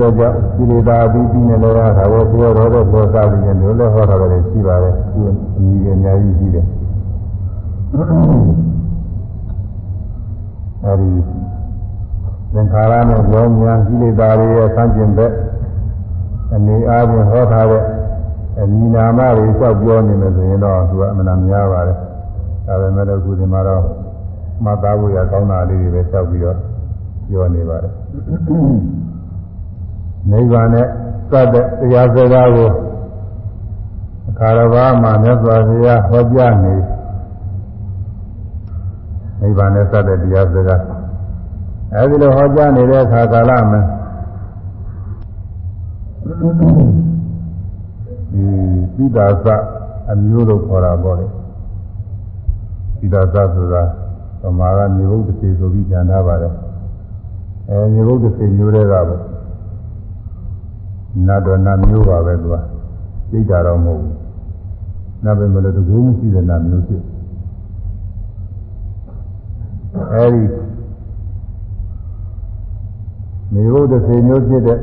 အတွက်ကြောင့်ကိလေသာပြီးပြီးနေလို့ရတာကိုကိုယ်ရောတော့ပေါ်စားပြီးရင်လည်းဟောတာလည်းရှိပါတယ်ဒီဒီအများကြီးရှိတယ်အဲဒီသင်္ခါရနဲ့လောကဉာဏ်ကိလေသာတွေရဲ့ဆန့်ကျင်ဘက်အနေအားဖြင့်ဟောထားတဲ့အနိနာမတွေကြောက်ပြောနေမယ်ဆိုရင်တော့သူကအမှန်တရားပါတယ်ဒါပေမဲ့လည်းခုဒီမှာတော့မှတ်သားဖို့ရကောင်းတာလေးတွေပဲကြောက်ပြီးတော့ပြောနေပါတယ် နိဗ္ဗာန်နဲ့သတ်တဲ့တရားစကားကိုအခါတော်ဘာမှမြတ်စွာဘုရားဟောကြားနေနိဗ္ဗာန်နဲ့သတ်တဲ့တရားစကားအဲဒီလိုဟောကြားနေတဲ့အခါကာလမှာဒီပိဒါသအမျိုးလို့ခေါ်တာပေါ့လေပိဒါသဆိုတာဗမာကမြေဘုဒ္ဓစေဆိုပြီးဉာဏ်ထားပါတယ်အဲမြေဘုဒ္ဓစေမျိုးတွေကပေါ့ နတ်တော်နတ်မျိုးပါပဲသူကသိတာတော့မဟုတ်ဘူးနတ်ပဲမလို့တကူမရှိတဲ့နတ်မျိုးဖြစ်အဲဒီမေဟုတ်တစ်စေမျိုးဖြစ်တဲ့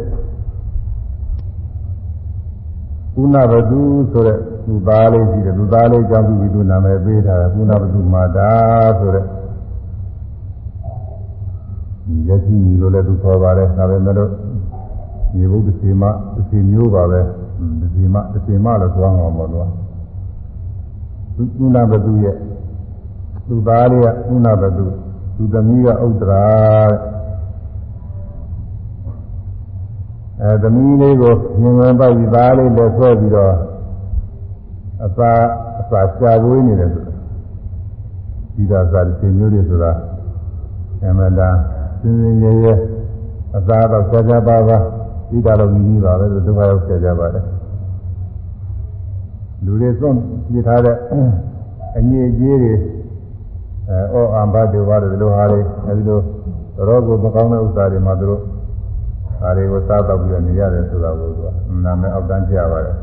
ကုဏဘသူဆိုတဲ့သူသားလေးရှိတယ်သူသားလေးကြောင့်ပြီးသူနာမည်ပေးထားတယ်ကုဏဘသူမာတာဆိုတဲ့ယတိကြီးလို့လည်းသူခေါ်ပါတယ်ဒါပေမဲ့လို့ မြေဘုဒ္ဓစီမအစီမျိုးပါပဲဒီမအစီမလို့ပြောအောင်ပါတော့သူကုဏဘသူရဲ့သူသားလေးကကုဏဘသူသူသမီးကဥဒရာအဲသမီးလေးကိုမြင်ဝင်ပတ်ပြီးသားလေးလက်ဆွဲပြီးတော့အစာအစာရှာပွေးနေတယ်ဆိုတာဒီသာစာတင်မျိုးတွေဆိုတာအမှန်တရားစင်စင်ရဲရဲအသာတော့ဆရာပါပါ ဒီတာတော့မြည်ကြီးပါပဲဒုက္ခရောက်ဆက်ကြပါတယ်လူတွေသွန့်ပြထားတဲ့အငြိအကြီးတွေအဲအောအံဘတ်တွေပါတယ်ဒီလိုဟာတွေအဲဒီလိုတော့ကိုမကောင်းတဲ့ဥစ္စာတွေမှာသူတို့ဒါတွေကိုစားတော့ပြီးတော့နေရတယ်ဆိုတာကိုသူကနာမည်အောက်တန်းကြပါတယ်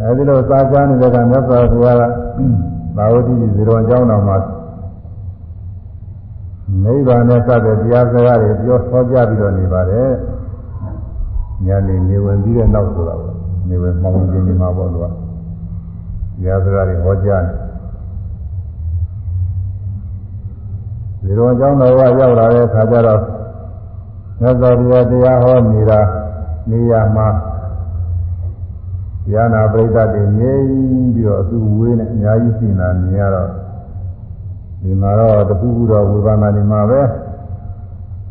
အဲဒီလိုစားကြနေတဲ့ကမြတ်စွာဘုရားကသာဝတိဇေရောအကြောင်းတော်မှာ နိဗ္ဗာန်နဲ့စတဲ့တရားစကားတွေပြောဟောကြားပြီးတော့နေပါတယ်။ညာနေနေဝင်ပြီးတဲ့နောက်ဆိုတာပေါ့။နေဝင်မှောင်ခြင်းဒီမှာပေါ့လို့ကတရားစကားတွေဟောကြားတယ်။ဒီတော့ကျောင်းတော်ကရောက်လာတဲ့အခါကျတော့မြတ်စွာဘုရားတရားဟောနေတာနေရာမှာဉာဏပရိသတ်တွေမြင်ပြီးတော့အသူဝေးနဲ့အများကြီးရှင်းတာမြင်ရတော့ ဒီမှာတော့တခုခုတော့ဝေဘာနာနေမှာပဲ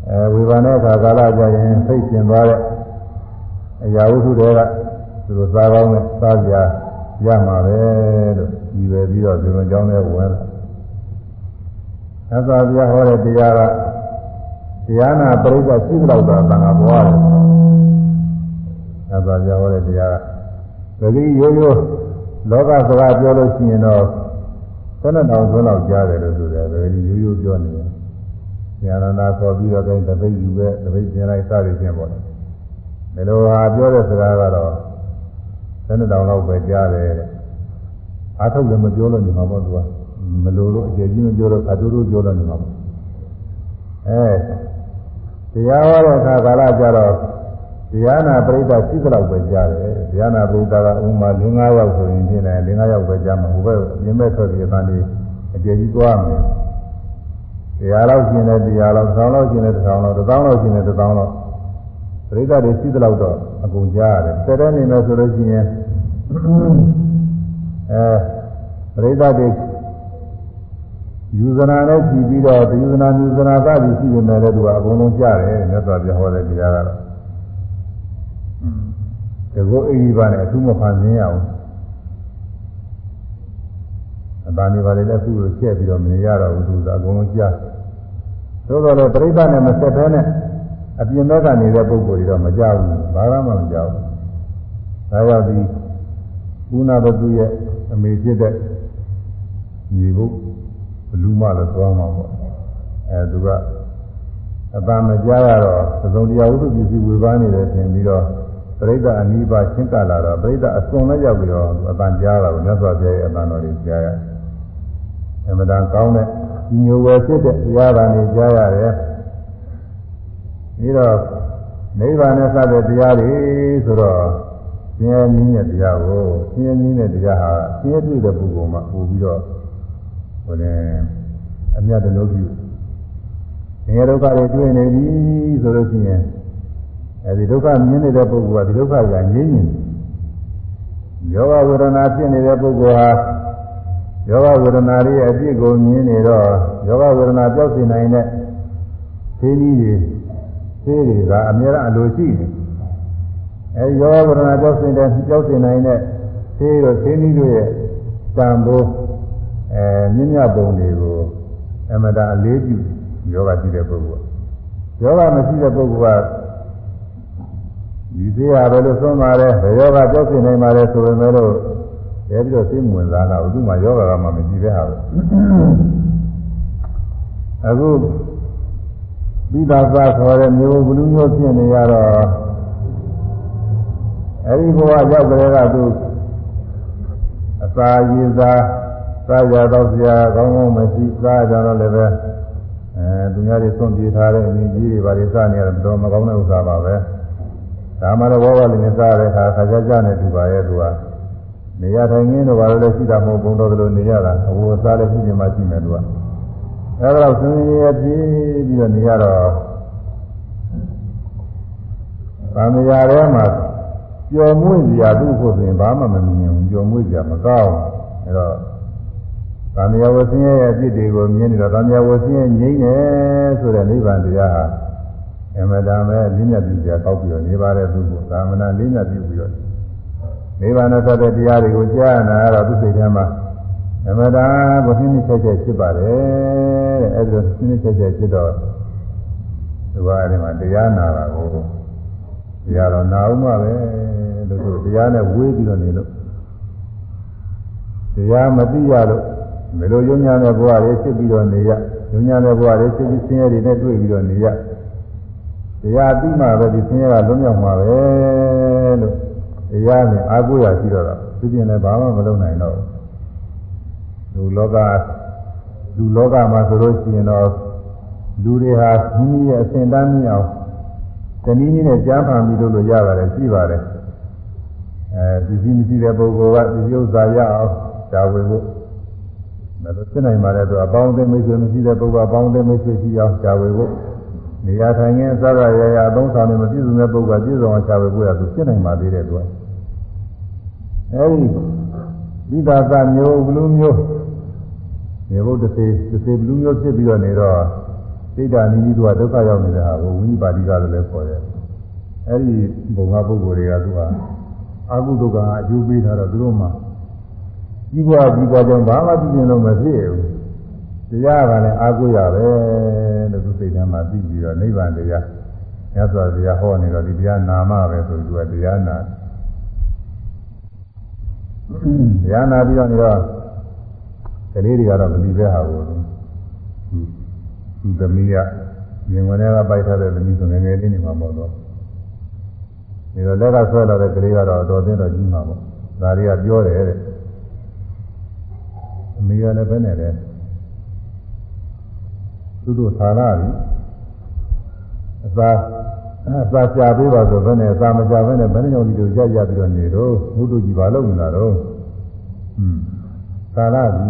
အဲဝေဘာနဲ့အခါကာလကြရင်စိတ်ပြင်သွားတဲ့အရာဝတ္ထုတွေကသူတို့စားကောင်းနဲ့စားကြရမှာပဲလို့ဒီပဲပြီးတော့ဒီလိုကြောင်းနဲ့ဝင်လာသစ္စာပြဟောတဲ့တရားကတရားနာပရိသတ်ရှိလောက်တာသံဃာဘွားတယ်သစ္စာပြဟောတဲ့တရားကသတိရိုးရိုးလောကစကားပြောလို့ရှိရင်တော့ ၁၂တောင်ဆုံးလောက်ကြားတယ်လို့ဆိုတယ်ပဲရိုးရိုးပြောနေတယ်။ဉာဏနာခေါ်ပြီးတော့တိုင်းတပိတ်ယူပဲတပိတ်ရှင်လိုက်စသည်ဖြင့်ပေါ့လေ။ဒီလိုဟာပြောတဲ့စကားကတော့၁၂တောင်လောက်ပဲကြားတယ်တဲ့။အာထုတ်လည်းမပြောလို့နေမှာပေါ့သူကမလိုလို့အကျေကြီးမပြောတော့အတူတူပြောလို့နေမှာပေါ့။အဲတရားဟောတဲ့အခါကာလကြတော့ ဒီယာနာပရိသတ်ရှိသလောက်ပဲကြားတယ်ဒီယာနာပရိသတ်ကဥမာ၄၅ယောက်ဆိုရင်ဖြစ်နေ၄၅ယောက်ပဲကြားမှာဟိုဘက်မြင်မဲ့ထွက်ပြီးအတန်းလေးအကျယ်ကြီးသွားမယ်တရားလောက်ရှင်တယ်တရားလောက်ဆောင်းလောက်ရှင်တယ်တစ်ထောင်လောက်တစ်သောင်းလောက်ရှင်တယ်တစ်သောင်းလောက်ပရိသတ်တွေရှိသလောက်တော့အကုန်ကြားရတယ်တတဲနေမယ်ဆိုလို့ရှိရင်အဲပရိသတ်တွေယူဇနာနဲ့ဖြီးပြီးတော့ယူဇနာယူဇနာသတိရှိနေတယ်လို့သူကအကုန်လုံးကြားတယ်မြတ်စွာဘုရားဟောတဲ့တရားကတော့ တကောအိဒီပါနဲ့အထူးမဖန်ဆင်းရအောင်အပန်းတွေပါလေလည်းအခုလိုချက်ပြီးတော့မနေရတော့ဘူးသူကအကုန်လုံးကြားသို့တော်လည်းပြိဿနဲ့မဆက်ဘဲနဲ့အပြင်ဘက်ကနေတဲ့ပုံကိုယ်တွေတော့မကြောက်ဘူးဘာမှမကြောက်ဘူးဒါကြောင့်ဒီကုဏဘသူရဲ့အမေဖြစ်တဲ့ညီဘုဘလူမလည်းသွားမှာပေါ့အဲသူကအပန်းမကြားရတော့သုံးတရားဝိသုပစ္စည်းဝေဘာနေတယ်ထင်ပြီးတော့ ပရိသတ်အနိဗ္ဗာန်ချင်းကလာတော့ပရိသတ်အစွန်လည်းရောက်ပြီးတော့အတန်ကြားတာကိုမြတ်စွာဘုရားရဲ့အတန်တော်ကြီးကြားရအမှန်တန်ကောင်းတဲ့ညိုဝယ်ဖြစ်တဲ့တရားတော်ကြီးကြားရတယ်ပြီးတော့နိဗ္ဗာန်နဲ့စတဲ့တရားတွေဆိုတော့ဆင်းရဲနည်းနဲ့တရားကိုဆင်းရဲနည်းနဲ့တရားဟာဆင်းရဲတွေ့တဲ့ပုဂ္ဂိုလ်မှာပို့ပြီးတော့ဟိုလည်းအမြတ်တလို့ပြုဆင်းရဲဒုက္ခတွေတွေ့နေပြီဆိုလို့ရှိရင် အဲဒီဒုက္ခမြင်နေတဲ့ပုဂ္ဂိုလ်ကဒီဒုက္ခကငြိမ့်နေတယ်ယောဂဝေဒနာဖြစ်နေတဲ့ပုဂ္ဂိုလ်ဟာယောဂဝေဒနာရဲ့အပြစ်ကိုမြင်နေတော့ယောဂဝေဒနာကြောက်စေနိုင်တဲ့သိနည်းတွေသိတွေကအများအားအလိုရှိတယ်အဲဒီယောဂဝေဒနာကြောက်စေတဲ့ကြောက်စေနိုင်တဲ့သိတို့သိနည်းတို့ရဲ့တန်ဖိုးအဲမြင့်မြတ်ပုံတွေကိုအမတာအလေးပြုယောဂရှိတဲ့ပုဂ္ဂိုလ်ယောဂမရှိတဲ့ပုဂ္ဂိုလ်က ဒီသေးရပဲလို့သုံးပါတယ်ဘယ်ယောဂကြောက်စေနိုင်ပါလဲဆိုပေမဲ့လို့ဲပြီးတော့သိမဝင်စားလာဘူးသူမှယောဂကမှမရှိတဲ့ဟာပဲအခုပြီးသားသားခေါ်တဲ့မျိုးဘလူးမျိုးဖြစ်နေရတော့အဲဒီဘဝရောက်ကြတဲ့ကသူအစာရည်စားစားရတော့စရာကောင်းကောင်းမရှိစားကြတော့လည်းပဲအဲသူများတွေသွန့်ပြေးထားတဲ့အမြင်ကြီးတွေဘာတွေစားနေရတော့မကောင်းတဲ့ဥစ္စာပါပဲ ဒါမှတော့ဘောကလည်းစားတဲ့အခါခါကြကြနဲ့သူပါရဲ့သူကနေရထိုင်ရင်းတော့ဘာလို့လဲရှိတာမဟုတ်ဘုံတော်ကလေးနေရတာအဝတ်စားလည်းရှိနေမှရှိမယ်သူကအဲဒါတော့ဆင်းရဲပြေးပြီးတော့နေရတော့သံဃာထဲမှာပျော်မွေ့စရာသူ့ဖို့ဆိုရင်ဘာမှမမြင်ဘူးပျော်မွေ့စရာမကောင်းအဲတော့သံဃာဝဆင်းရဲရဲ့အဖြစ်တွေကိုမြင်နေတော့သံဃာဝဆင်းရဲငြိမ့်နေဆိုတဲ့နိဗ္ဗာန်တရားဟာ အမှန်တမ်းပဲလင်းမြတ်ပြီးကြကောက်ပြီးတော့နေပါတဲ့သူကိုသာမဏေလင်းမြတ်ပြီးပြီးတော့နိဗ္ဗာန်နဲ့သက်တဲ့တရားတွေကိုကြားနာရတော့သူစိတ်ထဲမှာအမှန်တမ်းကိုနှိမ့်နှိမ့်ချက်ချက်ဖြစ်ပါတယ်တဲ့အဲဒီလိုနှိမ့်နှိမ့်ချက်ချက်ဖြစ်တော့ဒီဘာအဲဒီမှာတရားနာတာကိုတရားတော်နာအောင်ပါပဲလို့ဆိုတရားနဲ့ဝေးပြီးတော့နေလို့တရားမသိရလို့မလိုညညာတဲ့ဘဝတွေဖြစ်ပြီးတော့နေရညညာတဲ့ဘဝတွေဖြစ်ပြီးဆင်းရဲတွေနဲ့တွေ့ပြီးတော့နေရ တရားပြီးမှပဲဒီဆင်းရဲကလွတ်မြောက်မှာပဲလို့တရားနဲ့အာကိုရရှိတော့တာသူပြင်လည်းဘာမှမလုပ်နိုင်တော့ဘူးလူလောကလူလောကမှာဆိုလို့ရှိရင်တော့လူတွေဟာမိမိရဲ့အစဉ်တန်းမြင့်အောင်တနည်းနည်းနဲ့ကြားဖန်ပြီးလို့ရပါတယ်ရှိပါတယ်အဲပစ္စည်းမရှိတဲ့ပုဂ္ဂိုလ်ကပစ္စည်းဥစ္စာရအောင်ရှားဝယ်ဖို့မလို့သိနိုင်ပါတဲ့သူအပေါင်းအသင်းမိတ်ဆွေမရှိတဲ့ပုဂ္ဂိုလ်အပေါင်းအသင်းမိတ်ဆွေရှိအောင်ရှားဝယ်ဖို့ နေရာထိုင်ခင်းစကားရရအသုံးဆောင်နေမပြည့်စုံတဲ့ပုဂ္ဂိုလ်ကပြည့်စုံအောင်ရှားဝယ်ဖို့ရသူသိနိုင်ပါသေးတယ်သူကအဲဒီမိသားသမျိုးဘလူးမျိုးမြေဘုဒ္ဓစေသစေဘလူးမျိုးဖြစ်ပြီးတော့နေတော့စိတ်ဓာနီးနီးသူကဒုက္ခရောက်နေတဲ့ဟာကိုဝိနိပါတိကလည်းခေါ်တယ်အဲဒီဘုံကပုဂ္ဂိုလ်တွေကသူကအကုသိုလ်ကအကျိုးပေးထားတော့သူတို့မှကြီးပွားကြီးပွားကြောင့်ဘာမှပြည့်စုံလို့မဖြစ်ဘူးတရားကလည်းအာကိုရပဲလို့သူ စိတ်ထဲမှာသိပြီးတော့နိဗ္ဗာန်တရားမြတ်စွာဘုရားဟောနေတော့ဒီတရားနာမပဲဆိုသူကတရားနာတရားနာပြီးတော့နေတော့ကလေးတွေကတော့မလီပဲဟာကိုသူသမီးကမြင်ဝင်ထဲကပိုက်ထားတဲ့သမီးဆိုငယ်ငယ်လေးနေမှာပေါ့တော့ဒီတော့လက်ကဆွဲလာတဲ့ကလေးကတော့တော်သိတော့ကြီးမှာပေါ့ဒါတွေကပြောတယ်တဲ့အမေကလည်းပဲနဲ့တယ် သူတို့ဌာနပြီအသာအသာကြာပေးပါဆိုဘယ်နဲ့အသာမကြာဘဲနဲ့ဘယ်နှကြောင့်ဒီလိုကြကြပြီးတော့နေတော့ဘုဒ္ဓကြီးဘာလုပ်နေတာတော့ဟွန်းဌာနပြီ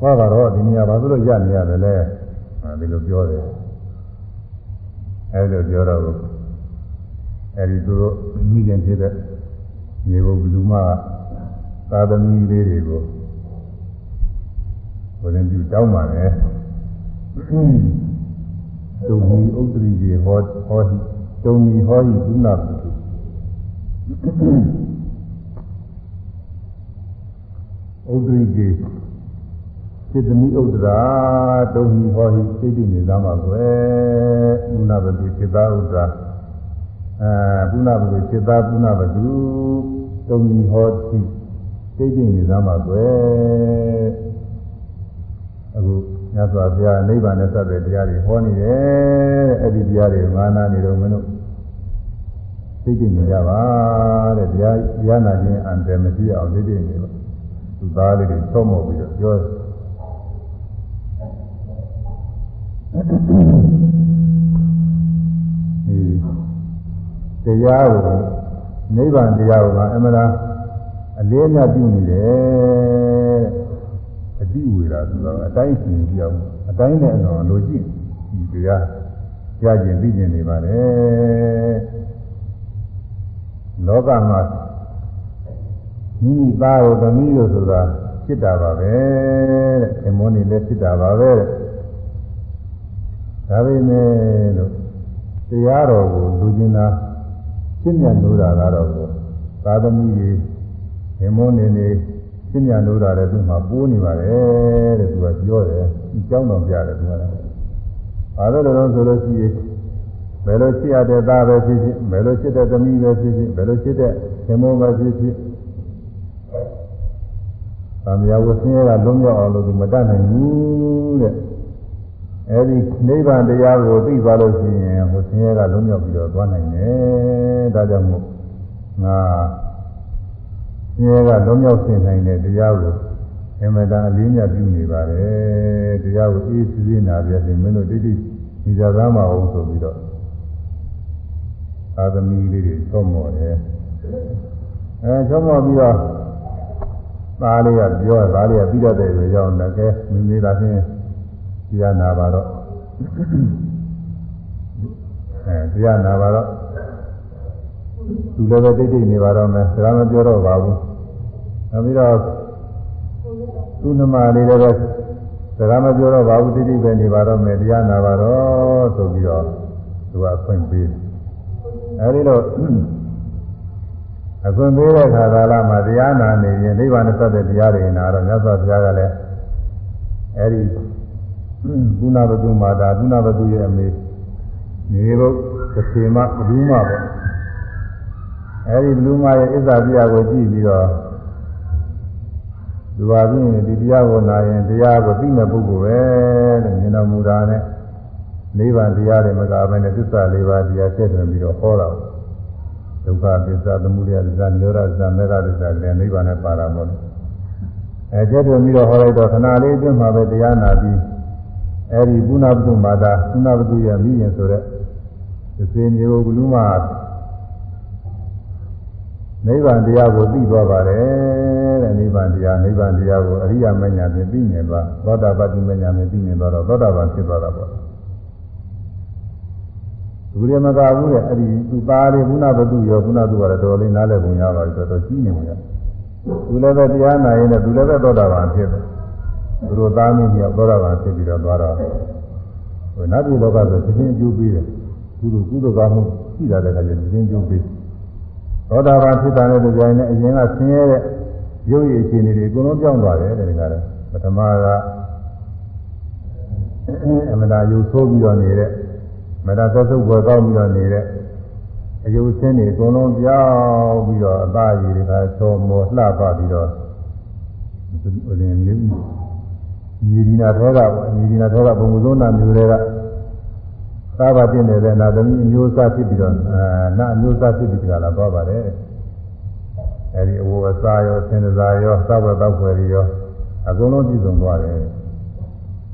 ဟောတာတော့ဒီနေရာဘာလို့ရနေရတယ်လဲအဲဒီလိုပြောတယ်အဲဒီလိုပြောတော့အဲဒီသူတို့မိခင်ဖြစ်တဲ့မြေဘုလူမကသာသမီလေးတွေကိုဘုရင်ပြုတောင်းပါတယ် တုံမီဥဒ္ဒရီကြီးဟောဟောဒီတုံမီဟောဒီကုဏပုထုဥဒ္ဒရီကြီးစေတမိဥဒ္ဒရာတုံမီဟောဒီစိတ်တည်နေသားမှာကွယ်ကုဏပုထုစေတာဥဒ္ဒရာအဲကုဏပုထုစေတာကုဏပုထုတုံမီဟောဒီစိတ်တည်နေသားမှာကွယ်အခု မြတ်စွာဘုရားနိဗ္ဗာန်နဲ့စတဲ့တရားတွေဟောနေတယ်တဲ့အဲ့ဒီတရားတွေငါနာနေတော့မင်းတို့သိသိနေကြပါတဲ့တရားတရားနာခြင်းအန္တရာယ်မရှိအောင်သိသိနေပါသူသားလေးတွေသုံးမောပြီးတော့ပြောဒီတရားကိုနိဗ္ဗာန်တရားကိုအမှန်တရားအလေးအမြတ်ပြုနေတယ်အ တိဝေရာဆိုတော့အတိုင်းရှင်ပြောင်းအတိုင်းနဲ့အတော်လိုကြည့်ဒီတရားကြားကျင်သိကျင်နေပါတယ်လောကမှာမိမိသားတို့သမီးတို့ဆိုတာဖြစ်တာပါပဲတဲ့ခင်မွန်းနေလည်းဖြစ်တာပါပဲတဲ့ဒါပေမဲ့လို့တရားတော်ကိုလူကျင်တာရှင်းမြတ်လို့တာကတော့သာသမီကြီးခင်မွန်းနေနေ ရှင်းမြတ်လို့တာလည်းသူ့မှာပိုးနေပါတယ်တဲ့သူကပြောတယ်ဒီကြောင်းတော်ပြတယ်သူကလည်းဘာလို့လဲတော့ဆိုလို့ရှိရင်ဘယ်လိုရှိရတဲ့သားပဲဖြစ်ဖြစ်ဘယ်လိုရှိတဲ့သမီးပဲဖြစ်ဖြစ်ဘယ်လိုရှိတဲ့ခင်မွန်းပဲဖြစ်ဖြစ်သံဃာဝဆင်းရဲကလုံးရောက်အောင်လို့သူမတတ်နိုင်ဘူးတဲ့အဲဒီနိဗ္ဗာန်တရားကိုသိသွားလို့ရှိရင်ဟိုဆင်းရဲကလုံးရောက်ပြီးတော့သွားနိုင်တယ်ဒါကြောင့်မို့ငါ ဆင်းရဲကလုံးရောက်ရှင်းနိုင်တဲ့တရားကိုအမှန်တန်အလေးမြတ်ပြုနေပါတယ်တရားကိုအေးစီးနာပြည့်မင်းတို့တိတိဒီစကားမအောင်ဆိုပြီးတော့သာသမီလေးတွေသုံးမော်တယ်အဲသုံးမော်ပြီးတော့သားလေးကပြောသားလေးကပြီးတတ်တဲ့ရေကြောင်းလည်းကဲမိမိသာချင်းတရားနာပါတော့အဲတရားနာပါတော့သူလည်းပဲတိတ်တိတ်နေပါတော့မယ်စကားမပြောတော့ပါဘူး နောက်ပြီးတော့သူ့နှမလေးလည်းပဲစကားမပြောတော့ပါဘူးတိတ်တိတ်ပဲနေပါတော့မယ်တရားနာပါတော့ဆိုပြီးတော့သူကဖွင့်ပေးတယ်အဲဒီတော့အခွင့်ပေးတဲ့ခါကာလမှာတရားနာနေရင်နိဗ္ဗာန်နဲ့သက်တဲ့တရားတွေနာတော့မြတ်စွာဘုရားကလည်းအဲဒီကုဏဘတုမာတာကုဏဘတုရဲ့အမေနေဘုတစ်ခေမဘလူးမပေါ့အဲဒီဘလူးမရဲ့အစ္စာပြာကိုကြည့်ပြီးတော့ လူပါပြီးဒီတရားကိုနာရင်တရားကိုသိမဲ့ပုဂ္ဂိုလ်ပဲတဲ့မြင်တော်မူတာနဲ့နိဗ္ဗာန်တရားတွေမကဘဲနဲ့သစ္စာလေးပါးတရားဆက်သွင်းပြီးတော့ဟောတာဒုက္ခသစ္စာသမုဒယသစ္စာနိရောဓသစ္စာမေဃသစ္စာတဲ့နိဗ္ဗာန်နဲ့ပါတာပေါ့အဲကျက်သွင်းပြီးတော့ဟောလိုက်တော့ခဏလေးအတွင်းမှာပဲတရားနာပြီးအဲဒီကုဏပတုမာတာကုဏပတုရဲ့မိရင်ဆိုတဲ့သစေမျိုးဘလူးမှာ နိဗ္ဗာန်တရားကိုသိသွားပါတယ်တဲ့နိဗ္ဗာန်တရားနိဗ္ဗာန်တရားကိုအရိယာမဉ္ဇဉ်ဖြင့်သိမြင်သွားသောတာပတ္တိမဉ္ဇဉ်ဖြင့်သိမြင်သွားတော့သောတာပန်ဖြစ်သွားတာပေါ့သူရမကဘူးတဲ့အဲ့ဒီသူသားလေးကုဏပတုရောကုဏတုကလည်းတော်လေးနားလည်ပုံရပါပြီဆိုတော့ကြီးနေမှာသူလည်းပဲတရားနာရင်လည်းသူလည်းပဲသောတာပန်ဖြစ်တယ်သူတို့သားမင်းကြီးသောတာပန်ဖြစ်ပြီးတော့သွားတော့ဟိုနတ်ပြည်လောကဆိုချင်းချင်းအကျိုးပေးတယ်ကုသိုလ်ကုသိုလ်ကောင်းမှုရှိတာတဲ့အခါကျချင်းချင်းအကျိုးပေး သောတာပန်ဖြစ်တာနဲ့ကြိုင်နဲ့အရင်ကဆင်းရဲတဲ့ရုပ်ရည်အခြေအနေတွေအကုန်လုံးပြောင်းသွားတယ်တဲ့ဒီကရပထမကအမတာယူဆိုးပြီးတော့နေတဲ့မတာသက်သုတ်ပေါ်ကောင်းပြီးတော့နေတဲ့အယုတ်ဆင်းတွေအကုန်လုံးပြောင်းပြီးတော့အသားရည်တွေကချောမောလှပပြီးတော့ဟိုရင်မျိုးညီဒီနာထဲကပေါ့ညီဒီနာထဲကဘုံကုသနာမျိုးတွေက သာဘာတင်နေတဲ့နာသမီးအမျိုးအစားဖြစ်ပြီးတော့အဲနာအမျိုးအစားဖြစ်ပြီးကြလာတော့ပါတယ်အဲဒီအဝအစားရောဆင်းရဲစားရောသဘောတောက်ွယ်ရောအကုန်လုံးပြည့်စုံသွားတယ်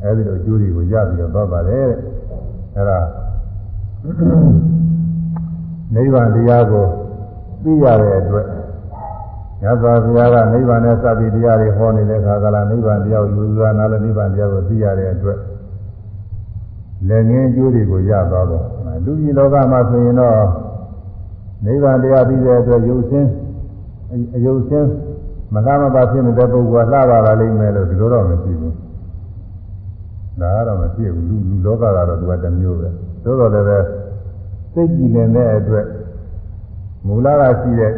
အဲဒီလိုအကျိုးတွေကိုရပြီးတော့သွားပါတယ်အဲဒါနိဗ္ဗာန်တရားကိုသိရတဲ့အတွက်ညသောဘုရားကနိဗ္ဗာန်နဲ့စသည်တရားတွေဟောနေတဲ့အခါကလာနိဗ္ဗာန်တရားကိုလူသားနာလည်းနိဗ္ဗာန်တရားကိုသိရတဲ့အတွက် လည်းငင်းကျိုးတွေကိုရသွားတော့လူကြီးလောကမှာဆိုရင်တော့နိဗ္ဗာန်တရားသိတဲ့အတွက်ရုပ်ချင်းအယုတ်ချင်းမကားမပါဖြစ်နေတဲ့ပုဂ္ဂိုလ်ကလှပါလာလိမ့်မယ်လို့ဒီလိုတော့မရှိဘူးဒါကတော့မဖြစ်ဘူးလူလူလောကကတော့သူကတစ်မျိုးပဲသို့တော်လည်းပဲစိတ်ကြည်လင်တဲ့အတွက်မူလကရှိတဲ့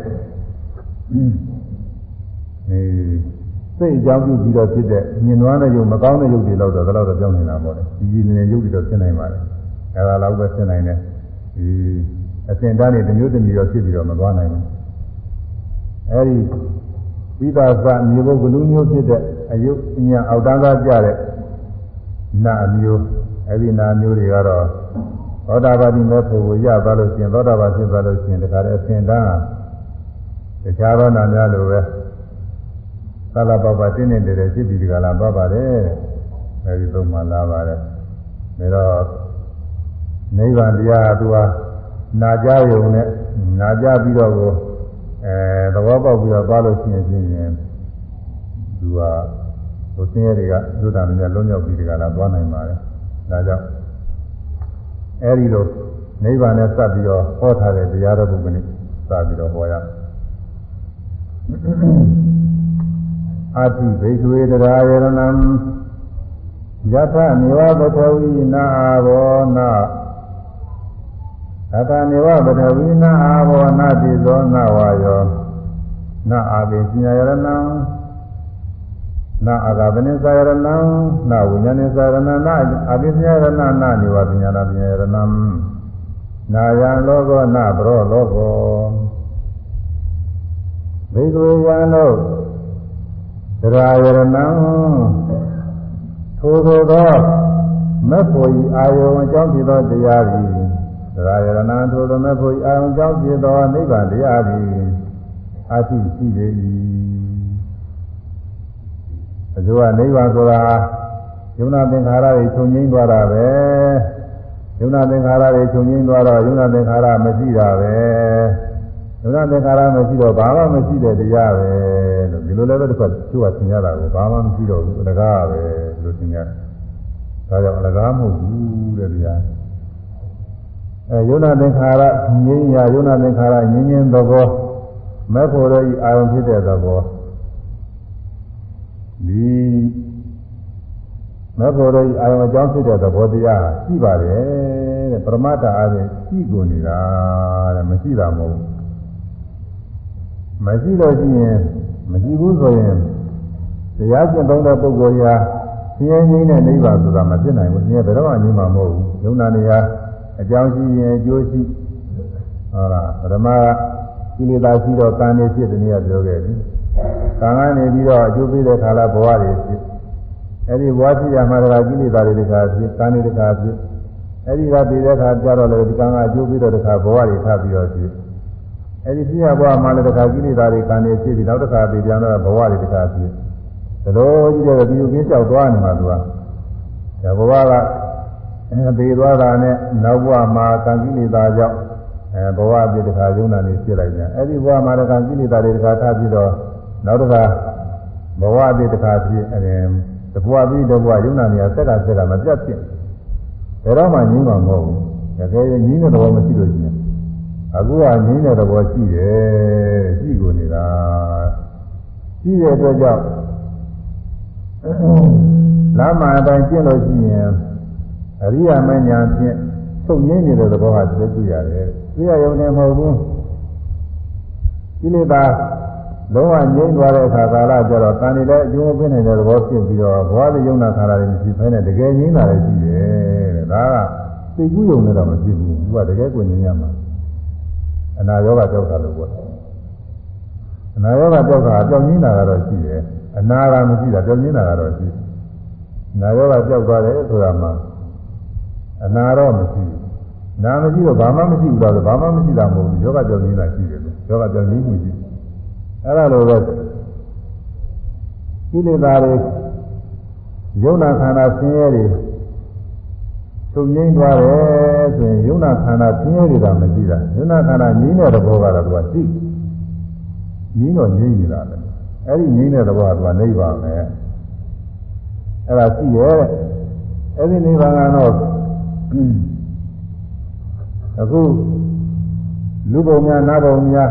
အဲ စိတ်အကြောင်းပြုပြီးတော့ဖြစ်တဲ့မြင်နွားတဲ့ယုံမကောင်းတဲ့ယုတ်တွေတော့တော့တော့ပြောင်းနေတာပေါ့လေကြည်ကြည်လင်လင်ယုတ်တွေတော့ဖြစ်နိုင်ပါတယ်အဲဒါတော့ပဲဖြစ်နိုင်တယ်ဒီအစဉ်တန်းနေတစ်မျိုးတစ်မျိုးတော့ဖြစ်ပြီးတော့မသွားနိုင်ဘူးအဲဒီဝိသသမြေဘုတ်ကလူမျိုးဖြစ်တဲ့အယုတ်ညာအောက်တန်းသားကြတဲ့နာမျိုးအဲ့ဒီနာမျိုးတွေကတော့သောတာပတိမေဖို့ကိုရသွားလို့ရှိရင်သောတာပန်ဖြစ်သွားလို့ရှိရင်တခါတည်းအစဉ်တန်းတခြားသောနာများလိုပဲ သလပပတင်းနေတယ်ဖြစ်ပြီးဒီကလာသွားပါတယ်အဲဒီသုံးမှလာပါတယ်ဒါတော့နိဗ္ဗာန်တရားကသူကနာကြရုံနဲ့နာကြပြီးတော့ကိုအဲသဘောပေါက်ပြီးတော့သွားလို့ရှိရင်ချင်းရင်သူကဟိုဆင်းရဲတွေကသုဒ္ဓမြတ်လုံးရောက်ပြီးဒီကလာသွားနိုင်ပါတယ်ဒါကြောင့်အဲဒီလိုနိဗ္ဗာန်နဲ့စပ်ပြီးတော့ဟောထားတဲ့တရားတော်ဘုရားနဲ့စပ်ပြီးတော့ဟောရအာ တိဘိက္ခဝေတရားယရဏံယထနေဝပထဝီနာဘောနာယထနေဝပထဝီနာဘောနာတိသောနာဝါယောနာအာဘိပညာယရဏံနာအာဂဗနိသယရဏံနာဝိညာဉ်သယရဏနာအဘိပညာယရဏနာနေဝပညာနာပညာယရဏံနာယံလောကောနာဘရောလောကောဘိက္ခဝေယံတို့ တရားယရဏံထိုသို့သောမက်ဖို့ဤအာယုံအကြောင်းဖြစ်သောတရားသည်တရားယရဏံထိုသောမက်ဖို့ဤအာယုံအကြောင်းဖြစ်သောနိဗ္ဗာန်တရားသည်အရှိရှိပေ၏အကျိုးကနိဗ္ဗာန်ဆိုတာယုံနာသင်္ခါရတွေချုပ်ငြိမ်းသွားတာပဲယုံနာသင်္ခါရတွေချုပ်ငြိမ်းသွားတော့ယုံနာသင်္ခါရမရှိတာပဲ ယုံနာသင်္ခါရမရှိတော့ဘာမှမရှိတဲ့တရားပဲလို့ဒီလိုလည်းပဲတစ်ခါသူကသင်ရတာကိုဘာမှမရှိတော့ဘူးအလကားပဲလို့သင်ရတယ်။ဒါကြောင့်အလကားမဟုတ်ဘူးတဲ့တရား။အဲယုံနာသင်္ခါရငြိမ်းရာယုံနာသင်္ခါရငြိမ်းငြင်းသဘောမဲ့ဖို့ရဲ့အာရုံဖြစ်တဲ့သဘောဒီမဲ့ဖို့ရဲ့အာရုံအကြောင်းဖြစ်တဲ့သဘောတရားရှိပါတယ်တဲ့ပရမတ္တအားဖြင့်ရှိကုန်နေတာတဲ့မရှိတာမဟုတ်ဘူး မရှိလို့ရှိရင်မရှိဘူးဆိုရင်တရားကျင့်သုံးတဲ့ပုဂ္ဂိုလ်ရာဆင်းရဲငြိမ်းတဲ့နိဗ္ဗာန်ဆိုတာမဖြစ်နိုင်ဘူးဆင်းရဲဘယ်တော့မှငြိမ်းမှာမဟုတ်ဘူးယုံနာနေရာအကြောင်းရှိရင်အကျိုးရှိဟုတ်လားပရမကိလေသာရှိတော့ကံနေဖြစ်တဲ့နေရာပြောခဲ့ပြီကံကနေပြီးတော့အကျိုးပေးတဲ့ခါလာဘဝတွေဖြစ်အဲ့ဒီဘဝရှိရမှာတခါကိလေသာတွေတခါဖြစ်ကံတွေတခါဖြစ်အဲ့ဒီကပြီးတဲ့ခါကြတော့လေဒီကံကအကျိုးပေးတော့တခါဘဝတွေထပ်ပြီးတော့ဖြစ် အဲဒီပြရဘဝမှာလည်းတခါကိလေသာတွေကံနေဖြစ်ပြီးနောက်တစ်ခါပြေပြန်တော့ဘဝတွေတခါဖြစ်ဒါလိုကြီးတဲ့ဒီလိုကင်းလျှောက်သွားနေမှာသူကဒါဘဝကအဲပေသွားတာနဲ့နောက်ဘဝမှာကံကိလေသာကြောင့်အဲဘဝအပြည့်တခါယုံနာနေဖြစ်လိုက်ကြအဲဒီဘဝမှာကံကိလေသာတွေတခါထပြီးတော့နောက်တစ်ခါဘဝအပြည့်တခါဖြစ်အဲတဘဝပြီးတဘဝယုံနာနေရဆက်ကဆက်ကမပြတ်ဖြစ်ဘယ်တော့မှငြင်းမှာမဟုတ်ဘူးတကယ်ငြင်းတဲ့သဘောမရှိလို့ရှိရင် အခုကငြင်းတဲ့သဘောရှိတယ်ရှိကုန်နေတာရှိတဲ့အတွက်ကြောင့်လမ်းမှာအတိုင်းကျင့်လို့ရှိရင်အရိယာမညာဖြင့်ချုပ်ငြင်းနေတဲ့သဘောဟာသိတွေ့ရတယ်သိရရုံနဲ့မဟုတ်ဘူးကိလေသာလုံးဝငြိမ့်သွားတဲ့အခါကာလကျတော့တန်နေတဲ့အကျိုးပေးနိုင်တဲ့သဘောဖြစ်ပြီးတော့ဘဝတည်ယုံနာခါလာတွေမရှိဖဲနဲ့တကယ်ငြိမ့်လာတယ်ရှိတယ်တဲ့ဒါကသိကူးယုံနဲ့တော့မဖြစ်ဘူးသူကတကယ်ကိုငြိမ့်ရမှာ အနာရောဂါကြောက်တာလို့ပြောတယ်အနာရောဂါကြောက်တာကြောက်ငင်းတာကတော့ရှိတယ်အနာကမရှိတာကြောက်ငင်းတာကတော့ရှိတယ်အနာရောဂါကြောက်သွားတယ်ဆိုတာမှအနာတော့မရှိဘူးနာမရှိတော့ဘာမှမရှိဘူးတော့ဘာမှမရှိတာမဟုတ်ဘူးယောဂကြောက်ငင်းတာရှိတယ်ယောဂကြောက်ငင်းမှုရှိတယ်အဲ့ဒါလိုပဲကိလေသာတွေယုံနာခန္ဓာဆင်းရဲတွေ ချုပ်ငိမ့်သွားတယ်ဆိုရင်ယုံနာခန္ဓာဆင်းရဲတွေကမရှိတာယုံနာခန္ဓာငြိမ်းတဲ့သဘောကတော့သူကရှိငြိမ်းတော့ငြိမ်းနေတာလေအဲ့ဒီငြိမ်းတဲ့သဘောကသူကနိဗ္ဗာန်ပဲအဲ့ဒါရှိရဲ့အဲ့ဒီနိဗ္ဗာန်ကတော့အခုလူပုံများနတ်ပုံများ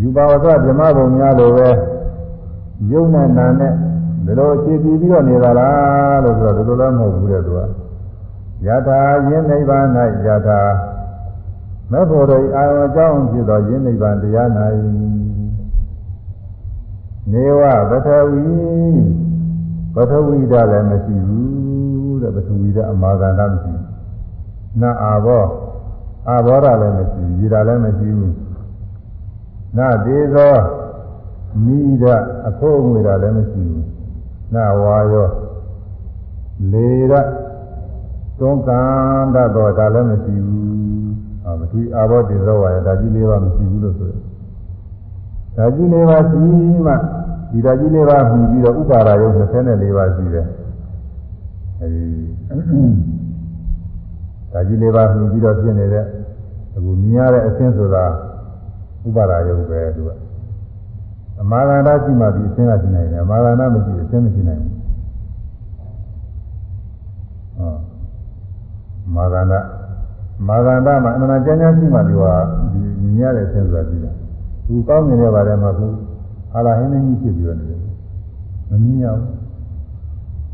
ယူပါဝသဓမ္မပုံများလိုပဲယုံနဲ့နာနဲ့ဒီလိုအခြေတည်ပြီးတော့နေတာလားလို့ဆိုတော့ဒီလိုလည်းမဟုတ်ဘူးတဲ့သူက ယထာယင်းနိဗ္ဗာန်၌ယထာမေဖို့ရိအာယအကြောင်းဖြစ်သောယင်းနိဗ္ဗာန်တရား၌နေဝပထဝီပထဝီဓာလည်းမရှိဘူးတဲ့ပထဝီဓာအမာကန္တမရှိဘူးနအာဘောအာဘောဓာလည်းမရှိဘူးဤဓာလည်းမရှိဘူးနဒေသောမိဓာအဖို့ငွေဓာလည်းမရှိဘူးနဝါယောလေရ တွန်းကန်တတ်တော့ဒါလည်းမရှိဘူးအာမသူအာဘောတိသောဝါရဒါကြီးလေးပါမရှိဘူးလို့ဆိုတယ်ဒါကြီးလေးပါရှိမှဒီဒါကြီးလေးပါမှီပြီးတော့ဥပါဒယုတ်24ပါးရှိတယ်အဲဒီဒါကြီးလေးပါမှီပြီးတော့ဖြစ်နေတဲ့အခုမြင်ရတဲ့အဆင်းဆိုတာဥပါဒယုတ်ပဲသူကအမာဂန္ဓရှိမှဒီအဆင်းကရှိနိုင်တယ်အမာဂန္ဓမရှိအဆင်းမရှိနိုင်ဘူးဟော မာဂန္ဓမာဂန္ဓမှာအမှန်တရားရှိမှဒီဟာဒီမြင်ရတဲ့အဆင်းဆိုတာရှိတယ်သူကောင်းနေတဲ့ဘာလဲမှာသူအာလာဟင်းနေကြီးဖြစ်ပြီးတော့နေတယ်မမြင်ရဘူး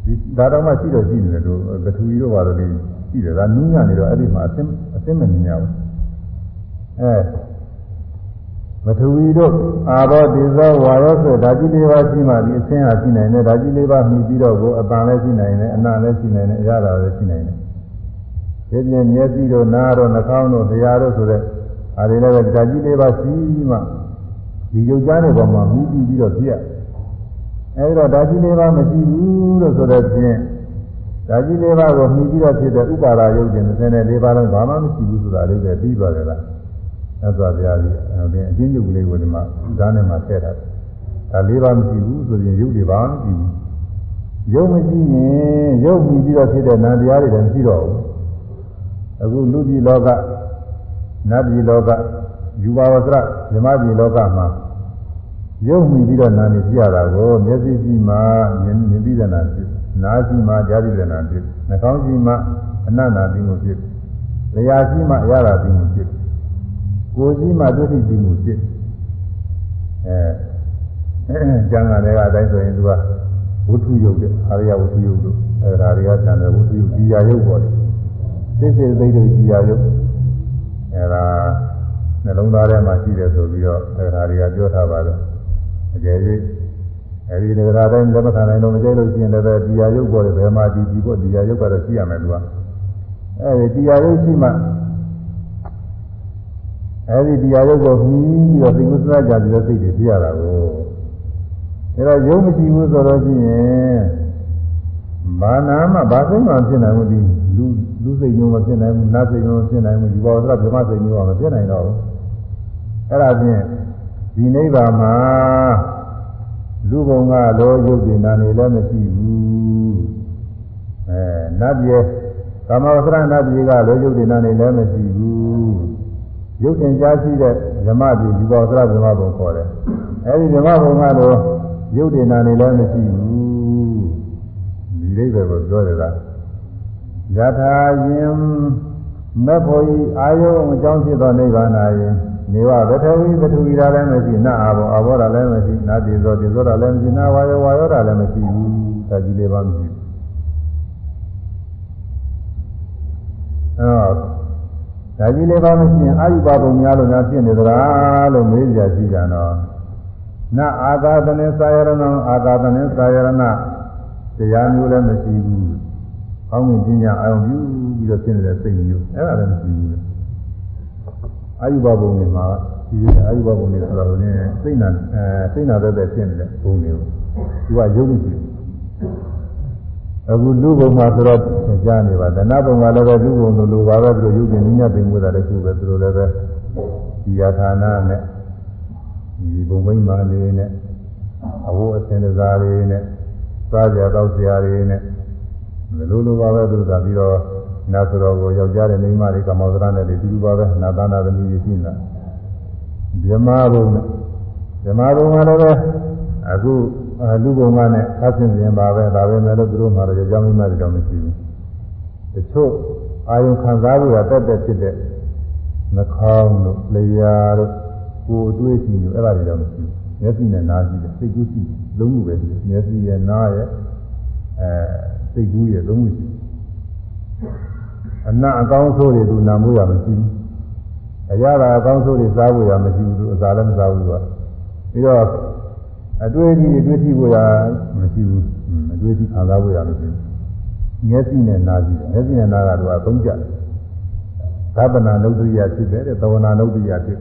ဒီဒါတော့မှရှိတော့ရှိနေတယ်တို့ကထူကြီးတို့ဘာလို့လဲရှိတယ်ဒါနူးညံ့နေတော့အဲ့ဒီမှာအဆင်းအဆင်းမမြင်ရဘူးအဲမထူဝီတို့အာဘောတိသောဝါရောဆိုဓာကြီးလေးပါးရှိမှဒီအဆင်းဟာရှိနိုင်တယ်ဓာကြီးလေးပါးမြည်ပြီးတော့ကိုအပန်လည်းရှိနိုင်တယ်အနံ့လည်းရှိနိုင်တယ်အရသာလည်းရှိနိုင်တယ် ဒီပြင်မျက်စိတို့နားတို့နှာခေါင်းတို့တရားတို့ဆိုတဲ့အားတွေလည်းဓာကြီးလေးပါးရှိမှဒီယုတ်ကြားတဲ့ပုံမှာမြည်ပြီးပြီးတော့ပြည့်အဲဒီတော့ဓာကြီးလေးပါးမရှိဘူးလို့ဆိုတဲ့ဖြင့်ဓာကြီးလေးပါးကိုမြည်ပြီးတော့ဖြစ်တဲ့ဥပါဒာယုတ်တင်34ပါးလုံးဘာမှမရှိဘူးဆိုတာလေးပဲပြီးသွားတယ်လားသက်စွာဘုရားကြီးအဲဒီအချင်းချုပ်ကလေးကိုဒီမှာဇာတ်နဲ့မှာထည့်ထားတယ်ဒါလေးပါမရှိဘူးဆိုရင်ရုပ်တွေပါမရှိဘူးရုပ်မရှိရင်ရုပ်မြည်ပြီးတော့ဖြစ်တဲ့နာတရားတွေလည်းမရှိတော့ဘူး အခုလူကြီးလောကနတ်ပြည်လောကယူပါဝစရဇမပြည်လောကမှာရုပ်မြည်ပြီးတော့နာနေပြရတာကိုမျက်စိကြည့်မှမြင်မြင်ပြီးတဲ့နာဖြစ်နားကြည့်မှကြားပြီးတဲ့နာဖြစ်နှာခေါင်းကြည့်မှအနတ်နာပြီးမှုဖြစ်လျှာကြည့်မှအရသာပြီးမှုဖြစ်ကိုကြီးမှဒုတိယမှုဖြစ်အဲကျန်တာတွေကအတိုင်းဆိုရင်သူကဝုထုယုတ်တဲ့အာရိယဝုထုယုတ်တို့အဲဒါတွေကကျန်တယ်ဝုထုယုတ်ဒီယာယုတ်ပေါ်တယ် သိစေသိတို့ဒီယာယုတ်အဲဒါနှလုံးသားထဲမှာရှိတယ်ဆိုပြီးတော့အဲဒါတွေကပြောထားပါတယ်အကျယ်၍အဲဒီနေရာတိုင်းလက်မခံနိုင်တော့မကျဲလို့ရှိရင်လည်းဒီယာယုတ်ပေါ်တယ်ဘယ်မှာဒီဒီပေါ်ဒီယာယုတ်ကတော့ရှိရမယ်သူကအဲဒီဒီယာယုတ်ရှိမှအဲဒီတရားရုပ်ကိုပြီးပြီးတော့သိကုသနာကြတဲ့စိတ်တွေဖြစ်ရတာကိုအဲတော့ယုံမရှိဘူးဆိုတော့ချင်းဘာနာမှဘာစိတ်မှဖြစ်နိုင်ဘူးဒီလူ လူစိတ်မျိုးမဖြစ်နိုင်ဘူးနတ်စိတ်မျိုးမဖြစ်နိုင်ဘူးဒီဘောဓရဗြဟ္မစိတ်မျိုးကမဖြစ်နိုင်တော့ဘူးအဲဒါဖြင့်ဒီနိဗ္ဗာန်မှာလူဘုံကလောရုပ်ဉာဏ်နေလည်းမရှိဘူးအဲနတ်ပြေကာမဝဆရနတ်ပြေကလောရုပ်ဉာဏ်နေလည်းမရှိဘူးရုပ်တင်ကြားရှိတဲ့ဓမ္မပြည်ယူပါသရဓမ္မဘုံခေါ်တယ်။အဲဒီဓမ္မဘုံကတော့ရုပ်တင်နာနေလည်းမရှိဘူး။ဒီအိဗယ်ကိုပြောတ ယ်ကယထာယင်မဖို့ဤအာယုံအကြောင်းဖြစ်သောနိဗ္ဗာန်၌နေဝဗထဝီပထဝီရာလည်းမရှိနအာဘောအဘောရာလည်းမရှိနာတိသောတိသောရာလည်းမရှိနာဝါယောဝါယောရာလည်းမရှိဘူး။ဒါကြီးလေးပါမရှိဘူး။အဲတော့ဒါကြီးလေးပါမရှိရင်အာယုဘဘုံများလို့များဖြစ်နေသလားလို့မေးကြကြည့်ကြတော့နအာသာသနေသာယရဏအာသာသနေသာယရဏတရားမျိုးလည်းမရှိဘူး။ ကောင်းကင်ပညာအာရုံပြုပြီးတော့ဖြစ်နေတဲ့စိတ်မျိုးအဲ့ဒါလည်းမရှိဘူး။အာယုဘဘုံတွေမှာဒီအာယုဘဘုံတွေဆိုတော့လည်းစိတ်နာအဲစိတ်နာတဲ့ဖြစ်နေတဲ့ဘုံတွေကိုသူကယုံကြည်အခုလူဘုံမှာဆိုတော့ကြားနေပါဒနာဘုံမှာလည်းပဲလူဘုံလိုလိုပါပဲသူတို့ရုပ်ရှင်ညညသိမှုတာလည်းခုပဲသူတို့လည်းပဲဒီယာဌာနနဲ့ဒီဘုံမိမ့်မာလေးနဲ့အဝတ်အစင်တစားလေးနဲ့စားကြတော့ဆရာလေးနဲ့ လိုလိုပါပဲသူတို့ကပြီးတော့နာဆိုတော်ကိုယောက်ျားတဲ့မိန်းမတွေကမောသရနဲ့ဒီတူပါပဲနာသနာသမီးကြီးရှိနေတာဓမ္မဘုံနဲ့ဓမ္မဘုံမှာလည်းပဲအခုလူပုံကနဲ့အဆင်ပြေပါပဲဒါပဲမဲ့လို့သူတို့မှလည်းကြောင်းမိမတွေတော့မရှိဘူးတချို့အာယုခံစားဖို့ရတက်တက်ဖြစ်တဲ့နှာခေါင်းတို့လျှာတို့ကိုယ်အတွေ့အကြုံတွေအဲ့ဒါတွေတော့မရှိဘူးမျက်စိနဲ့နားကြည့်တယ်စိတ်ကူးကြည့်လုံးမှုပဲမျက်စိရဲ့နားရဲ့အဲ စိတ်ကူးရဲ့လုံးမှုရှိအနာအကောင်းဆိုးတွေသူနာမှုရမရှိဘူးအရာကအကောင်းဆိုးတွေစားဖို့ရမရှိဘူးသူအစာလည်းမစားဘူးကပြီးတော့အတွေ့အထိအတွေ့အထိကိုရမရှိဘူးအတွေ့အထိခံစားဖို့ရမရှိဘူးမျက်စိနဲ့နားကြည့်တယ်မျက်စိနဲ့နားကတော့သုံးကြတယ်သဗ္ဗနာနုဒ္ဒရိယဖြစ်တယ်သဝနာနုဒ္ဒရိယဖြစ်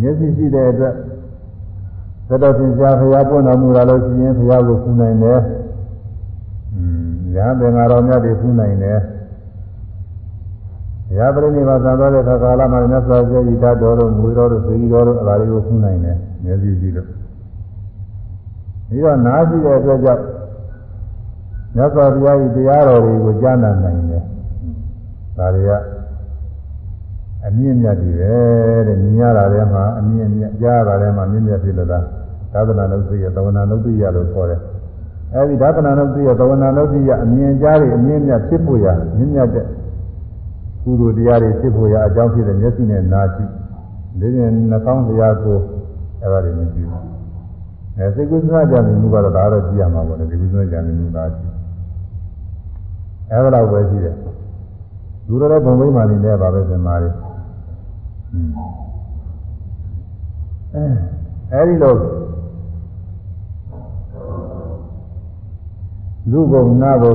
မျက်စိရှိတဲ့အတွက်သတ္တသင်္ချာဖရာပွင့်တော်မူလာလို့ရှိရင်ဖရာကိုဖူးနိုင်တယ်อืม ညာသင်္ဃာတော်မြတ်တွေဖူးနိုင်တယ်ဘုရားပြိဋိဘာသံတော်တဲ့ခါကာလမှာမြတ်စွာဘုရားဤဓာတ်တော်တို့ငွေတော်တို့သေကြီးတော်တို့အရာတွေကိုဖူးနိုင်တယ်မျက်စိကြည့်လို့ပြီးတော့နားကြည့်တဲ့အတွက်ကြောင့်မြတ်စွာဘုရားဤတရားတော်တွေကိုကြားနာနိုင်တယ်ဒါတွေကအမြင့်မြတ်တွေပဲတဲ့မြင်ရတာထဲမှာအမြင့်မြတ်ကြားရတာထဲမှာမြင့်မြတ်ဖြစ်လို့လားသာသနာ့လို့သိရသဝနာလို့သိရလို့ခေါ်တယ် အဲဒီဒါသနာလို့သိရသဝနာလို့သိရအမြင်ကြားတွေအမြင့်မြတ်ဖြစ်ဖို့ရမြင့်မြတ်တဲ့ကုသိုလ်တရားတွေဖြစ်ဖို့ရအကြောင်းဖြစ်တဲ့မျက်စိနဲ့နားရှိဒီရင်နှာခေါင်းတရားကိုအဲဒါတွေမြင်ကြည့်အဲစိတ်ကုသနာကြံမှုကတော့ဒါတော့ကြည့်ရမှာပေါ့လေဒီကုသနာကြံမှုဒါကြည့်အဲဒါတော့ပဲရှိတယ်လူတော်တဲ့ဘုံမိမာနေနဲ့ပါပဲသင်္မာရီအဲအဲဒီလို လူဘုံနာဘုံ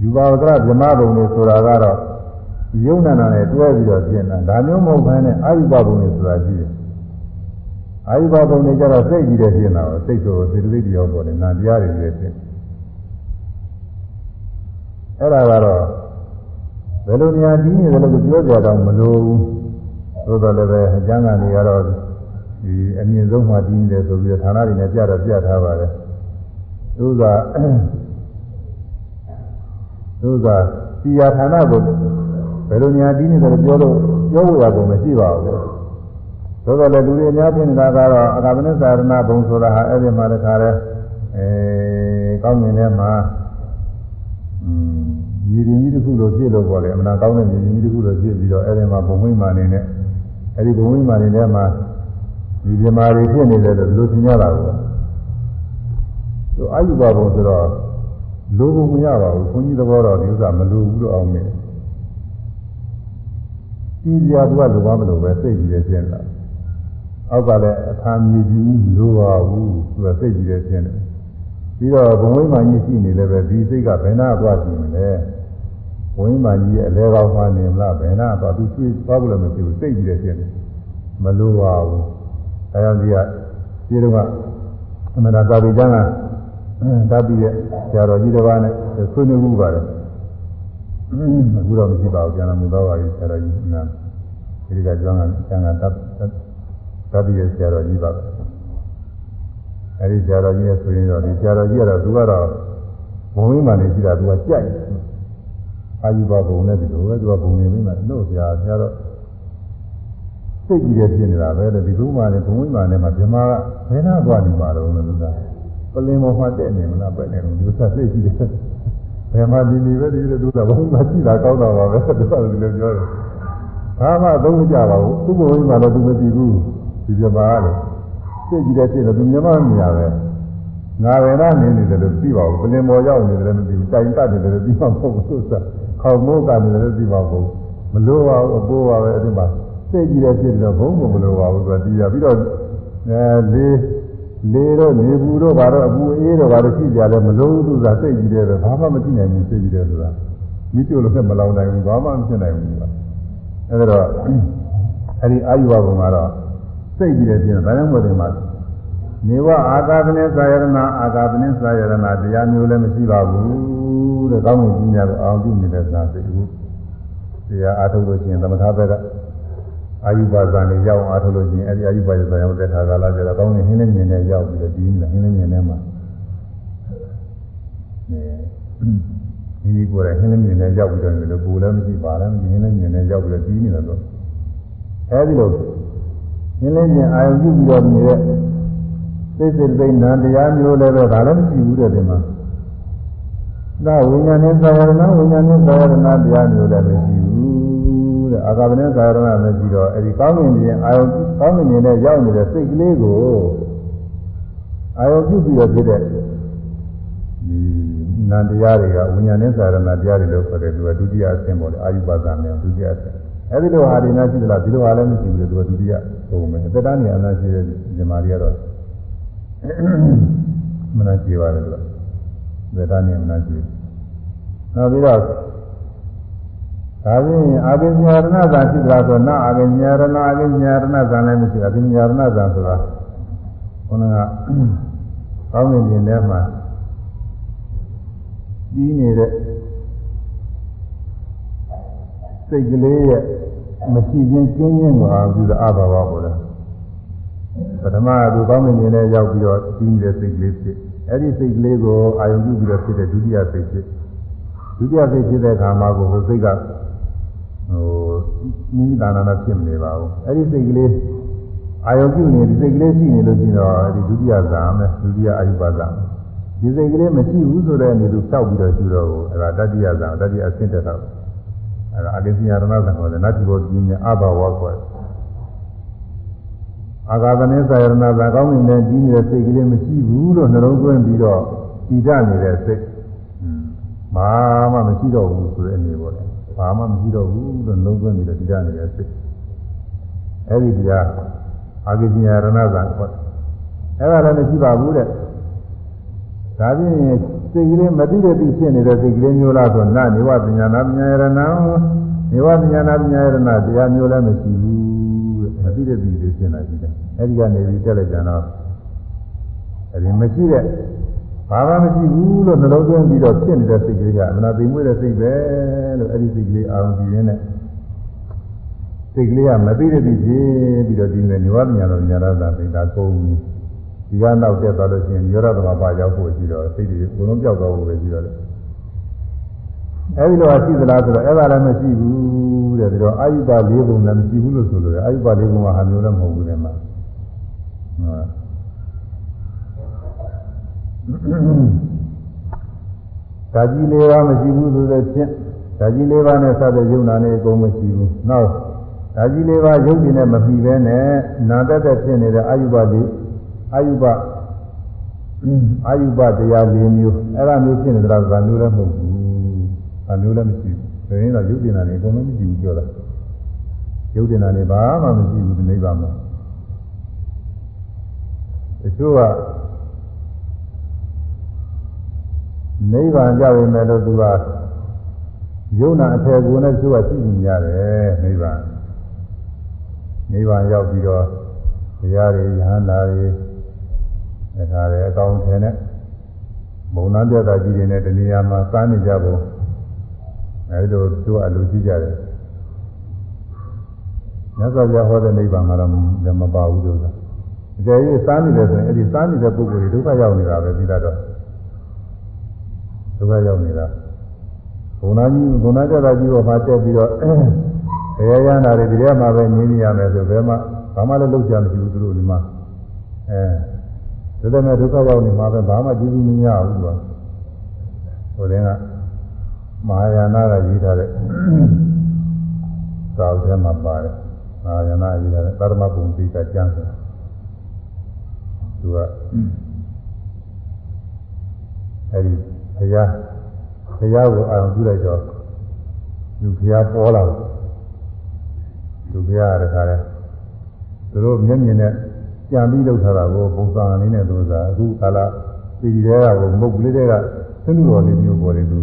ယူပါဝကရဗြဟ္မဘုံတွေဆိုတာကတော့ယုံနာနာနဲ့တွဲပြီးတော့ပြင်တာဒါမျိုးမဟုတ်ဘဲနဲ့အာယုဘဘုံတွေဆိုတာရှိတယ်အာယုဘဘုံတွေကျတော့စိတ်ကြီးတဲ့ပြင်တာကိုစိတ်ဆိုစေတသိက်တရားပေါ်တယ်နာတရားတွေလည်းဖြစ်အဲ့ဒါကတော့ဘယ်လိုနေရာကြီးနေတယ်လို့ပြောကြတော့မလို့သို့တော်လည်းပဲအကျမ်းဂန်တွေကတော့ဒီအမြင့်ဆုံးမှကြီးနေတယ်ဆိုပြီးတော့ဌာနတွေနဲ့ပြတော့ပြထားပါတယ် သူကသူကစီယာဌာနကိုဘယ်လိုနေရာကြီးနေတယ်လို့ပြောလို့ပြောဖို့ရကုန်မရှိပါဘူးသို့တော်လည်းလူတွေအများဖြစ်နေတာကတော့အကာမနစ္စရဏဘုံဆိုတာဟာအဲ့ဒီမှာတခါလဲအဲကောင်းမြင်တဲ့မှာอืมရည်ရင်းကြီးတစ်ခုလိုဖြစ်လို့ပေါ့လေအမှန်ကောင်းတဲ့ရည်ရင်းကြီးတစ်ခုလိုဖြစ်ပြီးတော့အဲ့ဒီမှာဘုံဝိမာနေနဲ့အဲ့ဒီဘုံဝိမာနေထဲမှာဒီပြမာတွေဖြစ်နေတယ်လို့ဒီလိုသင်ရတာကို သူအာယုဘဘုံဆိုတော့လိုဖို့မရပါဘူးခွန်ကြီးသဘောတော်ဒီဥစ္စာမလိုဘူးလို့အောင်မြင်ကြီးကြသူကလိုပါမလို့ပဲစိတ်ကြီးတယ်ဖြစ်နေတာအောက်ကလည်းအခါမြည်ကြီးလိုပါဘူးသူကစိတ်ကြီးတယ်ဖြစ်နေပြီးတော့ဘုံဝိမာကြီးရှိနေလည်းပဲဒီစိတ်ကဘယ်နာသွားကြည့်မလဲဝိမာကြီးရဲ့အလဲကောင်းမှနေမလားဘယ်နာသွားသူတွေ့သွားလို့လည်းမဖြစ်ဘူးစိတ်ကြီးတယ်ဖြစ်နေမလိုပါဘူးအဲဒါကြီးကဒီတော့ကအမှန်တရားသာပြီးကျမ်းက ဓာတ်ပြီးတဲ့ဆရာတော်ကြီးတစ်ပါးနဲ့ဆွေးနွေးမှုပါတယ်အခုတော့မရှိပါဘူးကျန်တော်မူသောပါကြီးဆရာတော်ကြီးနာဒီကကျမ်းကကျမ်းကဓာတ်ဓာတ်ပြီးတဲ့ဆရာတော်ကြီးပါအဲဒီဆရာတော်ကြီးရဲ့ဆိုရင်တော့ဒီဆရာတော်ကြီးကတော့သူကတော့ဘုံမင်းမှနေရှိတာသူကကြိုက်အာယုဘဘုံနဲ့ဒီလိုပဲသူကဘုံနေမင်းမှလို့ဆရာဆရာတော့စိတ်ကြီးတဲ့ဖြစ်နေတာပဲလေဒီကုမာနဲ့ဘုံမင်းမှနဲ့မှမြမကဘယ်နာသွားနေမှာတော့လို့သူက ပလင်ပေါ်မှာတက်နေမလားပဲ့နေလို့သူကစိတ်ကြီးတယ်ဘယ်မှာဒီနေပဲဒီလိုသူကဘုံမှာကြည့်တာကောင်းတာပါပဲသူကဒီလိုပြောတယ်ဘာမှသုံးမကြပါဘူးသူ့ဘုံမင်းမှလည်းသူမကြည့်ဘူးဒီပြပါလေစိတ်ကြီးတဲ့ဖြစ်တော့သူမြမမြင်ရပဲငါရဏနေနေတယ်လို့သိပါဘူးပလင်ပေါ်ရောက်နေတယ်လည်းမသိဘူးတိုင်တတ်နေတယ်လည်းသိမှာမဟုတ်ဘူးဆိုတာခေါမိုးကနေလည်းသိမှာမဟုတ်မလိုပါဘူးအပိုးပါပဲအဲ့ဒီမှာစိတ်ကြီးတဲ့ဖြစ်တော့ဘုံမမလိုပါဘူးဆိုတာသိရပြီးတော့အဲလေး လေတော့နေဘူးတော့ဘာတော့အပူအေးတော့ဘာလို့ရှိကြလဲမလို့သူကစိတ်ကြီးတယ်ဘာမှမကြည့်နိုင်ဘူးစိတ်ကြီးတယ်ဆိုတာမိကျို့လို့နဲ့မလောင်နိုင်ဘူးဘာမှမဖြစ်နိုင်ဘူးကအဲဒါတော့အဲဒီအာယုဘဘုံကတော့စိတ်ကြီးတယ်ပြင်ဒါကြောင့်မို့ဒီမှာနေဝအာသာပနိသာယရဏအာသာပနိသာယရဏတရားမျိုးလည်းမရှိပါဘူးတဲ့ကောင်းကင်ကြီးများကိုအောင်ပြုနေတဲ့သာစိတ်ဘူးတရားအားထုတ်လို့ရှိရင်သမထဘက်က အာယုဘဇာနေရောက်အားထုတ်လို့ရှိရင်အဲဒီအာယုဘဇာရောက်တဲ့ခါကာလကျတော့ကောင်းကင်ဟင်းနဲ့မြင်နဲ့ရောက်ပြီးတော့ဒီဟင်းနဲ့မြင်နဲ့မှာနေဒီကိုယ်ကဟင်းနဲ့မြင်နဲ့ရောက်ပြီးတော့လည်းကိုယ်လည်းမရှိပါလည်းမမြင်နဲ့မြင်နဲ့ရောက်ပြီးတော့ဒီနေတယ်တော့အဲဒီလိုဟင်းနဲ့မြင်အာယုပြုပြီးတော့နေတဲ့စိတ်စိတ်သိနာတရားမျိုးလည်းပဲဒါလည်းမရှိဘူးတဲ့ဒီမှာဒါဝိညာဉ်နဲ့သာယရဏဝိညာဉ်နဲ့သာယရဏတရားမျိုးလည်းမရှိဘူး တဲ့အာဂဗနဲ့သာယရဏမရှိတော့အဲဒီကောင်းကင်ကြီးအာယုကောင်းကင်ကြီးနဲ့ရောက်နေတဲ့စိတ်ကလေးကိုအာယုပြုပြီးတော့ဖြစ်တဲ့ဒီနန္တရားတွေကဝိညာဉ်နဲ့သာယရဏတရားတွေလို့ခေါ်တယ်သူကဒုတိယအဆင့်ပေါ့လေအာယုပသမြေဒုတိယအဆင့်အဲဒီလိုဟာဒီနာရှိသလားဒီလိုဟာလည်းမရှိဘူးသူကဒုတိယပုံမယ်အတ္တဏိအနာရှိတဲ့ဇမားတွေကတော့မနာကြည့်ပါလေလို့ဗေဒနဲ့မနာကြည့်နောက်ပြီးတော့ ဒါပြင်အာဂိညာရဏဇာဖြစ်တာဆိုနာအာဂိညာရဏအာဂိညာရဏဇာလည်းမရှိအာဂိညာရဏဇာဆိုတာခုနကကောင်းမြင်ခြင်းထဲမှာပြီးနေတဲ့စိတ်ကလေးရဲ့မရှိခြင်းကျင်းခြင်းကိုအာပြုတာအဘာဝပေါ်တယ်ပထမကသူကောင်းမြင်နေရောက်ပြီးတော့ပြီးနေတဲ့စိတ်ကလေးဖြစ်အဲ့ဒီစိတ်ကလေးကိုအာယုံပြုပြီးတော့ဖြစ်တဲ့ဒုတိယစိတ်ဖြစ်ဒုတိယစိတ်ဖြစ်တဲ့အခါမှာကိုဟိုစိတ်က ဟိုနိမိတာနာနာဖြစ်မနေပါဘူးအဲ့ဒီစိတ်ကလေးအာယုံပြုနေဒီစိတ်ကလေးရှိနေလို့ရှိတော့ဒီဒုတိယဇာမယ်ဒုတိယအာယုပါဇာဒီစိတ်ကလေးမရှိဘူးဆိုတဲ့အနေနဲ့တောက်ပြီးတော့ရှိတော့အဲဒါတတိယဇာတတိယအဆင့်တက်တော့အဲဒါအကိစ္စယရဏဇံခေါ်တယ်နတ်တိဘောပြင်းညာအဘဝခေါ်တယ်အာဂါသနေသယရဏဇာကောင်းနေတဲ့ကြီးနေတဲ့စိတ်ကလေးမရှိဘူးလို့နှလုံးသွင်းပြီးတော့တည်တနေတဲ့စိတ်ဘာမှမရှိတော့ဘူးဆိုတဲ့အနေပေါ့လေ ဘာမှမရှိတော့ဘူးလို့နှလုံးသွင်းပြီးတော့တည်တနေတဲ့စိတ်အဲဒီတရားအာဂိညာရဏဇာခေါ်တယ်အဲ့ဒါလည်းမရှိပါဘူးတဲ့ဒါဖြင့်စိတ်ကလေးမသိတဲ့သိဖြစ်နေတဲ့စိတ်ကလေးမျိုးလားဆိုနာနေဝပညာနာပညာရဏနေဝပညာနာပညာရဏတရားမျိုးလည်းမရှိဘူးတဲ့မသိတဲ့သိလေးဖြစ်နေတာရှိတယ်အဲ့ဒီကနေပြီးတက်လိုက်ကြတော့အဲ့ဒီမရှိတဲ့ ဘာမှမရှိဘူးလို့နှလုံးသွင်းပြီးတော့ဖြစ်နေတဲ့စိတ်ကလေးကအမနာသိမွေးတဲ့စိတ်ပဲလို့အဲ့ဒီစိတ်ကလေးအာရုံပြုရင်းနဲ့စိတ်ကလေးကမသိတဲ့သိဖြစ်ပြီးတော့ဒီနေ့နေဝပညာနာပညာရဏသိတာကုန်ပြီဒီကနောက်တက်သွားလို့ရှိရင်ရောရသမဘာရောက်ဖို့ရှိတော့စိတ်တွေအကုန်လုံးပြောက်သွားဖို့ပဲရှိတော့တယ်အဲဒီလိုရှိသလားဆိုတော့အဲ့ဒါလည်းမရှိဘူးတဲ့ပြီးတော့အာယုပလေးပုံလည်းမရှိဘူးလို့ဆိုလို့အာယုပလေးပုံကဟာမျိုးလည်းမဟုတ်ဘူးတဲ့မှာ ဓာကြီးလေးပါမရှိဘူးဆိုတဲ့ဖြင့်ဓာကြီးလေးပါနဲ့စတဲ့ယုံနာနဲ့အကုန်မရှိဘူးနောက်ဓာကြီးလေးပါယုံကြည်နဲ့မပြီးပဲနဲ့နာတက်တဲ့ဖြစ်နေတဲ့အာယုပလေးအာယုပအာယုပတရား၄မျိုးအဲ့ဒါမျိုးဖြစ်နေတာကမျိုးလည်းမဟုတ်ဘူး။အမျိုးလည်းမရှိဘူး။ဒါရင်တော့ယုတ်တင်တာနေအကုန်လုံးမရှိဘူးပြောတာ။ယုတ်တင်တာနေဘာမှမရှိဘူးဒီနိဗ္ဗာန်မှာ။တချို့က နိဗ္ဗာန်ကြပြီမဲ့လို့သူကယုံနာအထယ်ကိုနဲ့တချို့ကရှိနေရတယ်နိဗ္ဗာန်။နိဗ္ဗာန်ရောက်ပြီးတော့တရားတွေယဟန္တာတွေဒါကြတယ်အကောင်းထဲနဲ့မုံနာပြတာကြီးတွေနဲ့တဏှာမှာစားနေကြဖို့အဲဒီလိုသူအလိုကြည့်ကြတယ်မြတ်စွာဘုရားဟောတဲ့နိဗ္ဗာန်မှာတော့လည်းမပါဘူးလို့ဆိုတာအကျယ်ကြီးစားနေတယ်ဆိုရင်အဲဒီစားနေတဲ့ပုဂ္ဂိုလ်တွေဒုက္ခရောက်နေတာပဲပြီးတော့ ဒုက္ခရောက်နေတာဘုံနာကြီးဘုံနာကြတာကြီးကိုမှတက်ပြီးတော့ခရရနာတွေဒီထဲမှာပဲနေနေရမယ်ဆိုဘယ်မှဘာမှလည်းလုပ်ကြမရှိဘူးသူတို့ဒီမှာအဲဒါပေမဲ့ဒုက္ခရောက်နေမှာပဲဘာမှကြည့်ဘူးမရဘူးကွာဟိုတင်းကမဟာယာနကရေးထားတဲ့သာဝထဲမှာပါတယ်မဟာယာနရေးထားတဲ့သရမပုံပိကကျမ်းဆိုတာသူကအဲဒီဘု ရားဘုရားကိုအာရုံပြုလိုက်တော့လူဘုရားပေါ်လာတယ်လူဘုရားရခါလဲသူတို့မျက်မြင်နဲ့ကြံပြီးလောက်ထားတာကိုပုံစံအနေနဲ့သူကအခုကာလပြည်တွေကကိုမုတ်ကလေးတွေကသင်းတော်လေးမျိုးပေါ်နေသူ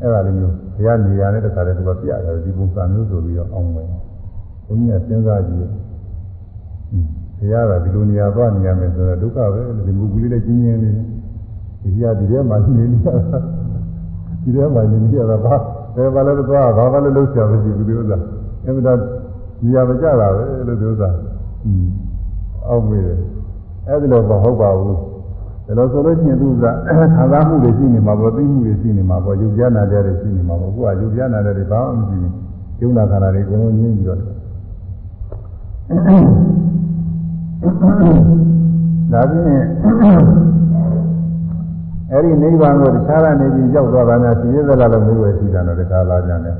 အဲ့ဒါလေးမျိုးဘုရားနေရာနဲ့တခါတည်းသူကပြရတယ်ဒီပုံစံမျိုးဆိုပြီးတော့အောင်မယ်ဘုန်းကြီးကစဉ်းစားကြည့်ဘုရားကဒီလိုနေရာသွားနေရမယ်ဆိုတော့ဒုက္ခပဲဒီမုတ်ကလေးလေးချင်းချင်းလေး ဒီပြဒီထဲမှာနေနေရတာဒီထဲမှာနေနေရတာဘာဘယ်ပါလဲတော့ဘာမှလည်းလုပ်ချင်မရှိဘူးဒီဥစ္စာအမှန်တရားနေရာမကျတာပဲလို့ဒီဥစ္စာအောက်မေးတယ်အဲ့ဒီလိုမဟုတ်ပါဘူးဒါလို့ဆိုလို့ရှိရင်သူကခံစားမှုတွေရှိနေမှာပေါ့သိမှုတွေရှိနေမှာပေါ့ယုတ်ပြနာတဲ့တွေရှိနေမှာပေါ့အခုကယုတ်ပြနာတဲ့တွေဘာမှမရှိဘူးယုံနာခန္ဓာတွေအကုန်လုံးညင်းပြီးတော့ဒါဖြင့် အဲ့ဒီနိဗ္ဗာန်ကိုတခြားကနေပြီးရောက်သွားတာများသိရသလားလို့မျိုးပဲရှိတာတော့တခြားလာကြတယ်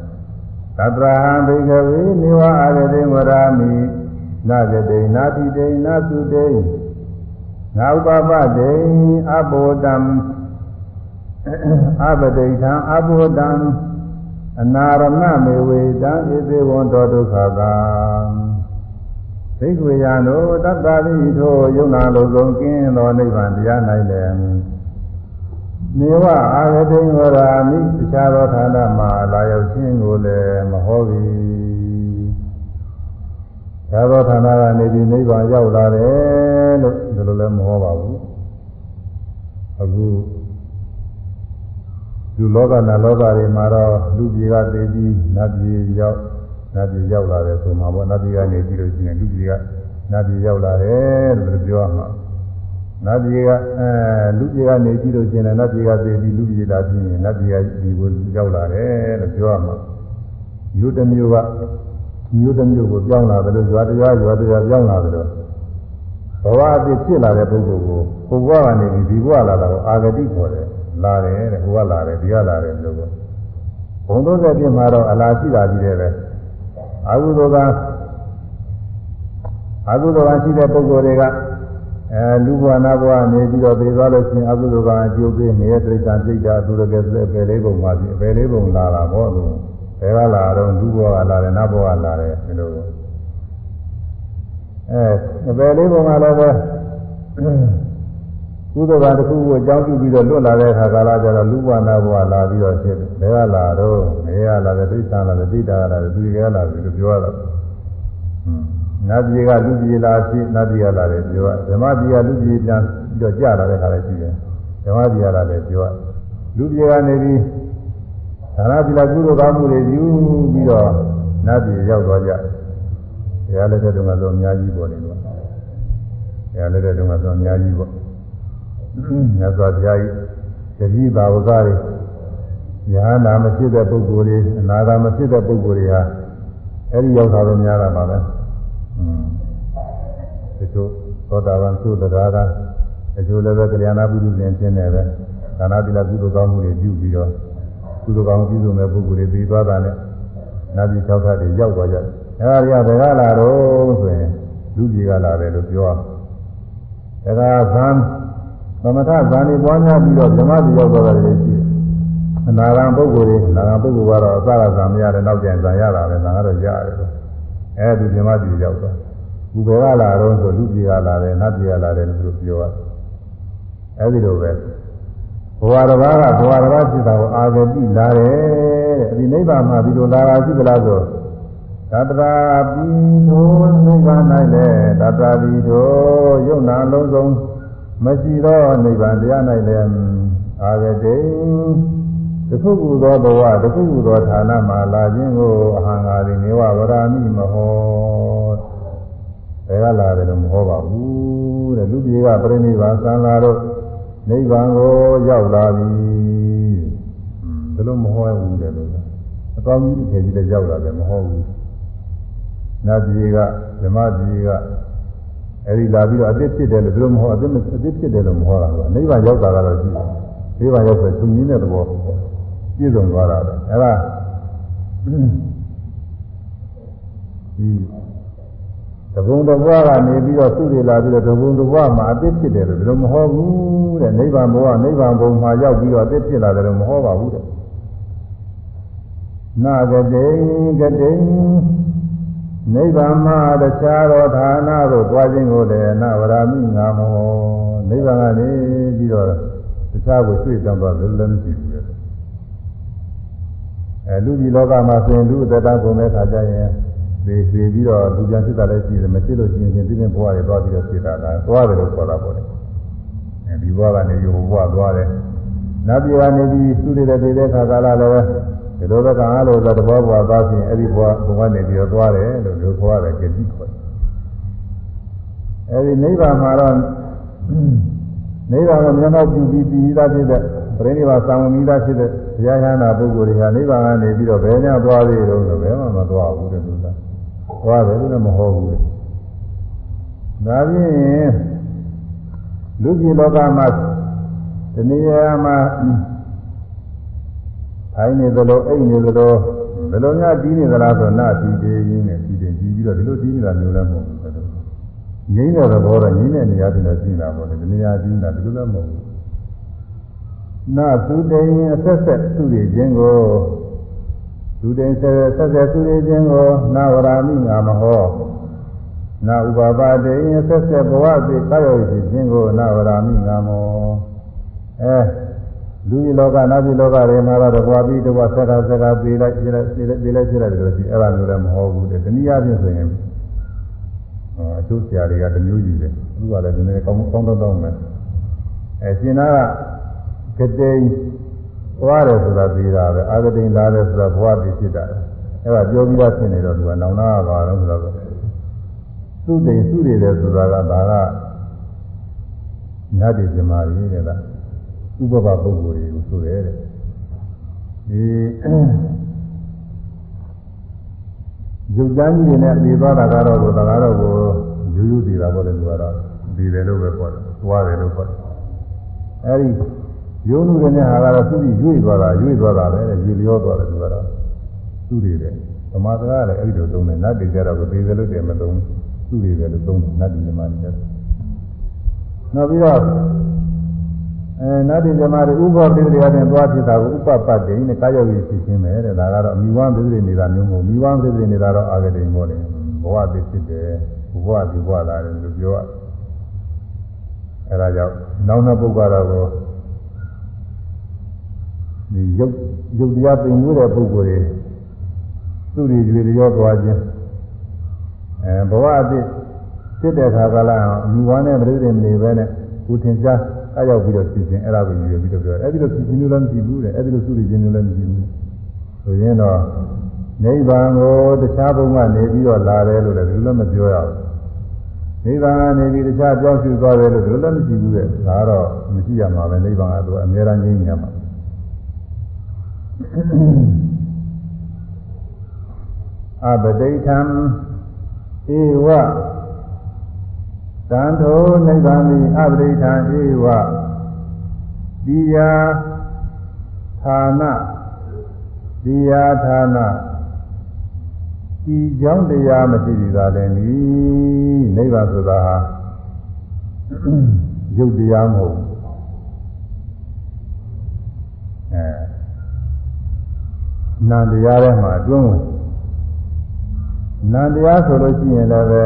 သတ္တရာဟံဘိကဝေနိဝအာရတိဝရာမိနာဂတိနာတိတေနာသုတေငါဥပပတေအဘောတံအပတိထံအဘောတံအနာရမမေဝေတံဣသေဝံတောဒုက္ခကံသိက္ခဝေယံတို့တတ္တာတိထိုယုံနာလုံးစုံကင်းသောနိဗ္ဗာန်တရား၌လည်း နေဝအာဂတိဝရာမိတခြားသောဌာနမှာလာရောက်ခြင်းကိုလည်းမဟောပြီ။သာသောဌာနကနေပြီးနိဗ္ဗာန်ရောက်လာတယ်လို့ဒီလိုလည်းမဟောပါဘူး။အခုလူလောကနာလောကတွေမှာတော့လူကြီးကသိပြီးနတ်ပြည်ရောက်နတ်ပြည်ရောက်လာတယ်ဆိုမှာပေါ့နတ်ပြည်ကနေပြီးလို့ရှိရင်လူကြီးကနတ်ပြည်ရောက်လာတယ်လို့ပြောမှာ နတ်ပြည်ကအဲလူကြီးကနေပြီးလို့ရှိရင်နတ်ပြည်ကသိပြီးလူကြီးလာပြီးရင်နတ်ပြည်ကဒီကိုရောက်လာတယ်လို့ပြောမှာမြို့တစ်မြို့ကမြို့တစ်မြို့ကိုပြောင်းလာတယ်လို့ရွာတရားရွာတရားပြောင်းလာတယ်လို့ဘဝအဖြစ်ဖြစ်လာတဲ့ပုဂ္ဂိုလ်ကိုဘုရားကနေပြီးဒီဘဝလာတာကိုအာဂတိခေါ်တယ်လာတယ်တဲ့ဟိုကလာတယ်ဒီကလာတယ်လို့ပေါ့ဘုံသုံးတဲ့ပြမှာတော့အလားရှိတာကြီးတယ်ပဲအာဟုသောကအာဟုသောကရှိတဲ့ပုဂ္ဂိုလ်တွေက အဲလူဘဝနာဘဝနေပြီးတော့ပြေသွားလို့ရှိရင်အာဟုသောကအကျိုးပေးနေတဲ့တိရစ္ဆာန်စိတ်ဓာတ်သူတကယ်ဆိုအပယ်လေးပုံပါပြီအပယ်လေးပုံလာတာပေါ့လို့ဘယ်ကလာတော့လူဘဝကလာတယ်နတ်ဘဝကလာတယ်ဒီလိုအဲအပယ်လေးပုံကလည်းပဲကုသိုလ်ကတစ်ခုကိုအကြောင်းပြုပြီးတော့လွတ်လာတဲ့အခါကာလကျတော့လူဘဝနာဘဝလာပြီးတော့ဖြစ်တယ်ဘယ်ကလာတော့နေရလာတယ်သိစ္စာလာတယ်သိတာလာတယ်သူတွေကလာတယ်လို့ပြောတော့န တ်ပြည်ကလူပြည်လာရှိနတ်ပြည်ကလာတယ်ပြောဓမ္မပြည်ကလူပြည်ပြန်ပြီးတော့ကြာလာတဲ့ခါလည်းရှိတယ်ဓမ္မပြည်ကလာတယ်ပြောလူပြည်ကနေပြီးဒါနသီလကုသိုလ်ကောင်းမှုတွေယူပြီးတော့နတ်ပြည်ရောက်သွားကြတယ်ဘုရားလက်ထက်တုန်းကတော့အများကြီးပေါ်နေလို့ဘုရားလက်ထက်တုန်းကတော့အများကြီးပေါ့မြတ်စွာဘုရားကြီးတတိဘာဝကတွေယဟနာမဖြစ်တဲ့ပုဂ္ဂိုလ်တွေအနာဂါမဖြစ်တဲ့ပုဂ္ဂိုလ်တွေဟာအဲ့ဒီရောက်တာတော့များတာပါပဲอืม တချို့သောတာပန်သုတရာကတချို့လည်းပဲကလျာဏပုရုဇဉ်ဖြစ်နေပဲဒါနတိလကုသိုလ်ကောင်းမှုတွေပြုပြီးတော့ကုသိုလ်ကောင်းပြုစုမဲ့ပုဂ္ဂိုလ်တွေပြီးသွားတာနဲ့နာပြည်၆ခါတွေရောက်သွားကြတယ်။အဲဒါတွေကဘယ်ကလာတော့ဆိုရင်လူကြီးကလာတယ်လို့ပြောတယ်။ဒါကသံသမထဇာနေပွားများပြီးတော့ဓမ္မတိရောက်သွားတယ်ရှိတယ်။အနာဂံပုဂ္ဂိုလ်တွေအနာဂံပုဂ္ဂိုလ်ကတော့အစကဇာမရတယ်နောက်ကျရင်ဇာရတာပဲဇာကတော့ရတယ်လို့။ အဲဒီဓမ္မတိရောက်သွား။ဒီဘယ်ကလာတော့ဆိုလူကြီးကလာတယ်နတ်ကြီးကလာတယ်လို့ပြောရတယ်။အဲဒီလိုပဲဘဝတစ်ပါးကဘဝတစ်ပါးဖြစ်တာကိုအာဂတိလာတယ်တဲ့ဒီနိဗ္ဗာန်မှာဒီလိုလာတာရှိသလားဆိုသတ္တရာပိသောနိဗ္ဗာန်၌လည်းသတ္တရာပိသောယုံနာလုံးစုံမရှိသောနိဗ္ဗာန်တရား၌လည်းအာဂတိ တခုခုသောဘဝတခုခုသောဌာနမှာလာခြင်းကိုအဟံငါရိနေဝဝရမိမဟောဘယ်ကလာတယ်လို့မဟောပါဘူးတဲ့လူပြေကပြိဋိဘာသံလာတော့နိဗ္ဗာန်ကိုရောက်လာပြီဘယ်လိုမဟောဘူးတဲ့လို့အကောင်းကြီးတစ်ထည်ကြီးလည်းရောက်လာတယ်မဟောဘူးနတ်ကြီးကဓမ္မကြီးကအဲဒီလာပြီးတော့အသစ်ဖြစ်တယ်လို့ဘယ်လိုမဟောအသစ်အသစ်ဖြစ်တယ်လို့မဟောတာကနိဗ္ဗာန်ရောက်တာကတော့ရှိတယ်နိဗ္ဗာန်ရောက်ဆိုသူကြီးတဲ့သဘော ပြည့်စုံသွားတာပဲအဲဒါဒီတဘုံတဘွားကနေပြီးတော့သူ့တွေလာပြီးတော့တဘုံတဘွားမှာအသစ်ဖြစ်တယ်လို့ဘယ်လိုမဟောဘူးတဲ့နိဗ္ဗာန်ဘဝနိဗ္ဗာန်ဘုံမှာရောက်ပြီးတော့အသစ်ဖြစ်လာတယ်လို့မဟောပါဘူးတဲ့နာဂတိဂတိနိဗ္ဗာန်မှာတခြားသောဌာနသို့သွားခြင်းကိုလည်းနဝရမိငါမောနိဗ္ဗာန်ကနေပြီးတော့တခြားကိုရွှေ့ပြောင်းသွားလို့လည်းမရှိဘူးတဲ့ အဲလူကြီးလောကမှာဆိုရင်လူအသက်တာကုန်တဲ့ခါကျရင်ဒီပြီးပြီးတော့လူပြန်ဖြစ်တာလည်းရှိတယ်မရှိလို့ရှိရင်ဒီနေ့ဘဝတွေသွားပြီးတော့ဖြစ်တာလားသွားတယ်လို့ခေါ်တာပေါ့လေအဲဒီဘဝကနေပြီးဟိုဘဝသွားတယ်နတ်ပြည်ကနေပြီးသူတွေတဲ့တဲ့ခါကာလလည်းဒီလိုပဲကံအားလို့ဆိုတဘောဘဝသွားပြီးအဲ့ဒီဘဝဘဝနေပြီးတော့သွားတယ်လို့ပြောခေါ်ရတယ်ကြည့်ခေါ်တယ်အဲဒီနိဗ္ဗာန်မှာတော့နိဗ္ဗာန်ကိုမျက်မှောက်ပြုပြီးပြီးသားဖြစ်တဲ့ပြိဋိဘာသံဝမိသားဖြစ်တဲ့ဘု ရားဟန္တာပုဂ္ဂိုလ်တွေကနိဗ္ဗာန်ကနေပြီးတော့ဘယ်ညသွားသေးတုံးဆိုဘယ်မှမသွားဘူးတဲ့လူသားသွားတယ်လို့လည်းမဟုတ်ဘူးဒါဖြင့်လူကြီးလောကမှာဒီနေရာမှာထိုင်နေသလိုအိတ်နေသလိုဘယ်လိုများတီးနေသလားဆိုနာတီးသေးရင်းနဲ့တီးတယ်တီးပြီးတော့ဒီလိုတီးနေတာမျိုးလည်းမဟုတ်ဘူးငိမ့်တဲ့သဘောတော့ငိမ့်တဲ့နေရာပြင်တော့ရှိနေတာပေါ့လေဒီနေရာတီးနေတာဒီလိုလည်းမဟုတ်ဘူး နာသုတေယအဆက်ဆက်သူတွေခြင်းကိုသူတိန်ဆက်ဆက်ဆက်သူတွေခြင်းကိုနာဝရာမိငါမဟောနာဥပါပါတေယဆက်ဆက်ဘဝစီကာယောရှိခြင်းကိုနာဝရာမိငါမောအဲလူကြီးလောကနတ်ကြီးလောကတွေမှာတော့တကွာပြီးတကွာဆက်တာဆက်တာပြေးလိုက်ပြေးလိုက်ပြေးလိုက်ပြေးလိုက်ပြေးလိုက်လို့ရှိအဲ့ဒါမျိုးလည်းမဟုတ်ဘူးတဲ့တနည်းအားဖြင့်ဆိုရင်အကျိုးဆရာတွေကတမျိုးယူတယ်သူကလည်းဒီနေ့ကောင်းကောင်းတော့တော့မယ်အဲရှင်နာက ကတိန်သွားတယ်ဆိုတာပြီးတာပဲအာဂတိန်လာတယ်ဆိုတာဘဝတည်ဖြစ်တာအဲ့ဒါပြောပြီးသားဖြစ်နေတော့သူကနောင်နာပါတော့ဆိုတော့သူ့တိမ်သူ့တွေတယ်ဆိုတာကဒါကနတ်တွေပြမာရင်းတဲ့လားဥပပပုဂ္ဂိုလ်တွေကိုဆိုတယ်တဲ့ဒီရုပ်တန်းကြီးတွေနဲ့ပြေသွားတာကတော့ကိုဒါကတော့ကိုယူယူတည်တာပေါ့လေသူကတော့ဒီတယ်လို့ပဲပြောတယ်သွားတယ်လို့ပြောတယ်အဲဒီ ယုံလူတွေနဲ့ဟာကတော့သူ့ပြီးရွေ့သွားတာရွေ့သွားတာပဲရေလျောသွားတယ်သူကတော့သူ့တွေတယ်ဓမ္မစကားလည်းအဲ့ဒီလိုသုံးတယ်နတ်တွေကြတော့ကိုသေးတယ်လို့တည်းမသုံးသူ့တွေပဲလို့သုံးတယ်နတ်တွေမှလည်းနောက်ပြီးတော့အဲနတ်တိဇမတွေဥပ္ပပိရိယနဲ့သွားဖြစ်တာကိုဥပ္ပပတ်တိနဲ့ကာယဝိဖြစ်ခြင်းပဲတဲ့ဒါကတော့မိဝမ်းပိရိနေတာမျိုးမဟုတ်မိဝမ်းပိရိနေတာတော့အာဂတိမောတယ်ဘဝသိဖြစ်တယ်ဘဝဒီဘဝလာတယ်လို့ပြောရအဲဒါကြောင့်နောက်နောက်ပုဂ္ဂိုလ်တော်ကို ဒီရုပ်ရုပ်တရားပင်မှုတဲ့ပုဂ္ဂိုလ်တွေသူတွေတွေရောသွားခြင်းအဲဘဝအသစ်ဖြစ်တဲ့ခါကလာမိဝမ်းနဲ့ပြိရိနေပဲနဲ့ကိုထင်ရှားအဲရောက်ပြီးတော့ဖြစ်ခြင်းအဲ့ဒါကိုယူပြီးတော့ပြောအဲ့ဒီလိုဖြစ်ခြင်းလို့လည်းမရှိဘူးတဲ့အဲ့ဒီလိုစုရခြင်းလို့လည်းမရှိဘူးဆိုရင်တော့နိဗ္ဗာန်ကိုတခြားဘုံကနေပြီးတော့လာတယ်လို့လည်းဒီလိုလည်းမပြောရဘူးနိဗ္ဗာန်ကနေပြီးတခြားကြောင်းရှုသွားတယ်လို့ဒီလိုလည်းမရှိဘူးတဲ့ဒါကတော့မရှိရမှာပဲနိဗ္ဗာန်ကတော့အများအားငြိမ်းချမ်းမှာ အပတိထံဧဝသံသောနိဗ္ဗာန်ဤအပရိသံဧဝဒီယာဌာနဒီယာဌာနဒီကြောင့်တရားမရှိသေးတာလည်းဤနိဗ္ဗာန်ဆိုတာဟာရုပ်တရားမဟုတ်အဲ နာတရားထဲမှာအတွင်းဝင်နာတရားဆိုလို့ရှိရင်လည်းပဲ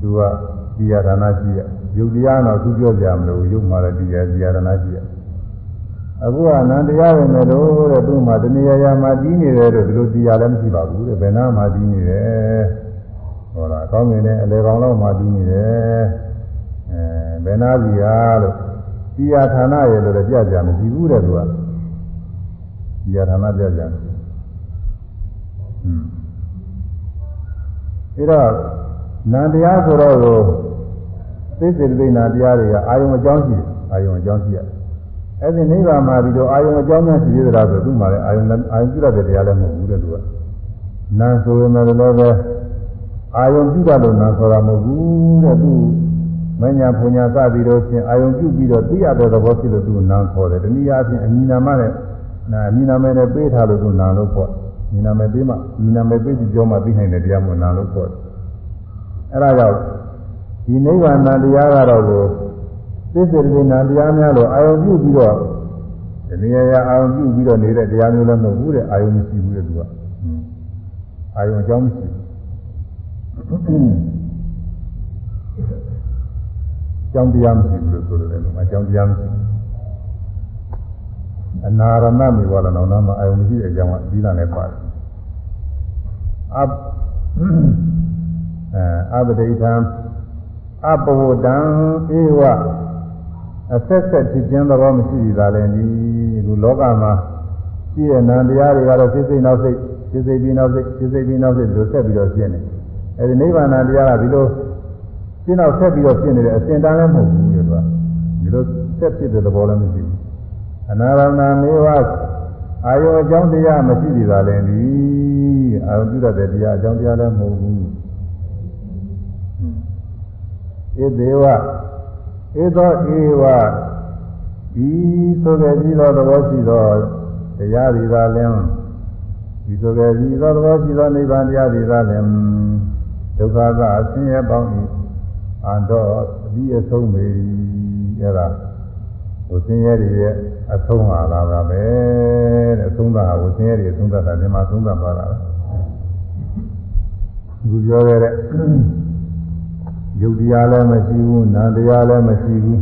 သူကဒီယဌာနရှိရယုတ်တရားတော့သူပြောကြမလို့ယုတ်မှာလည်းဒီယဒီယဌာနရှိရအခုကနန္တရားပဲမယ်လို့တဲ့သူ့မှာတဏှာရာမှာတီးနေတယ်လို့ဒီလိုတရားလည်းမရှိပါဘူးတဲ့ဘယ်နာမှာတီးနေတယ်ဟောလားကောင်းငင်နဲ့အလေကောင်လောက်မှာတီးနေတယ်အဲဘယ်နာစီဟာလို့ဒီယဌာနရဲ့လို့လည်းပြကြမရှိဘူးတဲ့သူက ဒီယဌာနပြကြတယ်ဟွန်းအဲတော့နန္တရားဆိုတော့ကိုသိစေသိနာတရားတွေကအာယုံအကြောင်းရှိတယ်အာယုံအကြောင်းရှိရတယ်အဲ့ဒီနိဗ္ဗာန်မှာပြီးတော့အာယုံအကြောင်းများရှိသေးတာဆိုသူ့မှာလည်းအာယုံအာယုံပြုရတဲ့တရားလည်းမဟုတ်ဘူးတဲ့သူကနာဆိုရင်လည်းပဲအာယုံပြုတာလို့နာဆိုတာမဟုတ်ဘူးတဲ့သူမညာဖွညာစပြီးတော့ချင်းအာယုံပြုပြီးတော့သိရတဲ့သဘောဖြစ်လို့သူနာခေါ်တယ်တနည်းအားဖြင့်အမိနာမနဲ့ နာအမိနာမဲနဲ့ပေးထားလို့သူနာလို့ခေါ်အမိနာမဲပေးမှအမိနာမဲပေးပြီးကြောမှသိနိုင်တဲ့တရားမှနာလို့ခေါ်တယ်အဲ့ဒါကြောင့်ဒီနိဗ္ဗာန်တရားကတော့ကိုသစ္စေတိနာတရားများလို့အာယုံပြုပြီးတော့ဒီနေရာအာယုံပြုပြီးတော့နေတဲ့တရားမျိုးလည်းမဟုတ်ဘူးတဲ့အာယုံမရှိဘူးတဲ့သူကအာယုံအကြောင်းမရှိဘူးကြောင်းတရားမရှိဘူးလို့ဆိုတယ်လို့အကြောင်းတရားမရှိဘူး အနာရဏမိဝါလနောင်နာမှာအာယုံမရှိတဲ့အကြောင်းကဒီလာနဲ့ပါတယ်အအဲအပဒိဋ္ဌံအပဝတံဧဝအဆက်ဆက်ဖြစ်ခြင်းသဘောမရှိသေးတာလည်းဒီအခုလောကမှာရှိတဲ့နံတရားတွေကတော့စိတ်စိတ်နောက်စိတ်စိတ်စိတ်ပြီးနောက်စိတ်စိတ်စိတ်ပြီးနောက်စိတ်လို့ဆက်ပြီးတော့ရှင်းတယ်အဲဒီနိဗ္ဗာန်တရားကဒီလိုရှင်းတော့ဆက်ပြီးတော့ရှင်းနေတယ်အစဉ်တန်းလည်းမဟုတ်ဘူးလို့ကဒီလိုဆက်ဖြစ်တဲ့သဘောလည်းမရှိဘူး အနာရဏမေဝအာယောအကြောင်းတရားမရှိသေးတာလည်းဒီအာယုပြုတတ်တဲ့တရားအကြောင်းတရားလည်းမဟုတ်ဘူးဣသေဝဧသောဧဝဒီဆိုကြပြီးသောသဘောရှိသောတရားတွေသာလင်းဒီဆိုကြပြီးသောသဘောရှိသောနိဗ္ဗာန်တရားတွေသာလင်းဒုက္ခကအဆင်းရဲပေါင်း၏အန္တောအပြီးအဆုံးပေအဲ့ဒါဝဆင်းရဲတွေရဲ့ အဆုံးဟာလာတာပဲတဲ့အဆုံးသာဝဆင်းရဲတွေအဆုံးသာတာဒီမှာဆုံးသာပါတာအခုပြောခဲ့တဲ့ယုတ်တရားလည်းမရှိဘူးနာတရားလည်းမရှိဘူး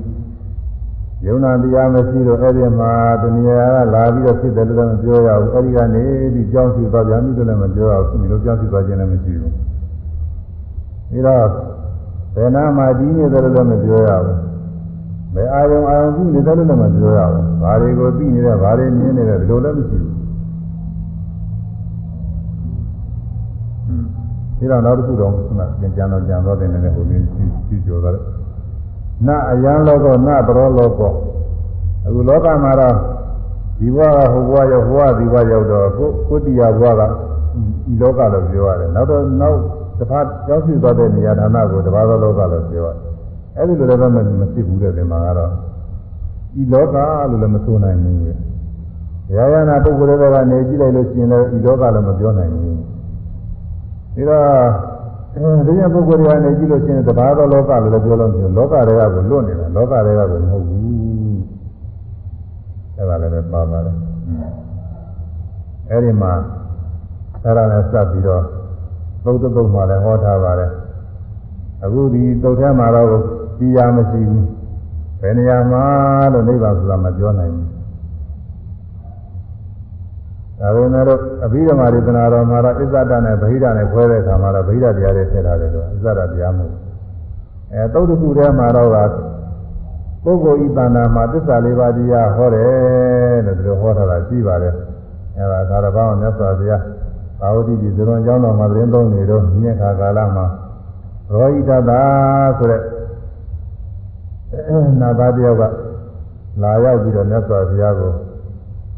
ယုံနာတရားမရှိတော့အဲ့ဒီမှာတဏှာကလာပြီးတော့ဖြစ်တယ်လို့လည်းမပြောရဘူးအဲ့ဒီကနေပြီးကြောင်းစီသွားပြန်ပြီလို့လည်းမပြောရဘူးဒီလိုကြောင်းစီသွားခြင်းလည်းမရှိဘူးဒါတော့ဘယ်နာမှာဒီနေတယ်လို့လည်းမပြောရဘူး ဘယ်အာယုံအာယုံကြည့်နေတယ်လို့လည်းမပြောရဘူး။ဘာတွေကိုသိနေတယ်ဘာတွေမြင်နေတယ်ဒီလိုလည်းမရှိဘူး။ဒီတော့နောက်တစ်ခုတော့ခုနကကြံတော့ကြံတော့တယ်လည်းဟိုလေးကြည့်ကြည့်ကြော်တယ်။နအယံလောကောနပရောလောကောအခုလောကမှာတော့ဒီဘဝကဟိုဘဝရောက်ဟိုဘဝဒီဘဝရောက်တော့ကိုကိုတရားဘဝကဒီလောကလို့ပြောရတယ်နောက်တော့နောက်တစ်ဖက်ရောက်ရှိသွားတဲ့နေရာဌာနကိုတပါးသောလောကလို့ပြောရတယ် အဲ့ဒီလိုလည်းပဲမဖြစ်ဘူးတဲ့ဒီမှာကတော့ဒီလောကလို့လည်းမဆိုနိုင်ဘူး။ရာယနာပုဂ္ဂိုလ်တွေကနေကြည့်လိုက်လို့ရှိရင်လည်းဒီလောကလည်းမပြောနိုင်ဘူး။ဒါတော့ဒီရပုဂ္ဂိုလ်တွေကနေကြည့်လို့ရှိရင်တဘာသောလောကလို့လည်းပြောလို့ရှိရင်လောကတွေကကိုလွတ်နေတာလောကတွေကကိုမဟုတ်ဘူး။အဲ့ဒါလည်းပဲပါပါတယ်။အဲ့ဒီမှာအဲ့ဒါလည်းစပ်ပြီးတော့သုတ်တုတ်မှလည်းဟောထားပါတယ်။အခုဒီသုတ်ထဲမှာတော့ တရားမရှိဘူး။ဘယ်နေရာမှာလို့နိဗ္ဗာန်ဆိုတာမပြောနိုင်ဘူး။ဒါပေမဲ့လို့အဘိဓမ္မာဒေသနာတော်မှာတော့အစ္ဆဒနဲ့ဗဟိဒနဲ့ခွဲတဲ့အခါမှာတော့ဗဟိဒတရားတွေထည့်ထားတယ်လို့အစ္ဆဒတရားမဟုတ်ဘူး။အဲသုတ်တခုထဲမှာတော့ကပုဂ္ဂိုလ်ဤတဏ္ဍာမှာသစ္စာလေးပါးတရားဟောတယ်လို့ဒီလိုဟောထားတာရှိပါတယ်။အဲဒါသာရဘောင်းမြတ်စွာဘုရားဘာဝတိကြီးဇေရွန်ကျောင်းတော်မှာသတင်းသုံးနေတော့မြင့်ခါကာလမှာရောဟိတတာဆိုတဲ့ နာသားတယောက်ကလာရောက်ပြီးတော့မြတ်စွာဘုရားကို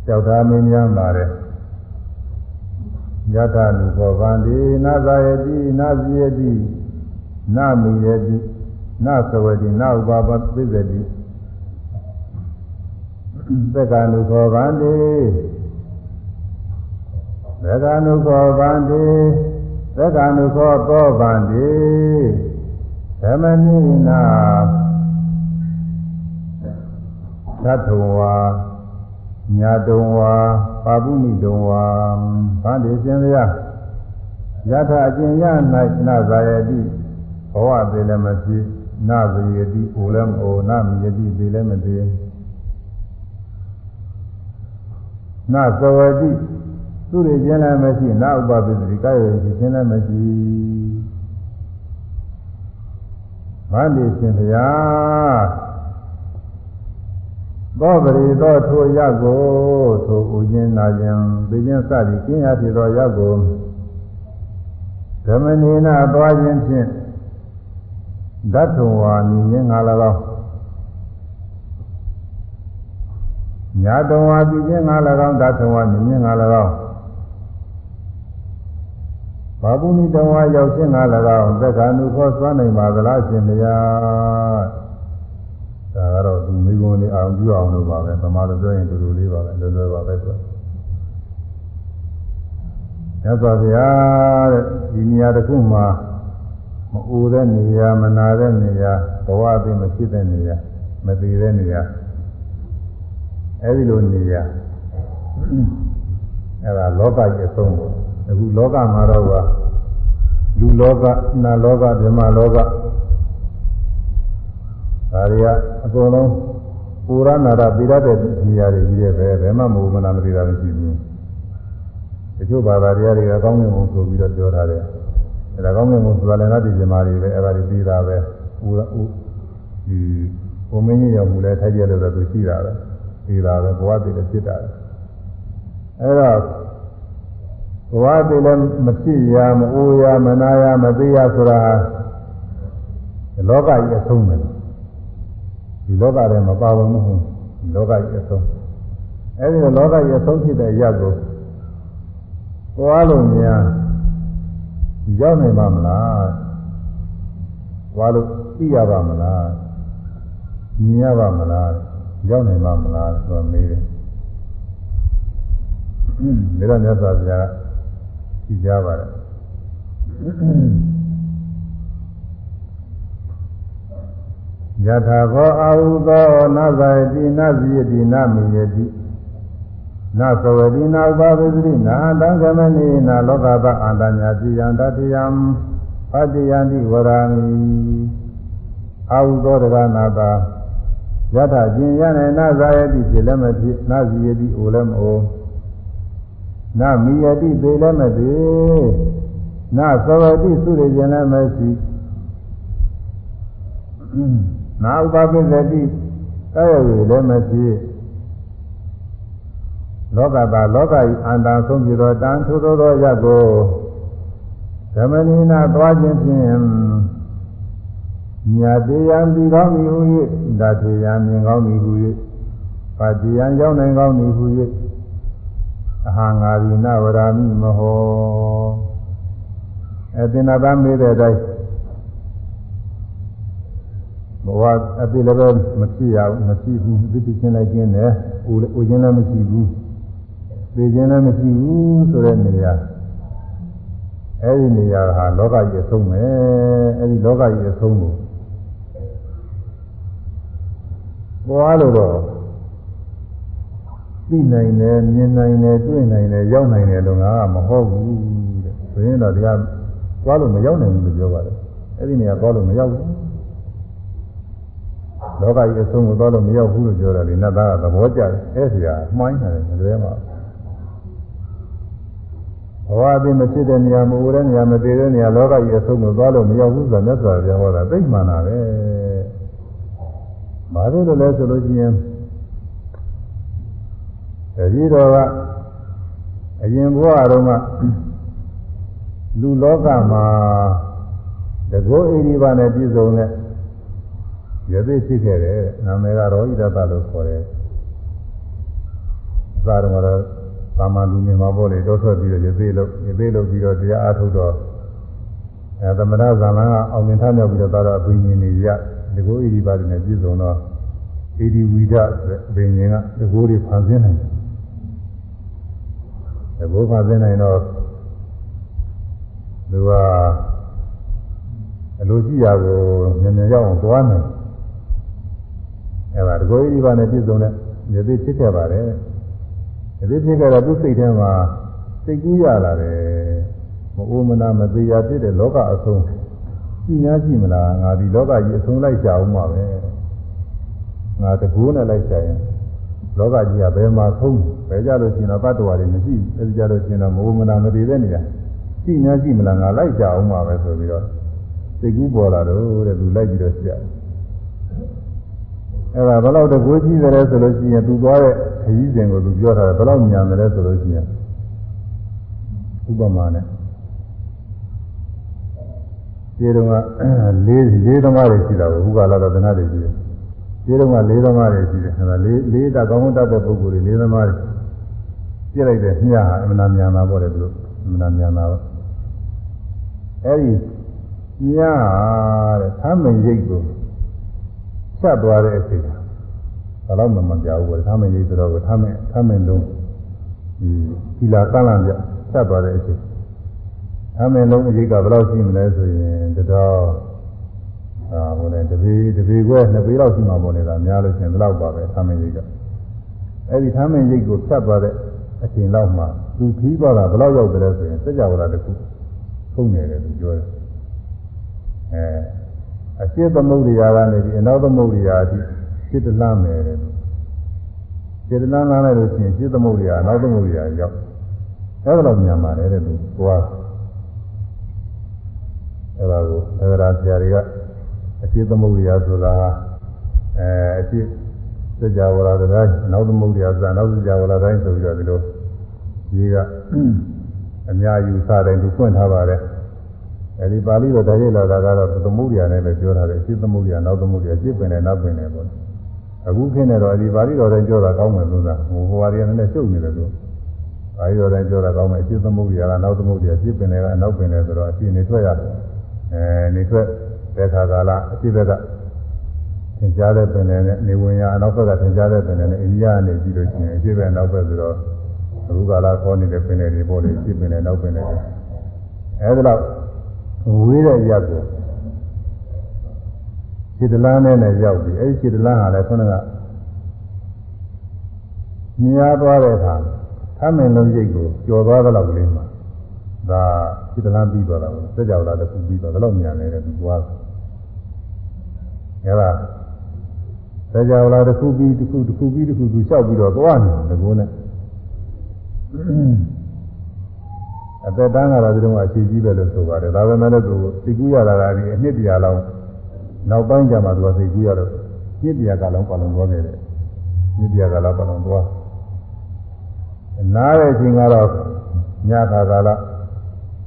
ကြောက်သားမင်းများပါတယ်ယထာနုဘောဗန္တိနာဇာယတိနာဇိယတိနာမီယတိနာသဝတိနာဥပါပပိသတိသက္ကနုဘောဗန္တိသက္ကနုဘောဗန္တိသက္ကနုခောသောဗန္တိသမနိနာ သတ္ထဝါညာတုံဝါပါပုမိတုံဝါဗန္တိရှင်ဗျာယထာအကျင့်ရ၌နာဇာယတိဘဝသေးလည်းမဖြစ်နာဇယတိအိုလည်းမအိုနာမယတိသေးလည်းမသေးနာသဝတိသူတွေခြင်းလည်းမရှိနာဥပပိသတိကာယဝေခြင်းလည်းမရှိဗန္တိရှင်ဗျာ သောပရိသောထိုရကိုထိုဥခြင်းနာခြင်းသိခြင်းစသည်ကျင်းရဖြစ်သောရကိုဓမ္မနေနာသွားခြင်းဖြင့်ဓာတ်ထုံဝါမြင်ခြင်းငါ၎င်းညာတုံဝါပြီးခြင်းငါ၎င်းဓာတ်ထုံဝါမြင်ခြင်းငါ၎င်းဘာပုနိတဝါရောက်ခြင်းငါ၎င်းသက္ကာနုခောစွမ်းနိုင်ပါသလားရှင်မယား ဒါကတော့သူမိဂုံလေးအောင်ပြုအောင်လို့ပါပဲဗမာလိုပြောရင်တူတူလေးပါပဲလွယ်လွယ်ပါပဲဆိုရသော်ဗျာတဲ့ဒီနေရာတစ်ခုမှာမအိုတဲ့နေရာမနာတဲ့နေရာဘဝအပြင်မဖြစ်တဲ့နေရာမသေးတဲ့နေရာအဲဒီလိုနေရာအဲဒါလောကကြီးအဆုံးပေါ့အခုလောကမှာတော့ကလူလောကနာလောကဓမ္မလောက ဒါတွေကအကုန်လုံးပူရနာတာပြီးရတဲ့နေရာတွေကြီးရဲ့ပဲဘယ်မှမဟုတ်မနာမသိတာမရှိဘူးတချို့ဘာသာတရားတွေကကောင်းကင်ဘုံဆိုပြီးတော့ပြောထားတယ်အဲဒါကောင်းကင်ဘုံဆိုတာလည်းငါဒီဇမာတွေပဲအဲဒါတွေပြီးတာပဲပူရဥဒီဘုံမင်းကြီးရောက်မှုလဲထိုက်ကြလို့တော့သူရှိတာပဲပြီးတာပဲဘဝတည်လည်းဖြစ်တာအဲတော့ဘဝတည်လည်းမဖြစ်ရမအိုးရမနာရမသိရဆိုတာလောကကြီးအဆုံးပဲ ဒီလောကထဲမှာပါဝင်မှုဒီလောကကြီးအဆုံးအဲဒီလောကကြီးအဆုံးဖြစ်တဲ့ရက်ကိုသွားလို့များရောက်နိုင်ပါမလားသွားလို့သိရပါမလားမြင်ရပါမလားရောက်နိုင်ပါမလားဆိုတော့မေးတယ်ဒါတော့မြတ်စွာဘုရားကြည့်ကြပါတယ် ယထာခောအာဟုသောနဇာတိနဇိယတိနမိယတိနသဝတိနာဥပဝိသတိနာတံကမနိနာလောကသအန္တညာတိယံတတိယံပတ္တိယံတိဝရဏီအာဟုသောတကနာတာယထာကျင်ရနေနဇာယတိဖြစ်လည်းမဖြစ်နဇိယတိအိုလည်းမအိုနမိယတိပေလည်းမပေနသဝတိသုရိခြင်းလည်းမရှိ နာဥပပိသတိကာယဝေလည်းမဖြစ်လောကသာလောကဤအန္တန်ဆုံးပြီးတော့တန်ထိုးသောသောရက်ကိုဓမ္မနိနာသွားခြင်းဖြင့်ညာတရားဒီကောင်းပြီဟူ၍ဒါထေယမြင်ကောင်းပြီဟူ၍ပါတိယရောက်နိုင်ကောင်းပြီဟူ၍အဟာငါရိနဝရာမိမဟောအသင်္နာသားမေးတဲ့အတိုင်း ဘဝအတိလည်းပဲမဖြစ်ရဘူးမဖြစ်ဘူးသိသိချင်းလိုက်ခြင်းနဲ့ဦးဦးချင်းလည်းမရှိဘူးသိခြင်းလည်းမရှိဘူးဆိုတဲ့နေရာအဲဒီနေရာဟာလောကကြီးအဆုံးပဲအဲဒီလောကကြီးအဆုံးကိုသွားလို့တော့သိနိုင်တယ်မြင်နိုင်တယ်တွေ့နိုင်တယ်ရောက်နိုင်တယ်လို့ငါကမဟုတ်ဘူးတဲ့ဆိုရင်တော့တရားသွားလို့မရောက်နိုင်ဘူးလို့ပြောပါတယ်အဲဒီနေရာသွားလို့မရောက်ဘူး လောကကြီးအဆုံးကိုသွားလို့မရောက်ဘူးလို့ပြောတယ်လေနတ်သားကသဘောကျတယ်အဲ့ဒီဟာမှိုင်းတယ်မလွဲမှာဘဝအပြင်မဖြစ်တဲ့နေရာမဟုတ်တဲ့နေရာမသေးတဲ့နေရာလောကကြီးအဆုံးကိုသွားလို့မရောက်ဘူးဆိုတာမြတ်စွာဘုရားဟောတာသိမှန်တာပဲဘာလို့လဲဆိုလို့ရှိရင်တတိတော်ကအရင်ဘဝတုန်းကလူလောကမှာတကောဣရိပါနဲ့ပြည့်စုံတဲ့ ရသေးဖြစ်ခဲ့တယ်နာမည်ကတော့ဣဒတလို့ခေါ်တယ်သာရမရသာမန်လူနေမှာပေါ့လေတောထွက်ပြီးတော့ရသေးလို့ရသေးလို့ပြီးတော့တရားအားထုတ်တော့အဲသမဏဇာလန်ကအောင်မြင်ထားမြောက်ပြီးတော့သာတော့အဘိညာဉ်တွေရဒီကိုဣရိပါနဲ့ပြည့်စုံတော့ဣတိဝိဒဆိုတဲ့အဘိညာဉ်ကဒီကိုတွေဖန်ဆင်းနိုင်တယ်ဒီကိုဖန်ဆင်းနိုင်တော့သူကအလိုရှိရာကိုညဉ့်ညရောက်အောင်သွားနိုင် အဲဒါတကောဤပါနဲ့ပြည့်စုံတဲ့ယသိဖြစ်ခဲ့ပါတယ်ယသိဖြစ်ခဲ့တော့သူ့စိတ်ထဲမှာစိတ်ကူးရလာတယ်မအိုးမနာမသေးရဖြစ်တဲ့လောကအဆုံးရှိများရှိမလားငါဒီလောကကြီးအဆုံးလိုက်ကြအောင်ပါပဲငါတကူနဲ့လိုက်ကြရင်လောကကြီးကဘယ်မှာဆုံးဘယ်ကြလို့ရှိရင်တော့တတ္တဝါတွေမရှိအဲဒီကြလို့ရှိရင်တော့မအိုးမနာမသေးတဲ့နေရာရှိများရှိမလားငါလိုက်ကြအောင်ပါပဲဆိုပြီးတော့စိတ်ကူးပေါ်လာတော့တဲ့သူလိုက်ပြီးတော့ရှာ အဲ့ဒါဘယ်လောက်တကိုးကြီးတယ်ဆိုလို့ရှိရင်သူသွားတဲ့ခရီးစဉ်ကိုသူပြောထားတယ်ဘယ်လောက်ညံတယ်ဆိုလို့ရှိရင်ဥပမာနဲ့ဒီတော့ကလေးလေးသမားတွေရှိတာကိုဘုရားလာတော့သနာတွေရှိတယ်ဒီတော့ကလေးသမားတွေရှိတယ်အဲ့ဒါလေးလေးတာကောင်းကောင်းတတ်တဲ့ပုဂ္ဂိုလ်တွေလေးသမားတွေပြည့်လိုက်တဲ့မြားဟာအမှန်တမြန်တာပေါ့လေသူအမှန်တမြန်တာပေါ့အဲ့ဒီမြားတဲ့သမ်းမင်ရိတ်ကို ဆက်သွားတဲ့အချိန်ဘာလို့မှမပြောဘူးပေါ့သမ်းမင်ရိတ်ဆိုတော့သမ်းမင်သမ်းမင်လုံးဒီသီလာကန့်လန့်ပြဆက်သွားတဲ့အချိန်သမ်းမင်လုံးအရိတ်ကဘယ်လောက်ရှိမလဲဆိုရင်တတော်အာဟိုလေတပေတပေခွဲနှစ်ပေလောက်ရှိမှာပေါ့လေဒါများလို့ရှိရင်ဘယ်လောက်ပါပဲသမ်းမင်ရိတ်ကအဲ့ဒီသမ်းမင်ရိတ်ကိုဖြတ်သွားတဲ့အချိန်လောက်မှာသူခီးသွားတာဘယ်လောက်ရောက်တယ်ဆိုရင်စัจ java တစ်ခုထုံနေတယ်သူပြောတယ်အဲ အရှိသမုဒ္ဒရာကနေပြီးအနောက်သမုဒ္ဒရာအထိစိတ္တလမ်းမယ်တဲ့စိတ္တလမ်းလာလိုက်လို့ရှိရင်စိတ္တသမုဒ္ဒရာအနောက်သမုဒ္ဒရာရောက်အဲ့ဒါတော့မြန်ပါတယ်တဲ့သူသွားအဲ့ဒါကိုသဒ္ဒရာဆရာတွေကအရှိသမုဒ္ဒရာဆိုတာအဲအရှိစကြဝဠာတိုင်းနောက်သမုဒ္ဒရာဆိုတာနောက်စကြဝဠာတိုင်းဆိုပြီးတော့ဒီလိုကြီးကအများယူဆတယ်သူဖွင့်ထားပါတယ် အဲဒီပါဠိတော်တရားလာတာကတော့သမုဒ္ဒရာနဲ့လည်းပြောထားတယ်အရှိသမုဒ္ဒရာနောက်သမုဒ္ဒရာအရှိပင်နဲ့နောက်ပင်နဲ့ပေါ့အခုခင်းနေတော့ဒီပါဠိတော်တိုင်းပြောတာကောင်းမယ်လို့သာဟိုဟိုဟာတွေကလည်းရှုပ်နေတယ်လို့ပါဠိတော်တိုင်းပြောတာကောင်းမယ်အရှိသမုဒ္ဒရာကနောက်သမုဒ္ဒရာအရှိပင်တွေကနောက်ပင်နဲ့ဆိုတော့အရှိနေထွက်ရတယ်အဲနေထွက်တဲ့ခါကာလအရှိဘက်ကသင်ကြားတဲ့ပင်နဲ့နေဝင်ရအနောက်ဘက်ကသင်ကြားတဲ့ပင်နဲ့အိန္ဒိယကနေပြီးလို့ရှိရင်အရှိဘက်နောက်ဘက်ဆိုတော့အခုကာလခေါ်နေတဲ့ပင်တွေပေါ်လေအရှိပင်နဲ့နောက်ပင်တွေအဲဒီတော့ ဝေးတဲ့ရက်ကိုခြေတလားနဲ့နဲ့ရောက်ပြီအဲဒီခြေတလားဟာလည်းခုနကမြားသွားတဲ့အခါသမင်လုံးရိတ်ကိုကျော်သွားတဲ့လောက်ကလေးမှာဒါခြေတလားပြီးသွားတာကိုစက်ကြောလာတစ်ခုပြီးသွားတယ်လို့မြန်နေတဲ့သူသွားအဲဒါစက်ကြောလာတစ်ခုပြီးတစ်ခုတစ်ခုပြီးတစ်ခုသူလျှောက်ပြီးတော့သွားနေတယ်ကိုနဲ့ အသက်တန်းကတော့ဒီတော့အရှိကြီးပဲလို့ဆိုပါတယ်ဒါပေမဲ့လည်းသူသိကူးရတာကဒီအနှစ်တရာလောက်နောက်ပိုင်းကျမှသူကသိကူးရတော့ညစ်ပြာကလုံးပါလုံးသွားခဲ့တယ်ညစ်ပြာကလုံးပါလုံးသွားနားတဲ့အချိန်ကတော့ညခါကာလ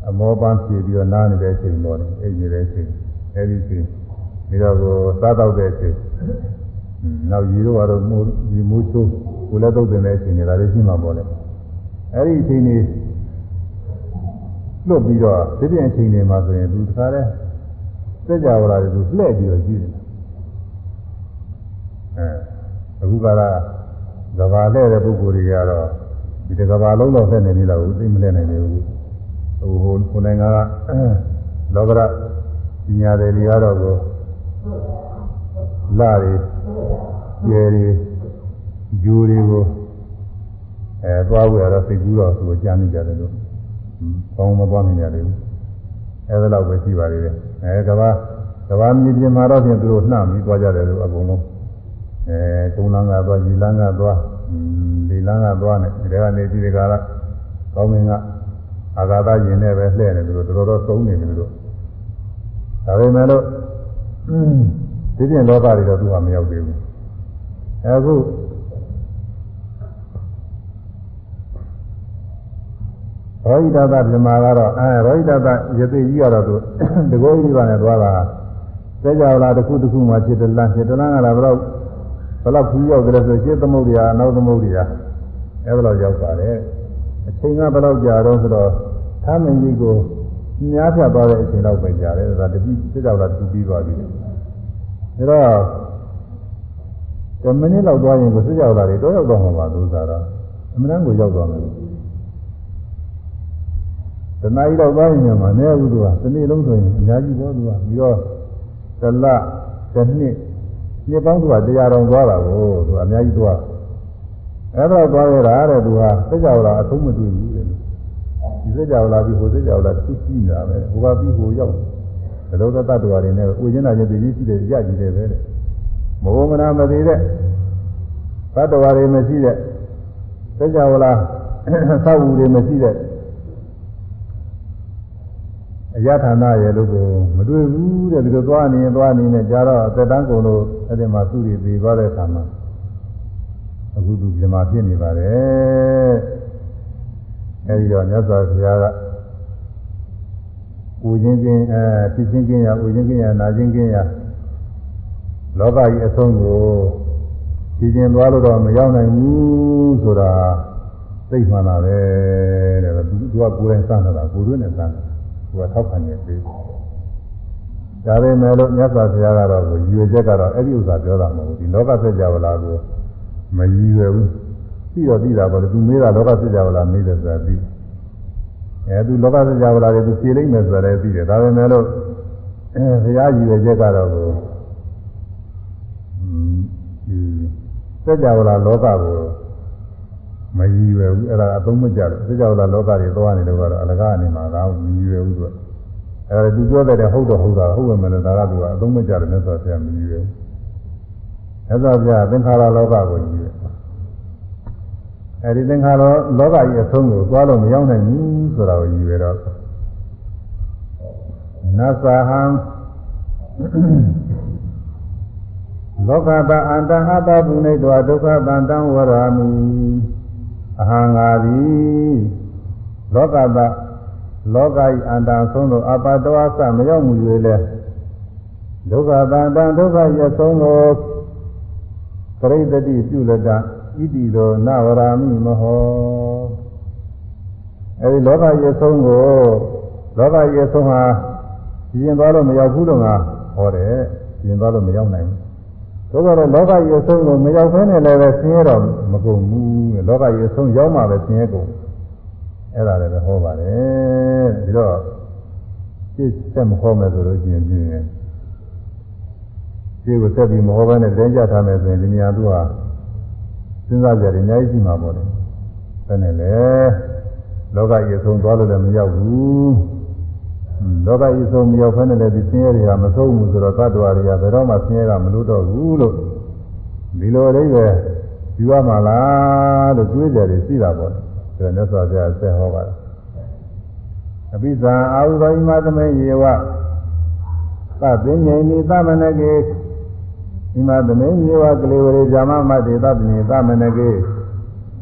အမောပန်းဖြေပြီးတော့နားနေတဲ့အချိန်တော့အိမ်နေတဲ့အချိန်အဲဒီအချိန်ပြီးတော့ကိုစားတော့တဲ့အချိန်နောက်ရီတော့ကတော့မိုးဒီမိုးချိုးကိုလည်းတုတ်တင်တဲ့အချိန်တွေဒါလေးရှိမှာပေါ့လေအဲဒီအချိန်တွေ လွတ်ပြီးတော့ဒီပြင်အချိန်တွေမှာဆိုရင်သူတခါတည်းစက်ကြဝဠာတွေသူလှည့်ပြီးတော့ကြည့်တယ်အဲအခုကလာကဘာလှည့်တဲ့ပုဂ္ဂိုလ်တွေကတော့ဒီတကဘာလုံးတော့လှည့်နေနေတော့သိမလှည့်နိုင်နေဘူးဟိုဟိုကိုယ်နိုင်ငံကလောကရပညာတွေတွေကတော့ကိုလာတွေကျယ်တွေဂျူတွေကိုအဲသွားဝယ်တော့စိတ်ကူးတော့သူကိုကြားနေကြတယ်လို့ ကောင်းမသွားနိုင်ကြတယ်အဲဒါတော့ပဲရှိပါသေးတယ်အဲကဘာကဘာမြေပြင်မှာတော့ဖြင့်သူတို့နှံ့ပြီးသွားကြတယ်လို့အကုန်လုံးအဲကုန်းလန်းကသွားရီလန်းကသွားဒီလန်းကသွားနဲ့ဒီကနေဒီကလာကောင်းမင်းကအာဂါသရင်နဲ့ပဲလှည့်နေတယ်လို့တော်တော်သုံးနေတယ်လို့ဒါပေမဲ့လို့ဒီပြင်လောကတွေတော့သူကမရောက်သေးဘူးအခု ရောဟိတသဗြမာကတော့အဲရောဟိတသယသိကြီးကတော့သူတကောကြီးပါနဲ့သွားတာစဲကြလာတစ်ခုတစ်ခုမှဖြစ်တယ်လားဖြစ်တယ်လားကလည်းဘယ်တော့ဘယ်တော့ခူးရောက်တယ်ဆိုရှင်းသမုဒ္ဒရာနောက်သမုဒ္ဒရာအဲဘယ်တော့ရောက်ပါတယ်အချိန်ကဘယ်တော့ကြာတော့ဆိုတော့သာမင်ကြီးကိုများပြသွားတဲ့အချိန်တော့ပဲကြာတယ်ဒါတတိစဲကြလာသူပြီးသွားပြီဒါတော့10မိနစ်လောက်သွားရင်ကိုစဲကြလာတွေတော့ရောက်တော့မှာပါသူစားတော့အမှန်တမ်းကိုရောက်သွားမယ် တနားကြီးတော့သွားရင်ညမှာနည်းဘူးသူကတစ်နေ့လုံးဆိုရင်အများကြီးပေါ်သူကပြီးတော့တလတစ်နှစ်နှစ်ပေါင်းသူကတရားတော်သွားတာကိုသူကအများကြီးသွားအဲ့တော့သွားရတာတဲ့သူကစိတ်ကြောက်တာအဆုံးမတွေ့ဘူးတဲ့ဒီစိတ်ကြောက်လာပြီးဟိုစိတ်ကြောက်လာသူရှိနေတာပဲဟိုကပြီးဟိုရောက်ဘလောကတ္တဝါတွေနဲ့ဥကျင်းလာခြင်းတည်ကြည်ရှိတယ်ရကြည်တယ်ပဲတဲ့မဟုတ်မနာမသေးတဲ့တ္တဝါတွေမရှိတဲ့စိတ်ကြောက်လာသောက်ဝူတွေမရှိတဲ့ အယထာနာရဲ့လို့ကိုမတွေ့ဘူးတဲ့ဒီလိုသွားနေရင်သွားနေနဲ့ကြာတော့အသက်တန်းကုန်လို့အဲ့ဒီမှာသူ့တွေပြီးသွားတဲ့အခါမှာအခုသူပြမဖြစ်နေပါတယ်အဲ့ဒီတော့မြတ်စွာဘုရားကဥခြင်းကင်းအဲဖြစ်ခြင်းကင်းရဥခြင်းကင်းရနာခြင်းကင်းရလောကကြီးအဆုံးကိုဖြည်ခြင်းသွားလို့တော့မရောက်နိုင်ဘူးဆိုတာသိမှန်တာပဲတဲ့သူကကိုယ်တိုင်စမ်းတာကိုယ်တွင်းနဲ့စမ်းတာ သူကထောက်ခံနေပြီဒါပေမဲ့လို့မြတ်စွာဘုရားကတော့ကိုရွေချက်ကတော့အဲ့ဒီဥစ္စာပြောတာမဟုတ်ဘူးဒီလောကစကြဝဠာကိုမရည်ရွယ်ဘူးပြီးတော့ပြီးတာပေါ့လေသူမေးတာလောကစကြဝဠာမေးတယ်ဆိုတာပြီးအဲသူလောကစကြဝဠာတွေသူဖြေလိုက်မယ်ဆိုတော့လည်းပြီးတယ်ဒါပေမဲ့လို့အဲဘုရားရည်ရွယ်ချက်ကတော့ကိုဒီစကြဝဠာလောကကို မရည်ရွယ်ဘူးအဲ့ဒါအသုံးမကျတယ်သိကြလားလောကတွေသွားနေလို့ကတော့အလကားအနေမှာကောမရည်ရွယ်ဘူးသူကအဲ့ဒါသူပြောတဲ့ဟုတ်တော့ဟုတ်တာဟုတ်ပဲမလို့ဒါကသူကအသုံးမကျတယ်မြတ်စွာဘုရားမရည်ရွယ်ဘူးမြတ်စွာဘုရားသင်္ခါရလောကကိုရည်ရွယ်အဲ့ဒီသင်္ခါရလောကကြီးအဆုံးကိုသွားလို့မရောက်နိုင်ဘူးဆိုတာကိုရည်ရွယ်တော့နသဟံလောကတာအန္တဟတာပုနေတောဒုက္ခတန်တံဝရမိ အဟံငါသည်လောကတလောကဤအန္တဆုံးသောအပတ္တဝါစမရောက်မှု၍လဲဒုက္ခတန်တံဒုက္ခရဆုံးသောပရိသတိပြုလတဣတိသောနဝရာမိမဟောအဲဒီလောကရဆုံးကိုလောကရဆုံးဟာရင်သွားလို့မရောက်ဘူးလို့ငါဟောတယ်ရင်သွားလို့မရောက်နိုင်ဘူး သို့တော်လောကကြီးအဆုံးကိုမရောက်ဘဲနဲ့လည်းပဲဆင်းရဲတော့မကုန်ဘူးလောကကြီးအဆုံးရောက်မှပဲဆင်းရဲကုန်အဲ့ဒါလည်းပဲဟောပါတယ်ဒီတော့စိတ်ဆက်မဟောမယ်ဆိုလို့ရှိရင်ပြင်းရင်ဒီကိုဆက်ပြီးမဟောဘဲနဲ့တင်းကြထားမယ်ဆိုရင်ဒီနေရာသူဟာစဉ်းစားကြတယ်အများကြီးရှိမှာပေါ့လေဘယ်နဲ့လဲလောကကြီးအဆုံးသွားလို့လည်းမရောက်ဘူး လောကကြီးဆုံးမရောက်ဖဲနဲ့လည်းဒီဆင်းရဲတွေကမဆုံးဘူးဆိုတော့သတ္တဝါတွေကဘယ်တော့မှဆင်းရဲကမလို့တော့ဘူးလို့ဒီလိုလေးပဲယူရမှာလားလို့တွေးကြတယ်ရှိတာပေါ့ဒါနဲ့မြတ်စွာဘုရားဆက်ဟောပါတယ်အပိသံအာဟုသောဣမသမေယေဝသဗ္ဗညေနိသမနကေဒီမှာသမင်းမြေဝကလေးဝရေဇာမမတေသပ္ပညေသမနကေ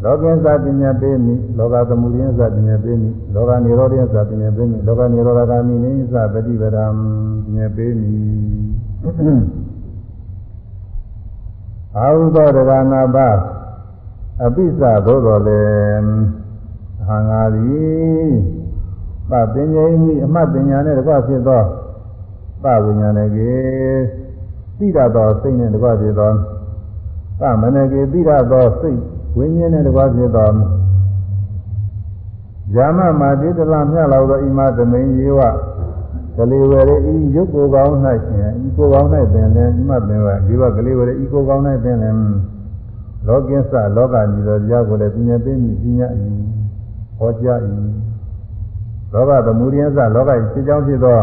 လောကင်းသပညာပေးမိလောကသမုဒိယသပညာပေးမိလောကနိရောဓယသပညာပေးမိလောကနိရောဓဂာမိနိသပฏิပဒံပညာပေးမိအာဟုသောတရဏဘအပိစ္ဆသို့တော်လေဟာငါသည်ပပင်ညာဤအမှတ်ပညာနဲ့တကွဖြစ်သောပဝိညာဏကေသိရသောစိတ်နဲ့တကွဖြစ်သောသမဏကေသိရသောစိတ် ဝိညာဉ်နဲ့တကွဖြစ်သောဇာမမာတိတလမြလောက်သောဣမသမိန်ယေဝကလေးဝရေဤရုပ်ကိုယ်ကောင်း၌ရှင်ဤကိုယ်ကောင်း၌ပင်လည်းဣမပင်ဝဒီဘကလေးဝရေဤကိုယ်ကောင်း၌ပင်လည်းလောကင်းစလောကကြီးသောတရားကိုလည်းပြညာသိမြပြညာဤဟောကြားဤလောကသမုဒိယစလောကကြီးဖြစ်ကြောင်းဖြစ်သော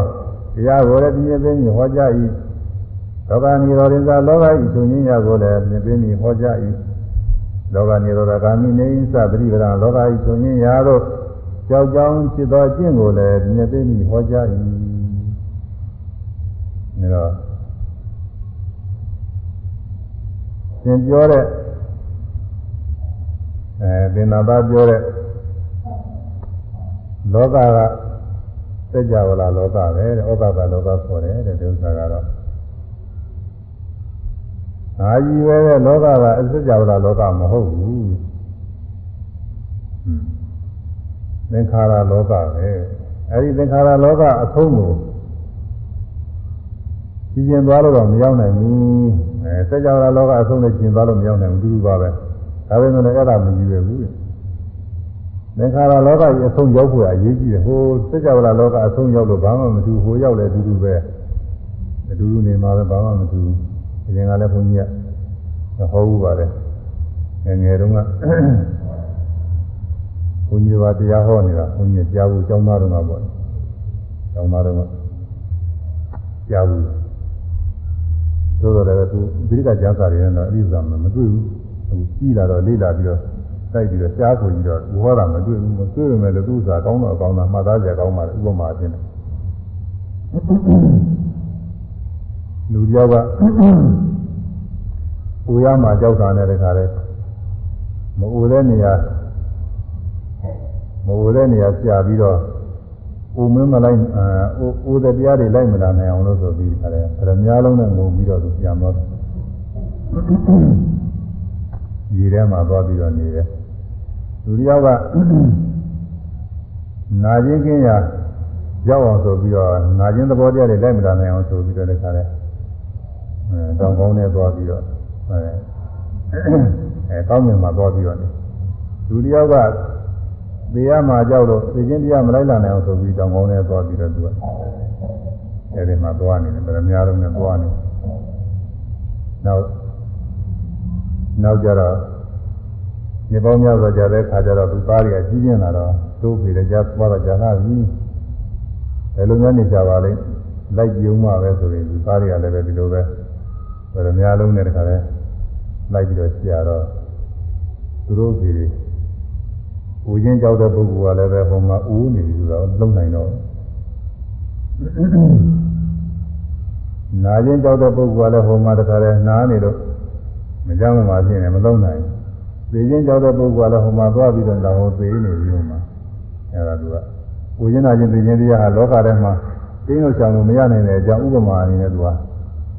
တရားကိုလည်းပြညာသိမြဟောကြားဤလောကနိရောဓင်္ဂလောကဤသူညညာကိုလည်းပြညာသိမြဟောကြားဤ လောကနိရောဓဂာမိနေသပရိပဒလောကဤသူညညာတို့ကြောက်ကြောင်းဖြစ်သောအကျင့်ကိုလည်းပြညာသိမြဟောကြားဤဒါတော့သင်ပြောတဲ့အဲသင်္နာသားပြောတဲ့လောကကစัจ java လာလောကပဲတဲ့ဩကပလောကခေါ်တယ်တဲ့ဒီဥစ္စာကတော့ ငါကြီးပဲတဲ့လောကကအစ္စကြောတာလောကမဟုတ်ဘူးသင်္ခါရလောကပဲအဲဒီသင်္ခါရလောကအဆုံးကိုကြီးကျင်သွားလို့တော့မရောက်နိုင်ဘူးအဲစကြဝဠာလောကအဆုံးနဲ့ကျင်သွားလို့မရောက်နိုင်ဘူးတူတူပါပဲဒါပေမဲ့လည်းအဲ့ဒါမကြည့်ရဘူးသင်္ခါရလောကကြီးအဆုံးရောက်ဖို့အရေးကြီးတယ်ဟိုစကြဝဠာလောကအဆုံးရောက်လို့ဘာမှမတူဟိုရောက်လည်းအတူတူပဲအတူတူနေမှာပဲဘာမှမတူဘူး အရင်ကလည်းဘုန်းကြီးကဟောဘူးပါတယ်ငယ်ငယ်တုန်းကဘုန်းကြီးကတရားဟောနေတာဘုန်းကြီးကြားဘူးကျောင်းသားတုန်းကပေါ့ကျောင်းသားတုန်းကကြားဘူးသို့တော်လည်းသူဒီကကျမ်းစာတွေနဲ့တော့အရိသာမမတွေ့ဘူးဟိုကြည့်လာတော့လေ့လာပြီးတော့တိုက်ပြီးတော့ကြားကိုကြီးတော့ဘောတာမတွေ့ဘူးမတွေ့ရမယ်လို့သူ့စာကောင်းတော့ကောင်းတာမှတ်သားကြကောင်းပါလေဥပမာအဖြစ်နဲ့ လူတယောက်ကကိုရမှာကြောက်တာနဲ့တခါလဲမအိုတဲ့နေရာမအိုတဲ့နေရာကြာပြီးတော့အိုမင်းမလိုက်အိုအိုတဲ့တရားတွေလိုက်မလာနိုင်အောင်လို့ဆိုပြီးခါလဲအဲ့ဒါများလုံးနဲ့ငုံပြီးတော့သူပြန်တော့ရေထဲမှာသွားပြီးတော့နေတယ်လူတယောက်ကနာခြင်းကင်းရာရောက်အောင်ဆိုပြီးတော့နာခြင်းသဘောတရားတွေလိုက်မလာနိုင်အောင်ဆိုပြီးတော့လည်းခါတယ်အဲ တောင်ကောင်းနဲ့သွားပြီးတော့အဲအဲကောင်းမြင်မှာသွားပြီးတော့နေလူတယောက်ကသေရမှာကြောက်လို့သိချင်းတရားမလိုက်လာနိုင်အောင်ဆိုပြီးတောင်ကောင်းနဲ့သွားပြီးတော့သူကအဲဒီမှာသွားနေတယ်ဗရမများလုံးနဲ့သွားနေနောက်နောက်ကြတော့ဒီပေါင်းများစွာကြာတဲ့ခါကျတော့သူသားတွေကကြီးပြင်းလာတော့သူ့ဖေလည်းကြားသွားတော့ကြာလာပြီဘယ်လိုများနေကြပါလိမ့်လိုက်ပြုံးမှပဲဆိုရင်သူသားတွေကလည်းပဲဒီလိုပဲဘ ယ်လိုများလုံးနဲ့တခါလဲလိုက်ပြီးတော့ကြာတော့သူတို့ဖေတွေဦးချင်းကြောက်တဲ့ပုဂ္ဂိုလ်ကလည်းပဲဟိုမှာဦးနေပြီဆိုတော့လုံးနိုင်တော့နာချင်းကြောက်တဲ့ပုဂ္ဂိုလ်ကလည်းဟိုမှာတခါလဲနားနေတော့မကြောက်မှဖြစ်နေမလုံးနိုင်ဘူးသေခြင်းကြောက်တဲ့ပုဂ္ဂိုလ်ကလည်းဟိုမှာသွားပြီးတော့တော့သေနေပြီဟိုမှာအဲဒါသူကကိုချင်းနာချင်းသေခြင်းတရားဟာလောကထဲမှာတင်းလို့ချောင်လို့မရနိုင်တဲ့အကြောင်းဥပမာအနေနဲ့သူက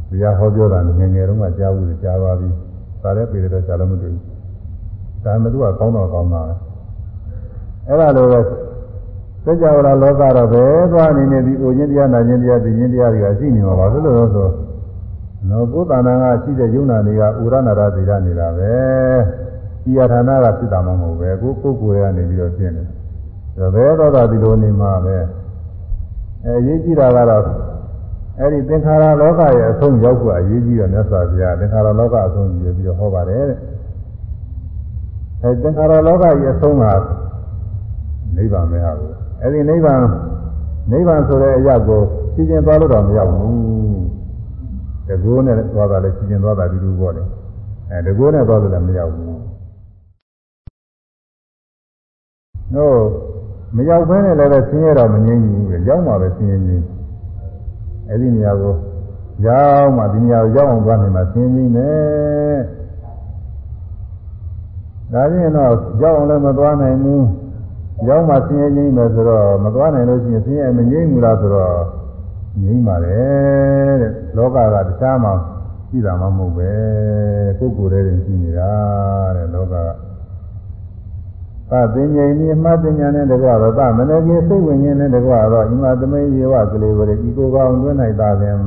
တရားဟောပြောတာငယ်ငယ်တုန်းကကြားဘူးကြားပါပြီဒါလည်းပြေတော့ကြားလို့မတွေ့ဘူးဒါမှမဟုတ်ကောင်းတော့ကောင်းတာအဲ့ဒါလိုပဲစัจ java လောကတော့ဘယ်သွားနေနေဒီအိုခြင်းတရားနာခြင်းတရားသိခြင်းတရားတွေကရှိနေမှာပါဆိုလို့ဆိုနော်ကိုယ်တဏ္ဍာကရှိတဲ့ယုံနာတွေကဥရဏရာသိရနေတာပဲဒီယဌာနကဖြစ်တာမှမဟုတ်ပဲကိုကိုကိုယ်ရနေပြီးတော့ဖြစ်နေတယ်ဘယ်တော့သာဒီလိုနေမှာပဲအဲရေးကြည့်တာကတော့ အဲ့ဒီသင်္ခါရလောကရဲ့အဆုံးရောက်ဖို့အရေးကြီးတယ်မြတ်စွာဘုရားသင်္ခါရလောကအဆုံးကြီးပြီးတော့ဟောပါတယ်တဲ့အဲသင်္ခါရလောကရဲ့အဆုံးကနိဗ္ဗာန်ပဲဟာဘူးအဲ့ဒီနိဗ္ဗာန်နိဗ္ဗာန်ဆိုတဲ့အရာကိုရှင်းရှင်းသွားလို့တော့မရောက်ဘူးတကူနဲ့သွားတာလည်းရှင်းရှင်းသွားတာဒီလိုပေါ့လေအဲတကူနဲ့သွားတယ်လည်းမရောက်ဘူးတို့မရောက်ဘဲနဲ့လည်းပဲဆင်းရဲတော့မငြိမ်းဘူးလေရောက်မှပဲဆင်းရဲငြိမ်း အဲ့ဒီနေရာကိုရောက်မှဒီနေရာကိုရောက်အောင်သွားနိုင်မှာသင်ကြီးနဲ့ဒါပြင်တော့ရောက်အောင်လည်းမသွားနိုင်ဘူးရောက်မှဆင်းရဲခြင်းပဲဆိုတော့မသွားနိုင်လို့ရှိရင်ဆင်းရဲမငြိမ့်ဘူးလားဆိုတော့ငြိမ့်ပါလေတဲ့လောကကတခြားမှရှိတာမှမဟုတ်ပဲကိုယ်ကိုယ်တည်းရှိနေတာတဲ့လောကက သပင်ငြိမ်นี่အမှတ်ပညာနဲ့တကွာတော့သမနကြီးစိတ်ဝင်ခြင်းနဲ့တကွာတော့ဣမသမေယေဝကလေးဝရဤကိုကောင်တွင်းနိုင်တာပင်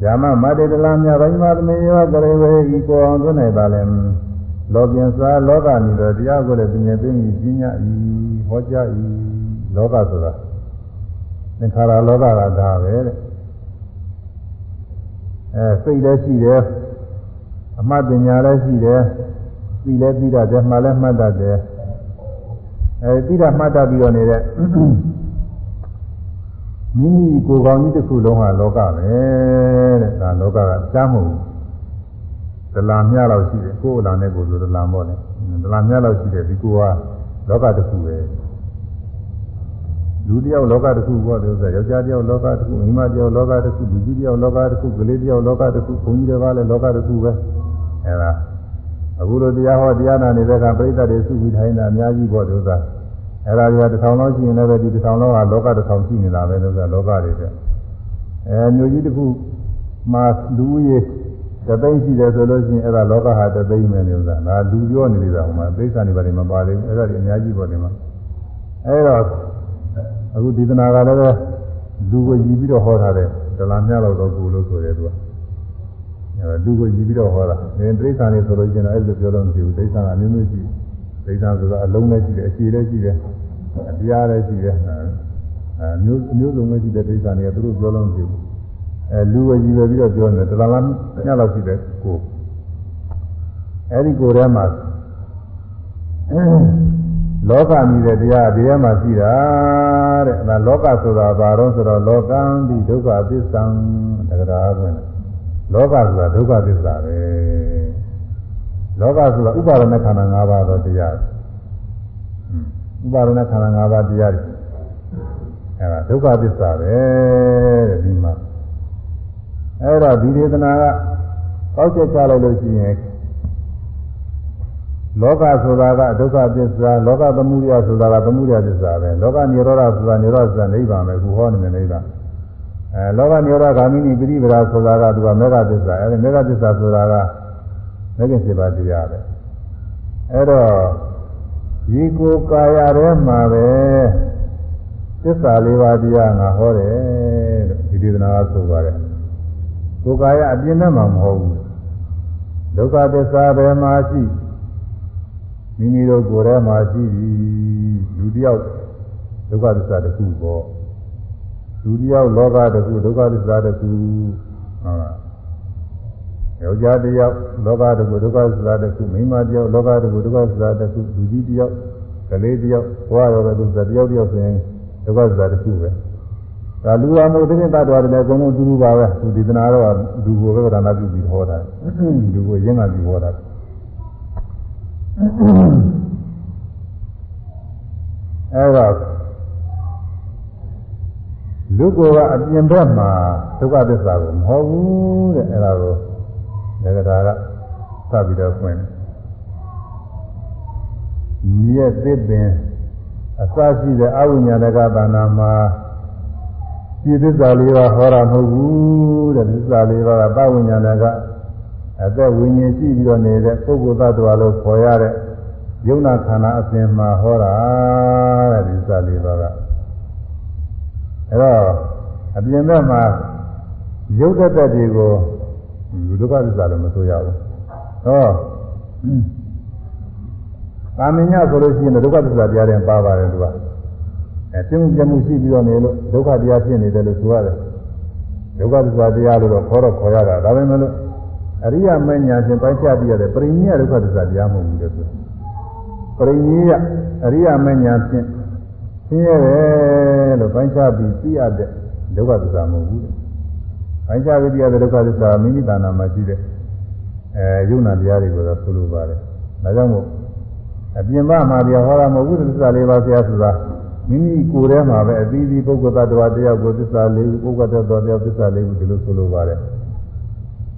ဇာမမတေတလာမြဗိမာသမေယေဝကလေးဝရဤကိုအောင်တွင်းနိုင်တာလည်းလောကင်စားလောကနီတော့တရားကိုလည်းပညာသိမြင်ညာဤဟောကြားဤလောကဆိုတာသင်္ခါရလောကကဒါပဲတဲ့အဲစိတ်လည်းရှိတယ်အမှတ်ပညာလည်းရှိတယ် သိလဲသိတတ်တယ်မှတ်လဲမှတ်တတ်တယ်အဲသိတာမှတ်တတ်ပြီးတော့နေတဲ့မိမိကိုယ်ကောင်းကြီးတစ်ခုလုံးဟာလောကပဲတဲ့ဒါလောကကကြားမဟုတ်ဘူးဒလာမြလောက်ရှိတယ်ကိုယ်အလာနဲ့ကိုယ်ဆိုဒလာမောနဲ့ဒလာမြလောက်ရှိတယ်ဒီကိုယ်ကလောကတစ်ခုပဲလူတယောက်လောကတစ်ခုပေါ့တယ်ဆိုယောက်ျားတယောက်လောကတစ်ခုမိန်းမတယောက်လောကတစ်ခုလူကြီးတယောက်လောကတစ်ခုကလေးတယောက်လောကတစ်ခုဘုန်းကြီးတွေကလည်းလောကတစ်ခုပဲအဲဒါ အခုလိုတရားဟောတရားနာနေတဲ့ကပြိဿတွေစုပြီးထိုင်တာအများကြီးပေါ့ဒုစအဲ့ဒါတွေကတစ်ထောင်လောက်ရှိရင်လည်းဒီတစ်ထောင်လောက်ကလောကတစ်ထောင်ရှိနေတာပဲဒုစလောကတွေတဲ့အဲမျိုးကြီးတစ်ခုမှာလူကြီးတသိန်းရှိတယ်ဆိုလို့ရှိရင်အဲ့ဒါလောကဟာတသိန်းပဲလို့ဆိုတာဒါလူပြောနေနေတာဟိုမှာသိစ္စာနေပါလိမ့်မပါလိမ့်အဲ့ဒါတွေအများကြီးပေါ့ဒီမှာအဲ့တော့အခုဒီသနာကလည်းလူကိုယူပြီးတော့ဟောထားတယ်ဒလာမြလောက်တော့ကိုလို့ဆိုတယ်သူကအဲ လူကိုယူပြီးတော့ဟောတာ။ဒီတိရစ္ဆာန်တွေဆိုလို့ရှိရင်အဲ့လိုပြောလို့မဖြစ်ဘူး။တိရစ္ဆာန်ကအမျိုးမျိုးရှိတယ်။တိရစ္ဆာန်ဆိုတာအလုံးလည်းရှိတယ်၊အခြေလည်းရှိတယ်၊တရားလည်းရှိတယ်။အဲမျိုးမျိုးစုံပဲရှိတဲ့တိရစ္ဆာန်တွေကသူတို့ပြောလို့မဖြစ်ဘူး။အဲလူကိုယူပြီးတော့ပြောနေတယ်တလားလားညလောက်ရှိတဲ့ကို။အဲဒီကိုယ်ထဲမှာလောကမြည်တဲ့တရားဒီထဲမှာရှိတာတဲ့။အဲလောကဆိုတာဘာတော့ဆိုတော့လောကံဒီဒုက္ခသစ္စာတက္ကရာဝင်တယ် လောကဆိုတာဒုက္ခသစ္စာပဲလောကဆိုတာဥပါဒณะခန္ဓာ၅ပါးသောတရားဥပါဒณะခန္ဓာ၅ပါးတရားတွေအဲဒါဒုက္ခသစ္စာပဲတဲ့ဒီမှာအဲ့တော့ဒီဒေသနာကပေါက်ချက်ချလိုက်လို့ရှိရင်လောကဆိုတာကဒုက္ခသစ္စာလောကသမှုရဆိုတာကသမှုရသစ္စာပဲလောကនិရောဓဆိုတာនិရောဓဆိုတာနိဗ္ဗာန်ပဲခုဟောနေတယ်နိဗ္ဗာန် အဲလောကနိရောဓဂာမိနိပရိပဒါဆိုတာကသူကမေဃသစ္စာအဲဒီမေဃသစ္စာဆိုတာကမေဃစေပါတရားပဲအဲတော့ဒီကိုကာယထဲမှာပဲသစ္စာလေးပါးတရားငါဟောတယ်လို့ဒီဒေသနာကဆိုပါတယ်ကိုကာယအပြင်းနဲ့မှမဟုတ်ဘူးဒုက္ခသစ္စာပဲမှာရှိမိမိတို့ကိုယ်ထဲမှာရှိပြီးလူတယောက်ဒုက္ခသစ္စာတစ်ခုပေါ့ လူတယောက်လောကတစ်ခုဒုက္ခသစ္စာတစ်ခုဟုတ်လားယောက်ျားတယောက်လောကတစ်ခုဒုက္ခသစ္စာတစ်ခုမိန်းမတယောက်လောကတစ်ခုဒုက္ခသစ္စာတစ်ခုလူကြီးတယောက်ကလေးတယောက်ဘဝရောပဲသူစတယောက်တယောက်ဆိုရင်ဒုက္ခသစ္စာတစ်ခုပဲဒါလူအမှုတင်းတတ်တော်တယ်အကုန်လုံးတူတူပါပဲသူဒီသနာတော့လူကိုပဲဒါနာပြုပြီးဟောတာလူကိုရင်းမှပြီးဟောတာအဲ့တော့ လူကိုကအပြင်ဘက်မှာဒုက္ခသစ္စာကိုမဟုတ်ဘူးတဲ့အဲ့ဒါကိုဒေဂတာကသပြီးတော့ဖွင့်မြည့်သစ်ပင်အစရှိတဲ့အဝိညာဏကဘာနာမှာဒီသစ္စာလေးပါဟောတာမဟုတ်ဘူးတဲ့သစ္စာလေးပါကပဝိညာဏကအသက်ဝိညာဉ်ရှိပြီးတော့နေတဲ့ပုဂ္ဂိုလ်သတ္တဝါလို့ခေါ်ရတဲ့ယုံနာခန္ဓာအစဉ်မှာဟောတာတဲ့သစ္စာလေးပါက အဲတော့အပြင်ဘက်မှာရုပ်သက်သက်တွေကိုဒုက္ခသစ္စာလို့မဆိုရဘူးဟောကာမညဆိုလို့ရှိရင်ဒုက္ခသစ္စာတရားတွေပါပါတယ်သူကအဲပြင်းပြမှုရှိပြီးတော့နေလို့ဒုက္ခတရားဖြစ်နေတယ်လို့ဆိုရတယ်ဒုက္ခသစ္စာတရားလို့တော့ခေါ်တော့ခေါ်ရတာဒါပဲမလို့အရိယာမဉ္ဇဉ်ချင်းပိုင်းခြားပြီးရတယ်ပရိညေဒုက္ခသစ္စာတရားမဟုတ်ဘူးလေဆိုပရိညေအရိယာမဉ္ဇဉ်ဖြင့် ဆင်းရဲတယ်လို့ပိုင်းခြားပြီးသိရတဲ့ဒုက္ခသစ္စာမဟုတ်ဘူးလေပိုင်းခြားပြီးသိရတဲ့ဒုက္ခသစ္စာမိမိတဏ္ဍာမှာရှိတဲ့အဲယုံနာတရားတွေကိုတော့ဆိုလိုပါတယ်ဒါကြောင့်မို့အပြင်ဘမှာပြဟောတာမဟုတ်ဘူးသစ္စာလေးပါးဆရာဆိုတာမိမိကိုယ်ထဲမှာပဲအသီးသီးပုဂ္ဂိုလ်သတ္တဝါတယောက်ကိုသစ္စာလေးခုပုဂ္ဂိုလ်သတ္တဝါတယောက်သစ္စာလေးခုဒီလိုဆိုလိုပါတယ်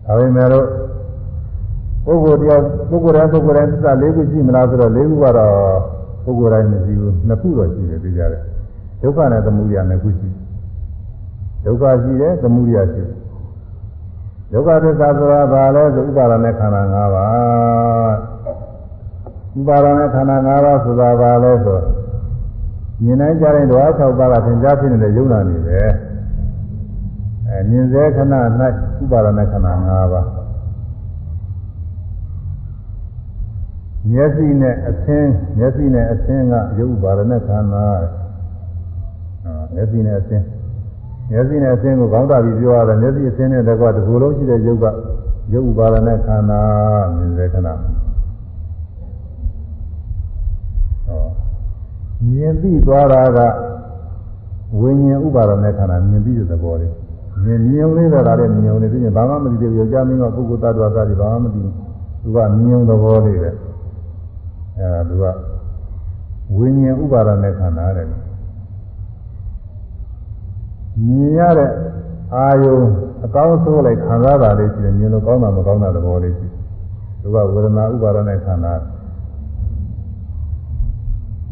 ဒါပေမဲ့လို့ပုဂ္ဂိုလ်တယောက်ပုဂ္ဂိုလ်တိုင်းပုဂ္ဂိုလ်တိုင်းသစ္စာလေးခုရှိမလားဆိုတော့လေးခုကတော့ ပုဂ္ဂိုလ်တိုင်းမရှိဘူးနှစ်ခုတော့ရှိတယ်သိကြတယ်ဒုက္ခနဲ့သမုဒယနှစ်ခုရှိဒုက္ခရှိတယ်သမုဒယရှိတယ်ဒုက္ခသစ္စာဆိုတာဘာလဲဆိုဥပါဒနဲ့ခန္ဓာ၅ပါးဥပါဒနဲ့ခန္ဓာ၅ပါးဆိုတာဘာလဲဆိုမြင်နိုင်ကြတဲ့ဓဝါ6ပါးကသင်ကြားဖြစ်နေတဲ့ယုံနာနေပဲအဲမြင်စေခဏ၌ဥပါဒနဲ့ခန္ဓာ၅ပါး မျက်စိနဲ့အသင်းမျက်စိနဲ့အသင်းကယုတ်ပါဒနဲ့ခန္ဓာအဲမျက်စိနဲ့အသင်းမျက်စိနဲ့အသင်းကိုကောင်းတာပြီးပြောရတယ်မျက်စိအသင်းနဲ့တကွာတစ်ခုလုံးရှိတဲ့ယုတ်ကယုတ်ပါဒနဲ့ခန္ဓာမြင်စေခဏမြင်ပြီးသွားတာကဝိညာဉ်ဥပါဒနဲ့ခန္ဓာမြင်ပြီးတဲ့သဘောလေးမြင်မြင်လေးတော့ဒါလည်းမြင်ုံနေသိရင်ဘာမှမသိသေးဘူးကြာမင်းကပုဂ္ဂိုလ်တ attva သားတွေဘာမှမသိဘူးသူကမြင်ုံသဘောလေးပဲ အဲသူကဝိညာဉ်ဥပါဒနဲ့ခန္ဓာတဲ့မြင်ရတဲ့အာယုံအကောင်းဆုံးလိုက်ခံစားတာလေးရှိတယ်မြင်လို့ကောင်းတာမကောင်းတာသဘောလေးရှိတယ်သူကဝေဒနာဥပါဒနဲ့ခန္ဓာ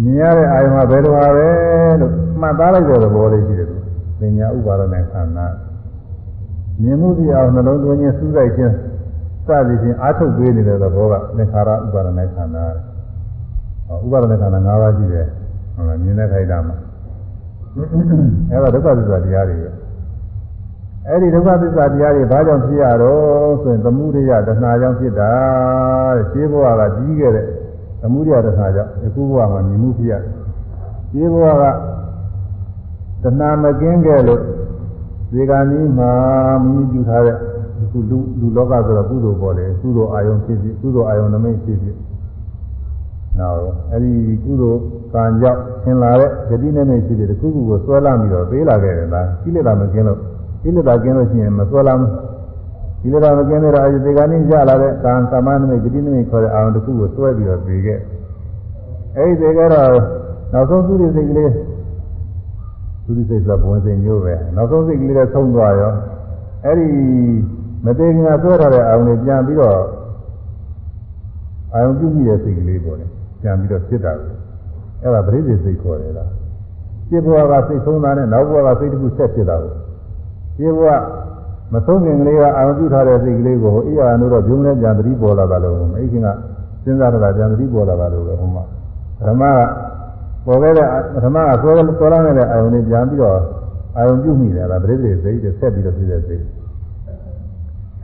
မြင်ရတဲ့အာယုံကဘယ်လိုပါပဲလို့မှတ်သားလိုက်တဲ့သဘောလေးရှိတယ်သူပညာဥပါဒနဲ့ခန္ဓာမြင်မှုပြအောင်နှလုံးသွင်းခြင်းစူးစိုက်ခြင်းစသည်ဖြင့်အာထုတ်ပေးနေတဲ့သဘောကသင်္ခါရဥပါဒနဲ့ခန္ဓာ ဥပါဒနဲ့ခန္ဓာ၅ပါးရှိတယ်ဟုတ်လားမြင်တဲ့ခိုက်တာမှာအဲဒါဒုက္ခသစ္စာတရားတွေပဲအဲ့ဒီဒုက္ခသစ္စာတရားတွေဘာကြောင့်ဖြစ်ရတော့ဆိုရင်သမှုရိယတဏှာကြောင့်ဖြစ်တာတဲ့ရှင်းဘဝကကြီးခဲ့တဲ့သမှုရိယတဏှာကြောင့်အခုဘဝမှာမြင်မှုဖြစ်ရတယ်ရှင်းဘဝကတဏှာမကင်းခဲ့လို့ဒီကနေ့မှာမိမိပြုထားတဲ့အခုလူလူလောကဆိုတော့ကုသိုလ်ပေါ်တယ်ကုသိုလ်အာယုံဖြစ်ဖြစ်ကုသိုလ်အာယုံနမိတ်ဖြစ်ဖြစ် နောက်အဲ့ဒီကုသိုလ်ကံကြောင့်သင်လာတဲ့ဂတိနမိတ်ဖြစ်ဖြစ်တခုခုကိုဆွဲလာပြီးတော့သေးလာခဲ့တယ်လားကိလေသာမကင်းလို့ကိလေသာကင်းလို့ရှိရင်မဆွဲလာဘူးကိလေသာမကင်းတဲ့အာယုဒီကနေ့ရလာတဲ့ကံသမဏနမိတ်ဂတိနမိတ်ခေါ်တဲ့အာယုတခုကိုဆွဲပြီးတော့သေးခဲ့အဲ့ဒီသေးခဲ့တော့နောက်ဆုံးသူတွေစိတ်ကလေးသူဒီစိတ်ဆိုဘဝင်စိတ်မျိုးပဲနောက်ဆုံးစိတ်ကလေးလည်းဆုံးသွားရောအဲ့ဒီမသေးခင်ကဆွဲထားတဲ့အာယုန်တွေပြန်ပြီးတော့အာယုန်ပြုမိတဲ့စိတ်ကလေးပေါ်တ ယ်ပြန်ပြီးတော့ဖြစ်တာပဲအဲ့ဒါပရိသေစိတ်ခေါ်တယ်လားဖြစ်ဘဝကစိတ်ဆုံးတာနဲ့နောက်ဘဝကစိတ်တစ်ခုဆက်ဖြစ်တာကိုဖြစ်ဘဝမဆုံးခင်ကလေးကအာယုန်ပြုထားတဲ့စိတ်ကလေးကိုအိယာနိုးတော့ဘုံနဲ့ပြန်သတိပေါ်လာတာလို့မိခင်ကစဉ်းစားတာပြန်သတိပေါ်လာတာလို့ပဲဟိုမှာဓမ္မကပေါ်ခဲ့တဲ့ပထမကဆွဲဆွဲလာတဲ့အာယုန်တွေပြန်ပြီးတော့အာယုန်ပြုမိတယ်လားပရိသေစိတ်တွေဆက်ပြီးတော့ဖြစ်တဲ့စိတ်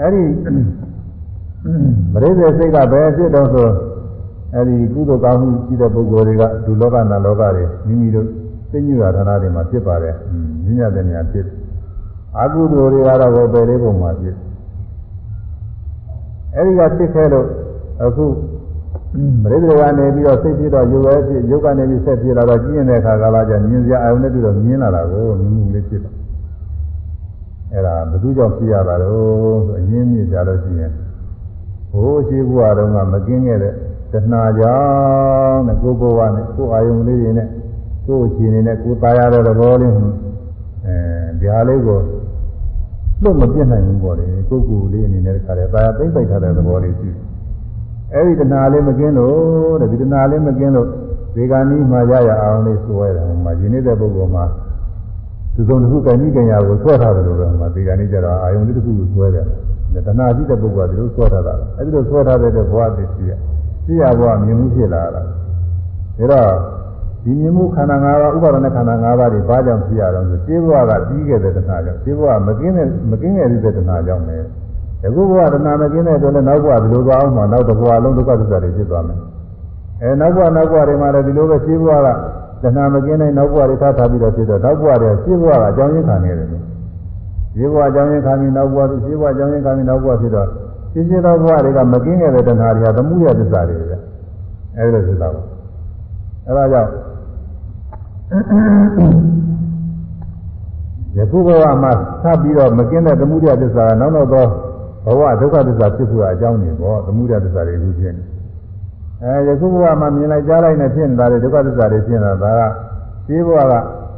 အဲ့ဒီပရိသေစိတ်ကဘယ်ဖြစ်တော့ဆို အဲ့ဒီကုသိုလ်ကောင်းမှုရှိတဲ့ပုဂ္ဂိုလ်တွေကဒုလောကနာလောကတွေမိမိတို့သိညူတာဌာနတွေမှာဖြစ်ပါတယ်။မြင့်မြတ်တဲ့နေရာဖြစ်အကုသိုလ်တွေကတော့ဘယ်လေးပုံမှာဖြစ်အဲ့ဒီကဖြစ်ခဲ့လို့အခုပရိသေကနေပြီးတော့စိတ်ဖြစ်တော့ရုပ်ရဲ့ဖြစ်ရုပ်ကနေပြီးဆက်ဖြစ်လာတော့ကျင်းတဲ့အခါကလာကြမြင်စရာအယုံနဲ့တူတော့မြင်လာတာကိုမြင်မှုလေးဖြစ်တယ်အဲ့ဒါဘယ်သူကြောင့်ဖြစ်ရတာတော့ဆိုအရင်းမြစ်ကြလို့ရှိရင်ဟိုးရှိဘုရားတော်ကမကင်းခဲ့တဲ့ တဏှာကြောင့်နဲ့ကိုယ်ဘဝနဲ့ကိုယ်အာယုံလေးတွေနဲ့ကိုယ်အခြေအနေနဲ့ကိုယ်ตายရတဲ့သဘောလေးအဲဒီဟာလေးကိုလွတ်မပြတ်နိုင်ဘူးပေါ့လေကိုယ်ကိုယ်လေးအနေနဲ့တခါတည်းตายသိမ့်ပိုက်ထားတဲ့သဘောလေးရှိတယ်အဲဒီတဏှာလေးမကင်းလို့တဲ့ဒီတဏှာလေးမကင်းလို့ဒီကနေ့မှရရအောင်လေးစွဲတယ်ဟိုမှာယဉ်နေတဲ့ပုဂ္ဂိုလ်မှာသူဆုံးတစ်ခုကံကြီးကံရကိုဆွဲထားတယ်လို့ပဲဟိုမှာဒီကနေ့ကျတော့အာယုံလေးတစ်ခုကိုဆွဲတယ်တဏှာရှိတဲ့ပုဂ္ဂိုလ်ကဒီလိုဆွဲထားတာအဲဒီလိုဆွဲထားတဲ့ဘဝတည်းရှိရ ရှိရဘဝမြင်မှုဖြစ်လာတာဒါတော့ဒီမြင်မှုခန္ဓာ၅ပါးဥပါဒณะခန္ဓာ၅ပါးတွေဘာကြောင့်ဖြစ်ရတော့ဆိုရှင်းဘဝကပြီးခဲ့တဲ့တဏှာကြောင့်ရှင်းဘဝမကင်းတဲ့မကင်းတဲ့ဒီတဏှာကြောင့်လည်းအခုဘဝတဏှာမကင်းတဲ့အတွက်လည်းနောက်ဘဝဒီလိုသွားအောင်မှနောက်တစ်ဘဝလုံးဒုက္ခသစ္စာတွေဖြစ်သွားမယ်အဲနောက်ဘဝနောက်ဘဝတွေမှာလည်းဒီလိုပဲရှင်းဘဝကတဏှာမကင်းတဲ့နောက်ဘဝတွေထားထားပြီးတော့ဖြစ်တော့နောက်ဘဝတွေရှင်းဘဝကအကြောင်းရင်းခံနေတယ်ရှင်းဘဝအကြောင်းရင်းခံပြီးနောက်ဘဝရှင်းဘဝအကြောင်းရင်းခံပြီးနောက်ဘဝဖြစ်တော့ ရှင်းရှင်းသောဘဝတွေကမကင်းခဲ့တဲ့တဏှာတွေကသမှုရသစ္စာတွေပဲအဲဒီလိုဖြစ်တာပါအဲဒါကြောင့်ယခုဘဝမှာသတ်ပြီးတော့မကင်းတဲ့သမှုရသစ္စာကနောက်နောက်သောဘဝဒုက္ခသစ္စာဖြစ်ဖို့အကြောင်းနေပေါ့သမှုရသစ္စာတွေအခုဖြစ်နေအဲယခုဘဝမှာမြင်လိုက်ကြားလိုက်နဲ့ဖြစ်နေတာတွေဒုက္ခသစ္စာတွေဖြစ်နေတာဒါကရှင်းဘဝက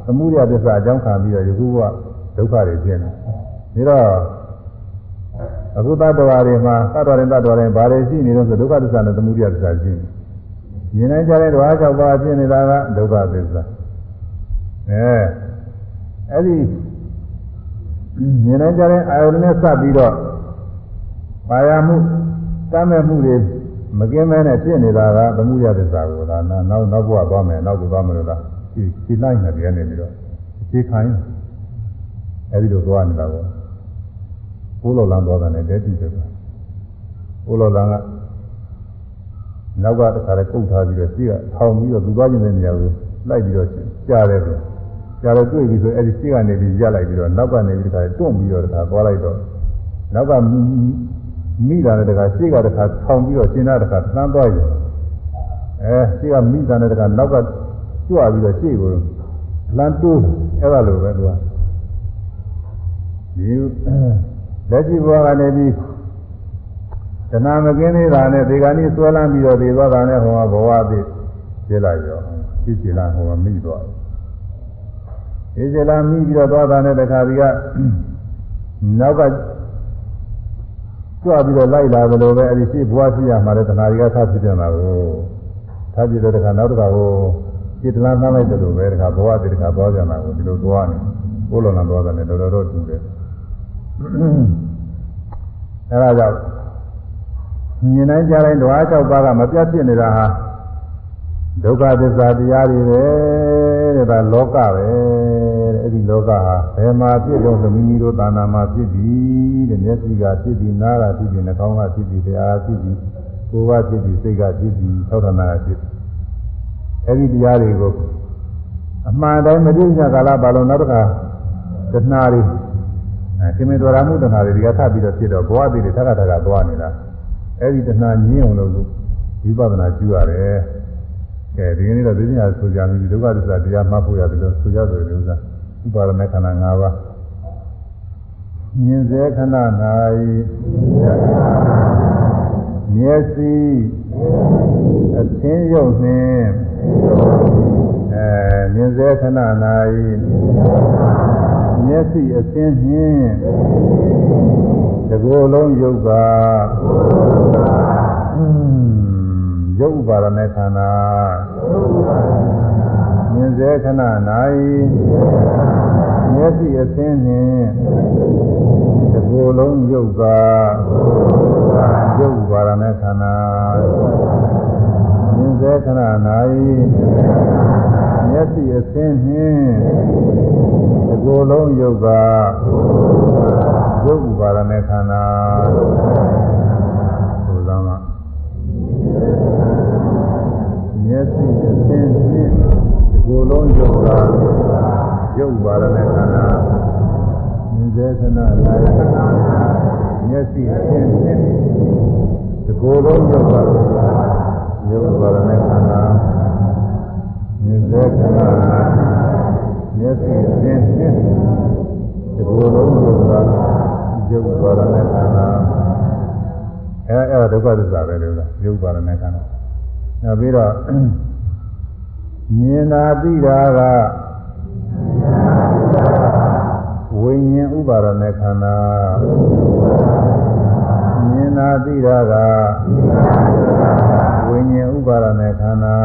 သမှုရသစ္စာအကြောင်းခံပြီးတော့ယခုဘဝဒုက္ခတွေဖြစ်နေဒါတော့ အခုတတ္တဝါတွေမှာတတ္တဝါတွေတတ္တဝါတွေဘာတွေရှိနေလို့ဆိုဒုက္ခသစ္စာနဲ့သမှုရသစ္စာရှိနေမြင်နိုင်ကြတဲ့ဓဝါ၆ပါးဖြစ်နေတာကဒုက္ခသစ္စာအဲအဲ့ဒီမြင်နိုင်ကြတဲ့အာယုန်နဲ့စပ်ပြီးတော့ပါရမှုတမ်းမဲ့မှုတွေမကင်းမဲနဲ့ဖြစ်နေတာကသမှုရသစ္စာကိုဒါနောက်နောက်ဘဝသွားမယ်နောက်ဘဝသွားမယ်လို့လားဒီဒီလိုက်နေတယ်နေပြီးတော့အခြေခံအဲဒီလိုသွားနေတာ ကိုဘိုးလောလန်းသွားတယ်တဲ့တည်တယ်ဘိုးလောလန်းကနောက်ကတခါလဲကုတ်ထားပြီးတော့ရှိကထောင်ပြီးတော့သူသွားခြင်းတဲ့နေရာကိုလိုက်ပြီးတော့ကြားတယ်ဆိုကြားတော့တွေ့ပြီဆိုအဲဒီရှိကနေပြီးရလိုက်ပြီးတော့နောက်ကနေပြီးတခါတွန့်ပြီးတော့တခါသွားလိုက်တော့နောက်ကမိတာနဲ့တခါရှိကတခါထောင်ပြီးတော့ရှင်းတာတခါသန်းသွားရင်အဲရှိကမိတာနဲ့တခါနောက်ကကြွပြီးတော့ရှေ့ကိုလမ်းတိုးအဲ့ဒါလိုပဲသူကဒီ လက်ရှိဘဝကနေပြီးတဏှာမကင်းသေးတာနဲ့ဒီကနေ့ဆွဲလန်းပြီးတော့ဒီသွားတာနဲ့ဟောဘဝသိဖြစ်လာရောဖြစ်စီလာဟောမိသွားတယ်ဒီစီလာမိပြီးတော့သွားတာနဲ့တခါဒီကနောက်ကကြွပြီးတော့လိုက်လာတယ်လို့ပဲအဲဒီရှိဘဝရှိရမှာလေတဏှာတွေကထားဖြစ်နေတာကိုထားဖြစ်တဲ့တခါနောက်တခါဟိုစိတ်တလားသားလိုက်တယ်လို့ပဲတခါဘဝတည်းတခါသွားကြတာကိုဒီလိုသွားနေကိုလိုလာသွားတယ်တော်တော်တော့တူတယ် အဲဒါကြောင့်မြင်နိုင်ကြတိုင်းဓဝါ၆ပါးကမပြတ်ဖြစ်နေတာဟာဒုက္ခသစ္စာတရားတွေပဲတဲ့ဒါလောကပဲတဲ့အဲ့ဒီလောကဟာဘယ်မှာဖြစ်တော့ဆိုမိမိတို့သာနာမှာဖြစ်ပြီးတဲ့မျက်စိကဖြစ်ပြီးနားကဖြစ်ပြီးနှာခေါင်းကဖြစ်ပြီးတရားဖြစ်ပြီးကိုယ်ကဖြစ်ပြီးစိတ်ကဖြစ်ပြီးသောတာနာကဖြစ်ပြီးအဲ့ဒီတရားတွေကိုအမှန်တိုင်းမသိကြကာလဘာလို့နောက်တစ်ခါတဏှာတွေ အဲရှင်မေတော်ရာမှုတဏှာတွေဒီကထပ်ပြီးတော့ဖြစ်တော့ဘဝတည်တွေထပ်ထပ်ထပ်သွားနေတာအဲ့ဒီတဏှာညင်းအောင်လို့ဝိပဿနာကျူရတယ်ကဲဒီနေ့တော့သိညာဆိုကြပြီဒုက္ခသစ္စာတရားမှတ်ဖို့ရတယ်လို့ဆိုကြတယ်လို့ဥစ္စာဥပါဒမေခန္ဓာ၅ပါးမြင်စေခဏ၌မျက်စိအသင်းရုပ်နှင့်အဲမြင်စေခဏ၌ မျက်စိအသင်းနှင့်တကိုယ်လုံးယုတ်ကရုပ်ဥပါဒနဲ့ခန္ဓာမြင်စေခဏ၌မျက်စိအသင်းနှင့်တကိုယ်လုံးယုတ်ကရုပ်ဥပါဒနဲ့ခန္ဓာမြင် စေခဏ၌မျက်စိအသင်းနှင့်တကိုယ်လုံးယုတ်ကရုပ်ဥပါဒနဲ့ခန္ဓာဘုရားမှာမျက်စိအသင်းဖြင့်ဒီကိုယ်လုံးယုတ်တာရုပ်ပါရနဲ့ခန္ဓာမြင်စေခဏလာရမျက်စိအသင်းဖြင့်ဒီကိုယ်လုံးယုတ်တာ ရုပ်ပါရနဲ့ခန္ဓာမြင်စေခဏလာမျက်စိအသင်းဖြင့်ဒီကိုယ်လုံးယုတ်တာရုပ်ပါရနဲ့ခန္ဓာအဲအဲ့ဒါဒုက္ခသစ္စာပဲလို့လားရုပ်ပါရနဲ့ခန္ဓာနောက်ပြီးတော့မြင်တာသိတာကဝိညာဉ်ဥပါဒနဲ့ခန္ဓာမြင်တာသိတာက ဝိညာဉ်ဥပါဒနဲ့ခန္ဓာ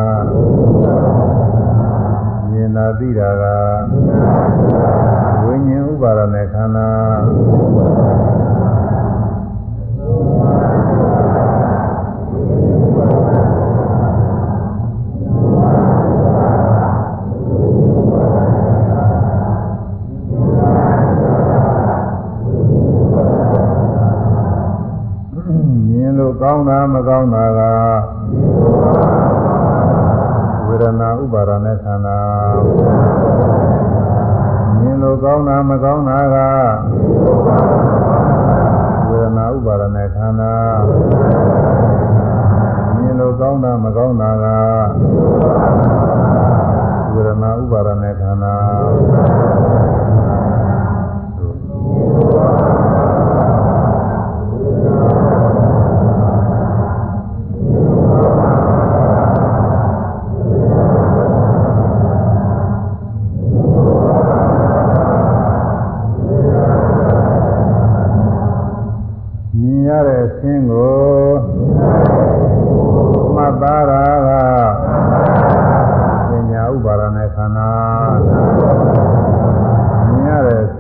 မြင်တာသိတာကဝိညာဉ်ဥပါဒနဲ့ခန္ဓာကောင်းတာမကောင်းတာက ဝေဒနာဥပါဒနဲ့ခန္ဓာမြင်လို့ကောင်းတာမကောင်းတာကဝေဒနာဥပါဒနဲ့ခန္ဓာမြင်လို့ကောင်းတာမကောင်းတာကဝေဒနာဥပါဒနဲ့ခန္ဓာ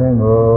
ခြင်းကို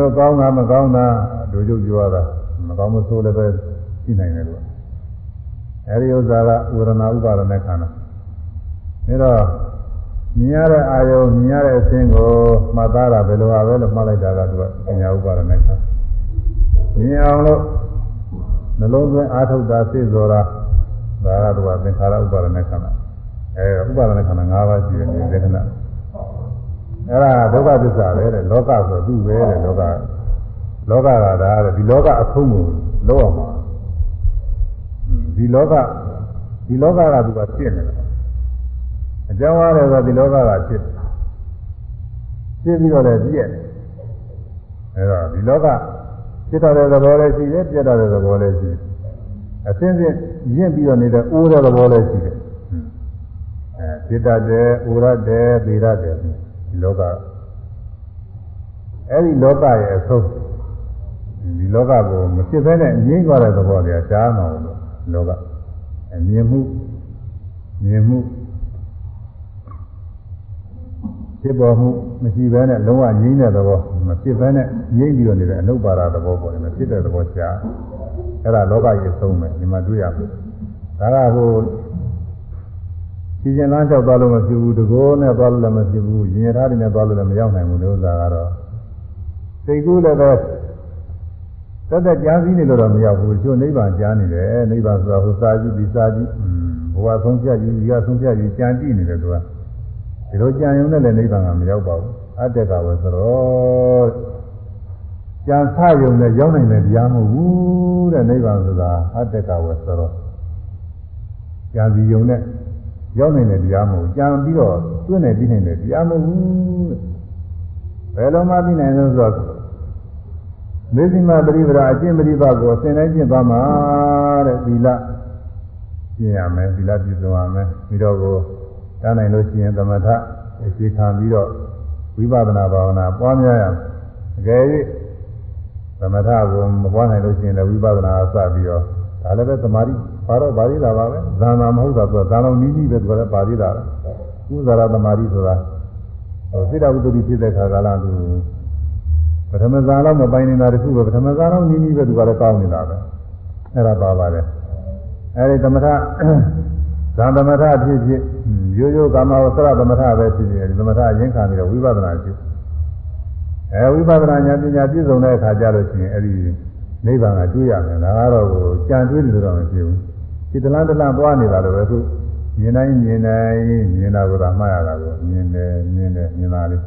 တို့ကောင်းတာမကောင်းတာလူကျုပ်ပြောတာမကောင်းမဆိုးလည်းပဲရှိနိုင်တယ်လို့အဲဒီဥစ္စာကဝေဒနာဥပါဒနဲ့ခန္ဓာအဲတော့မြင်ရတဲ့အာယုံမြင်ရတဲ့အခြင်းကိုမှတ်သားတာဘယ်လိုပါပဲလို့မှတ်လိုက်တာကသူကပညာဥပါဒနဲ့ခန္ဓာမြင်အောင်လို့နှလုံးသွင်းအာထုတ်တာစိတ်စောတာဒါကတော့သင်္ခါရဥပါဒနဲ့ခန္ဓာအဲဥပါဒနဲ့ခန္ဓာ၅ပါးရှိတယ်ဒီသက္ကနာအဲဒါ ဒုက္ခသစ္စာပဲတဲ့လောကဆိုသူ့ပဲတဲ့လောကလောကကဒါတဲ့ဒီလောကအဆုံးကိုလောက်အောင်ပါဒီလောကဒီလောကကသူကဖြစ်နေတာအကြောင်းအားလည်းဆိုဒီလောကကဖြစ်ဖြစ်ပြီးတော့လည်းပြည့်အဲတော့ဒီလောကဖြစ်တဲ့သဘောလည်းရှိတယ်ပြတ်တဲ့သဘောလည်းရှိတယ်အစင်းစင်းရင့်ပြီးတော့နေတဲ့အိုးတဲ့သဘောလည်းရှိတယ်အဲဖြစ်တတ်တယ်အိုရတ်တယ်ပေရတ်တယ်ဒီလောက အဲဒီလောကရဲ့အဆုံးဒီလောကကိုမဖြစ်ဘဲနဲ့ငြိမ့်သွားတဲ့သဘောတွေကရှားမှာလို့လောကအမြင်မှုမြင်မှုဖြစ်ပေါ်မှုမရှိဘဲနဲ့လုံးဝငြိမ့်တဲ့သဘောမဖြစ်ဘဲနဲ့ငြိမ့်ပြီးတော့နေတဲ့အနုပါဒသဘောပေါ်တယ်မဖြစ်တဲ့သဘောရှားအဲ့ဒါလောကကြီးဆုံးမယ်ဒီမှာတွေ့ရမယ်ဒါကဟိုစီစဉ်လမ်းလျှောက်သွားလို့မဖြစ်ဘူးတကောနဲ့သွားလို့လည်းမဖြစ်ဘူးရင်ရထားတွေနဲ့သွားလို့လည်းမရောက်နိုင်ဘူးလို့ဥစ္စာကတော့ စိတ်ကူးလည်းပဲသက်သက်ကြားစည်းနေလို့တော့မရောက်ဘူးကျွနိဗ္ဗာန်ကြားနေတယ်နိဗ္ဗာန်ဆိုတာဟိုစာကြည့်ဒီစာကြည့်ဘဝဆုံးဖြတ်ယူဒီကဆုံးဖြတ်ယူကြံကြည့်နေတယ်သူကဒီလိုကြံရုံနဲ့လည်းနိဗ္ဗာန်ကမရောက်ပါဘူးအတ္တကပဲဆိုတော့ကြံဆယုံနဲ့ရောက်နိုင်တဲ့တရားမဟုတ်ဘူးတဲ့နိဗ္ဗာန်ဆိုတာအတ္တကပဲဆိုတော့ကြံစီယုံနဲ့ရောက်နိုင်တဲ့တရားမဟုတ်ကြံပြီးတော့တွင်းနေပြီးနိုင်တဲ့တရားမဟုတ်ဘူးဘ ယ်လိုမှပြီးနိုင်လို့ဆိုတော့မေဇိမပရိပဒါအကျင့်ပရိပါကိုအစဉ်တိုင်းကျင့်သွားမှာတဲ့သီလကျင့်ရမယ်သီလပြည့်စုံရမယ်ပြီးတော့ကိုတန်းနိုင်လို့ရှိရင်သမထအခြေခံပြီးတော့ဝိပဿနာဘာဝနာပွားများရမယ်အကယ်၍သမထကိုမပွားနိုင်လို့ရှိရင်လည်းဝိပဿနာစပြီးတော့ဒါလည်းပဲသမာဓိပါတော့ပါသေးတာပါပဲဇာနာမဟုတ်တာဆိုတော့ဇာလုံးနီးနီးပဲဆိုတော့ပါသေးတာဥဇာရသမာဓိဆိုတာဟို စိတ္တဝတ္တိဖြစ်တဲ့ခါကာလသူပထမဇာလောက်မပိုင်နေတာတခုပဲပထမဇာလောက်နီးနီးပဲသူကလည်းကောင်းနေတာပဲအဲ့ဒါပါပါတယ်အဲဒီသမထဇာသမထဖြစ်ဖြစ်ရိုးရိုးကာမဝဆရသမထပဲဖြစ်ဖြစ်ဒီသမထရင်းခံပြီးတော့ဝိပဿနာဖြစ်အဲဝိပဿနာဉာဏ်ပညာပြည့်စုံတဲ့အခါကျလို့ရှိရင်အဲဒီနိဗ္ဗာန်ကတွေ့ရမယ်ဒါကတော့ကိုကြံတွေ့တယ်လို့တော့မဖြစ်ဘူးဒီတလားတလားသွားနေတာလို့ပဲခု မြင်တိုင်းမြင်တိုင်းမြင်တာကမှတ်ရတာကိုမြင်တယ်မြင်တယ်မြင်တာလေး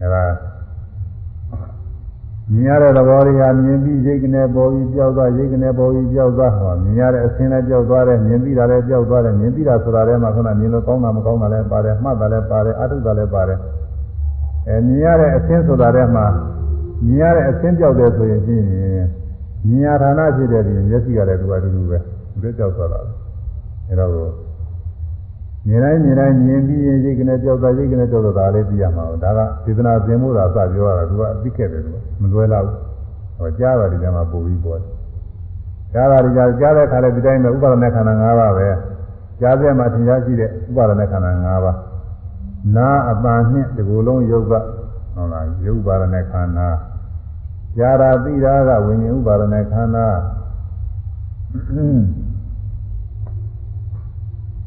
အဲဒါမြင်ရတဲ့သဘောတွေဟာမြင်ပြီးရိတ်ကနေပေါ်ပြီးကြောက်သွားရိတ်ကနေပေါ်ပြီးကြောက်သွားဟောမြင်ရတဲ့အဆင်းလည်းကြောက်သွားတယ်မြင်ပြီးတာလည်းကြောက်သွားတယ်မြင်ပြီးတာဆိုတာလည်းမှခုနမြင်လို့ကောင်းတာမကောင်းတာလည်းပါတယ်မှတ်တာလည်းပါတယ်အထုတာလည်းပါတယ်အဲမြင်ရတဲ့အဆင်းဆိုတာလည်းမှမြင်ရတဲ့အဆင်းကြောက်တယ်ဆိုရင်ချင်းမြင်ရဌာနဖြစ်တဲ့ဒီမျက်စိကလည်းသူကတူတူပဲသူလည်းကြောက်သွားတာအဲတော့ မြင်တိုင်းမြင်တိုင်းမြင်ပြီးရင်ရိတ်ကနေကြောက်တာရိတ်ကနေကြောက်တာဒါလေးသိရမှာပေါ့ဒါကစေတနာသင်မှုသာစပြောရတာသူကအသိခဲ့တယ်သူကမလွဲတော့ဟောကြားတာဒီထဲမှာပုံပြီးပေါ်တယ်ကြားတာဒီကြားကြားတဲ့ခါလေးဒီတိုင်းပဲဥပါဒနာခန္ဓာ၅ပါးပဲကြားပြမှာသင်ကြားရှိတဲ့ဥပါဒနာခန္ဓာ၅ပါးနာအပန်နှင့်ဒီကိုယ်လုံးယုတ်ကဟုတ်လားယုတ်ပါဒနာခန္ဓာကြားတာသိတာကဝิญဉ္ဥပါဒနာခန္ဓာ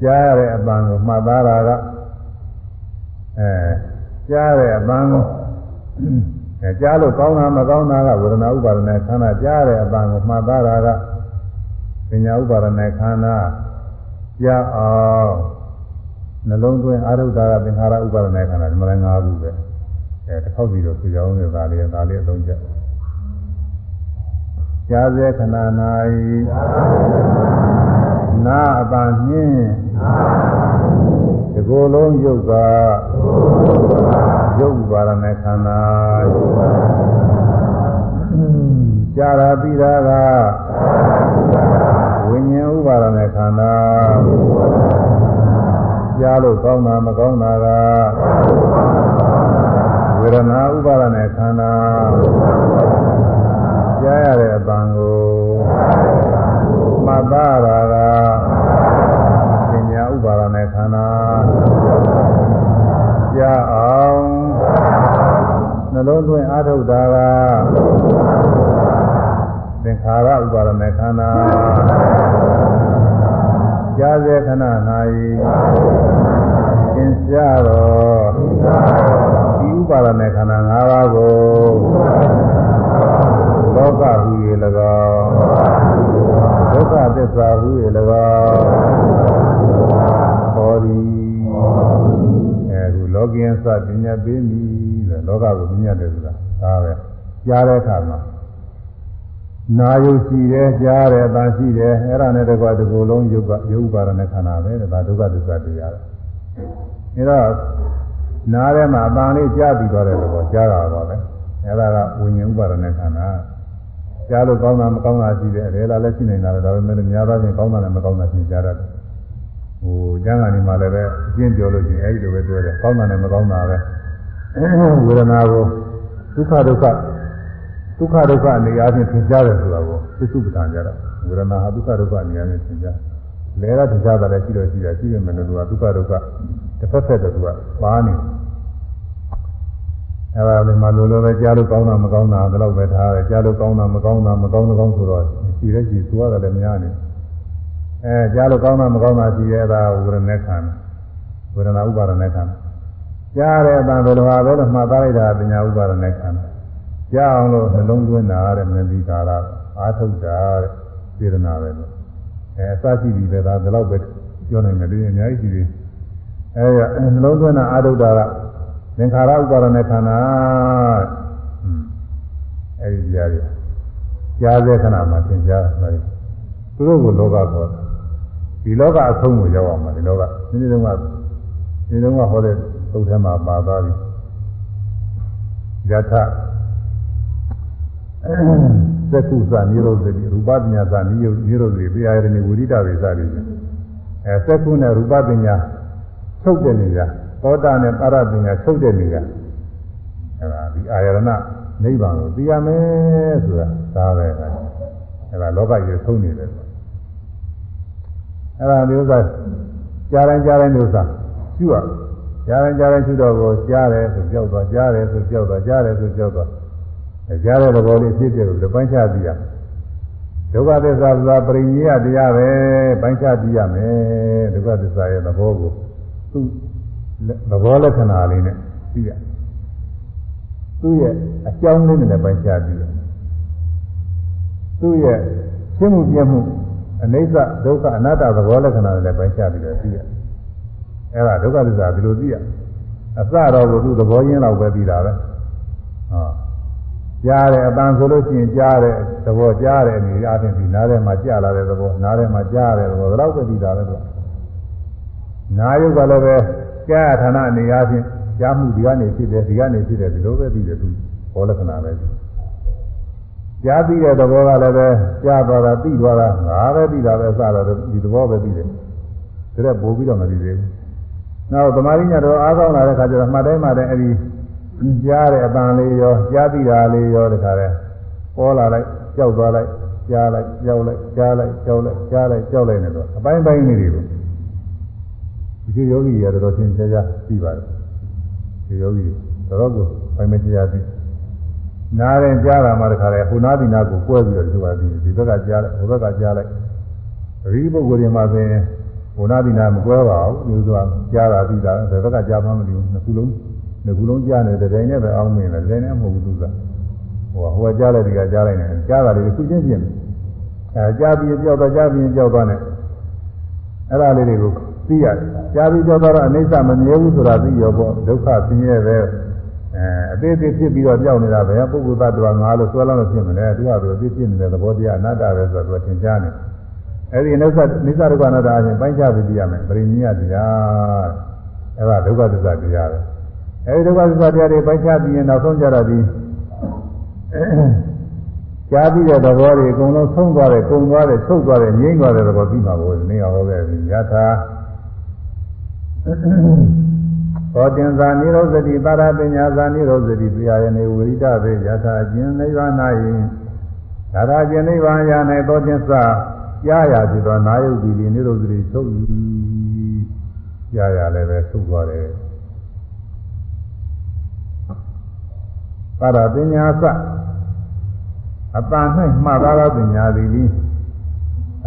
ကြားရတဲ့အပန်းကိုမှတ်သားတာကအဲကြားရတဲ့အပန်းကိုအဲကြားလို့ကောင်းတာမကောင်းတာကဝေဒနာဥပါဒနာခန္ဓာကြားရတဲ့အပန်းကိုမှတ်သားတာကပညာဥပါဒနာခန္ဓာကြားအောင်နှလုံးသွင်းအာရုဒ္ဓကသင်္ခါရဥပါဒနာခန္ဓာဒီမှာလည်း၅ခုပဲအဲတစ်ခေါက်ပြီးတော့သူကြောင်းနေတာလေးဒါလေးအသုံးချက်ကြားစေခဏ၌နာအပန်းနှင်း ဒီကိုယ်လုံးယုတ်ကယုတ်ပါရမေခန္ဓာကြာရာတိရာကဝိညာဉ်ဥပါရမေခန္ဓာကြားလို့ကောင်းတာမကောင်းတာကဝေဒနာဥပါဒနဲ့ခန္ဓာကြားရတဲ့အပံကိုမသာရာက လုံးသွင်းအာထုတ်တာကသင်္ခါရဥပါဒနဲ့ခန္ဓာကြားစေခဏ၌သင်ရှားတော်ဒီဥပါဒနဲ့ခန္ဓာ၅ပါးကိုလောကဟူ၍၎င်းဒုက္ခသစ္စာဟု၍၎င်းဟောသည်အဲဒီလောကီယသပညာပေးမိတဲ့ လောကကိုပညာတယ်ဆိုတာဒါပဲကြားတဲ့အခါမှာနာယုရှိတယ်ကြားတယ်အသာရှိတယ်အဲ့ဒါနဲ့တကွာဒီကိုယ်လုံးယုတ်ကယုတ်ပါရနဲ့ခန္ဓာပဲတဲ့ဒါဒုက္ခသစ္စာတရားတယ်ဒါတော့နားထဲမှာအပန်လေးကြားပြီးသွားတဲ့သဘောကြားတာပါပဲအဲ့ဒါကဝိညာဉ်ဥပါဒနဲ့ခန္ဓာကြားလို့ကောင်းတာမကောင်းတာရှိတယ်အဲဒါလည်းရှိနေတာပဲဒါပေမဲ့များသောဖြင့်ကောင်းတာနဲ့မကောင်းတာရှင်းကြရတယ်ဟိုကျမ်းဂန်ဒီမှာလည်းပဲအကျင့်ပြောလို့ရှိရင်အဲဒီလိုပဲပြောတယ်ကောင်းတာနဲ့မကောင်းတာပဲ ဝေဒနာကိုဒုက္ခဒုက္ခဒုက္ခဒုက္ခအနေအချင်းသင်ကြားတယ်ဆိုတာကိုသစ္စုပ္ပန်ကြတာဝေဒနာဟာဒုက္ခဒုက္ခအနေအချင်းသင်ကြားလဲရသင်ကြားတာလည်းရှိတော့ရှိတယ်ရှိရမယ်လို့သူကဒုက္ခဒုက္ခတစ်ဖက်ဖက်တည်းသူကပါနေတယ်အဲ့ဒါလည်းမလိုလိုပဲကြားလို့ကောင်းတာမကောင်းတာဒါတော့ပဲထားတယ်ကြားလို့ကောင်းတာမကောင်းတာမကောင်းတော့ကောင်းဆိုတော့ရှိတဲ့ရှိသွားတယ်လည်းများနေအဲကြားလို့ကောင်းတာမကောင်းတာရှိရဲ့ဒါဝေဒနာခံဝေဒနာဥပါဒနာခံ ကြားတဲ့အတန်ဘယ်လိုဟာပဲလို့မှတ်သားလိုက်တာပညာဥပါဒနာခံကြားအောင်လို့နှလုံးသွင်းတာတဲ့မသိတာလားအာထုတ်တာတဲ့စေတနာပဲလို့အဲအစရှိပြီပဲဒါဒါတော့ပဲပြောနိုင်တယ်ဒီအများကြီးရှိသေးအဲနှလုံးသွင်းတာအာထုတ်တာကသင်္ခါရဥပါဒနဲ့ခန္ဓာအဲဒီတရားတွေကြားတဲ့ခဏမှာသင်ကြားတယ်သူတို့ကိုလောကခေါ်တယ်ဒီလောကအဆုံးကိုရောက်အောင်ပါဒီလောကဒီနေ့တုန်းကဒီတုန်းကဟောတဲ့ သုတ်ထဲမှာပါသွားပြီယထသက္ကုသနိရောဓတိရူပပညာသနိယောနိရောဓတိပြာရဏိဝိရိတဝေစရိအဲသက္ကုနဲ့ရူပပညာထုတ်တဲ့နေရာသောတာနဲ့ပါရပညာချုပ်တဲ့နေရာအဲဒါဒီအာယရဏနိဗ္ဗာန်ကိုသိရမယ်ဆိုတာဒါပဲအဲဒါလောကကြီးဆုံးနေတယ်အဲဒါမျိုးစားကြားတိုင်းကြားတိုင်းမျိုးစားရှုရ ကြားတိုင်းကြားတိုင်းရှုတော့ကိုကြားတယ်ဆိုကြောက်သွားကြားတယ်ဆိုကြောက်သွားကြားတယ်ဆိုကြောက်သွားအဲကြားတဲ့သဘောလေးဖြစ်ဖြစ်လို့ပိုင်းခြားသိရဒုက္ခသစ္စာဆိုတာပရိညေယတရားပဲပိုင်းခြားသိရမယ်ဒုက္ခသစ္စာရဲ့သဘောကိုသူသဘောလက္ခဏာလေးနဲ့သိရသူ့ရဲ့အကြောင်းလေးနဲ့ပိုင်းခြားပြီးတယ်သူ့ရဲ့ရှင်းမှုပြမှုအနိစ္စဒုက္ခအနတ္တသဘောလက္ခဏာတွေလည်းပိုင်းခြားပြီးတော့သိရ အဲ့ဒါဒုက္ခသစ္စာဒီလိုသိရအစတော့ကိုသူသဘောရင်းတော့ပဲသိတာပဲဟောကြားတယ်အပန်းဆိုလို့ရှိရင်ကြားတယ်သဘောကြားတယ်အနေအချင်းဒီနားထဲမှာကြားလာတဲ့သဘောနားထဲမှာကြားတယ်သဘောဒါတော့ပဲသိတာပဲသူနာယုတ်ကလည်းပဲကြားဌာနအနေအချင်းကြားမှုဒီကနေဖြစ်တယ်ဒီကနေဖြစ်တယ်ဒီလိုပဲသိတယ်သူဘောလက္ခဏာပဲကြားပြီးတဲ့သဘောကလည်းပဲကြားသွားတာသိသွားတာငါပဲသိတာပဲစတော့ဒီသဘောပဲသိတယ်ဒါလည်းပို့ပြီးတော့မသိသေးဘူး နောက်သမာဓိညတော့အားကောင်းလာတဲ့ခါကျတော့မှတ်တိုင်းမှတ်တိုင်းအဲဒီကြားတဲ့အပန်လေးရောကြားသိတာလေးရောတခါလဲပေါ်လာလိုက်ကြောက်သွားလိုက်ကြားလိုက်ကြောက်လိုက်ကြားလိုက်ကြောက်လိုက်ကြားလိုက်ကြောက်လိုက်နေတော့အပိုင်းပိုင်းလေးတွေကိုဒီယောဂီရတော့သင်ကြားကြားသိပါတယ်ဒီယောဂီတော်တော်ကိုပိုင်းမကြားသိနားရင်ကြားတာမှတခါလဲဟိုနားဒီနားကိုကွဲပြီးတော့ဒီဘက်ကဒီဘက်ကကြားလိုက်ဟိုဘက်ကကြားလိုက်ဒီပုဂ္ဂိုလ်တွေမှာဆိုရင် ဟိုနားဒီနားမကွဲပါဘူးဒီလိုဆိုကြားတာသိတာဘယ်ဘက်ကကြားမှမသိဘူးနှစ်ခုလုံးနှစ်ခုလုံးကြားနေတဲ့တိုင်းနဲ့ပဲအောင်းမင်းတယ်တိုင်းနဲ့မဟုတ်ဘူးသူကဟိုဟိုကြားလိုက်ဒီကကြားလိုက်နေကြားတာတွေခုချင်းချင်းအဲကြားပြီးကြောက်တော့ကြားပြီးကြောက်သွားနေအဲ့ဒါလေးတွေကိုသိရတယ်ကြားပြီးကြောက်တော့အနိစ္စမမြဲဘူးဆိုတာသိရောပေါ့ဒုက္ခဆင်းရဲပဲအဲအသေးသေးဖြစ်ပြီးတော့ကြောက်နေတာပဲပုဂ္ဂိုလ်သတ္တဝါငါလို့ဆွဲလာလို့ဖြစ်မလဲသူကသူအသေးဖြစ်နေတဲ့သဘောတရားအနတ္တပဲဆိုတော့သူသင်ကြားနေ အဲ့ဒီအနိစ္စနိစ္စဒုက္ခအနတ္တအချင်းပိုင်းခြားပြီးသိရမယ်ပရိနိယတရားအဲ့ဒါဒုက္ခသစ္စာတရားပဲအဲဒီဒုက္ခသစ္စာတရားတွေပိုင်းခြားပြီးရင်နောက်ဆုံးကြတော့ဒီကြားပြီးတဲ့သဘောတွေအကုန်လုံးဆုံးသွားတယ်၊ကုန်သွားတယ်၊ချုပ်သွားတယ်၊ငြိမ့်သွားတဲ့သဘောပြီးမှာကိုနေရာဟောခဲ့ပြီယထာသောတင်္ဇာနိရောဇတိပါရပညာဇာနိရောဇတိပြာယနေဝိရိဒဘေယထာအကျဉ်နိဗ္ဗာန်၌သာရကျင်နိဗ္ဗာန်ရ၌သောတင်္ဇာ ကြားရဖြစ်သောနာယုတ်ဒီနိရောဇတိချုပ်၏ကြားရလည်းပဲချုပ်သွားတယ်ပါရပညာသအပန်၌မှားသားသောပညာသည်သည်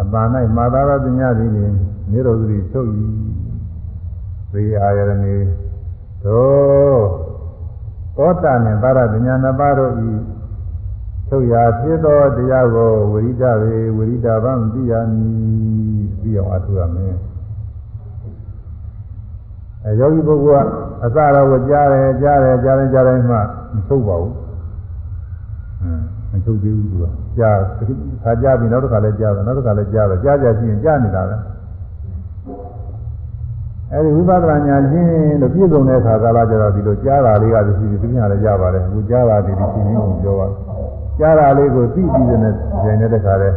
အပန်၌မှားသားသောပညာသည်သည်နိရောဓတိချုပ်၏သေအာယရဏီသောသောတာနှင့်ပါရပညာနှစ်ပါးတို့၏ ချုပ်ရာဖြစ်သောတရားကိုဝိရိဒဝေဝိရိဒဗံသိရမည်သိအောင်အထုရမယ်အဲယောဂီပုဂ္ဂိုလ်ကအစတော့ကြားတယ်ကြားတယ်ကြားတယ်ကြားတယ်မှမထုတ်ပါဘူးမထုတ်သေးဘူးသူကကြားခါကြားပြီးနောက်တစ်ခါလည်းကြားတယ်နောက်တစ်ခါလည်းကြားတယ်ကြားကြရှိရင်ကြားနေတာပဲအဲဒီဝိပဿနာဉာဏ်ချင်းလို့ပြည့်စုံတဲ့အခါကာလကျတော့ဒီလိုကြားတာလေးကဒီဒီပြညာလည်းကြားပါတယ်အခုကြားတာဒီဒီရှင်းရင်းကိုပြောပါ ကြားတာလေးကိုသိပြီးတဲ့ဉာဏ်နဲ့တခါလဲ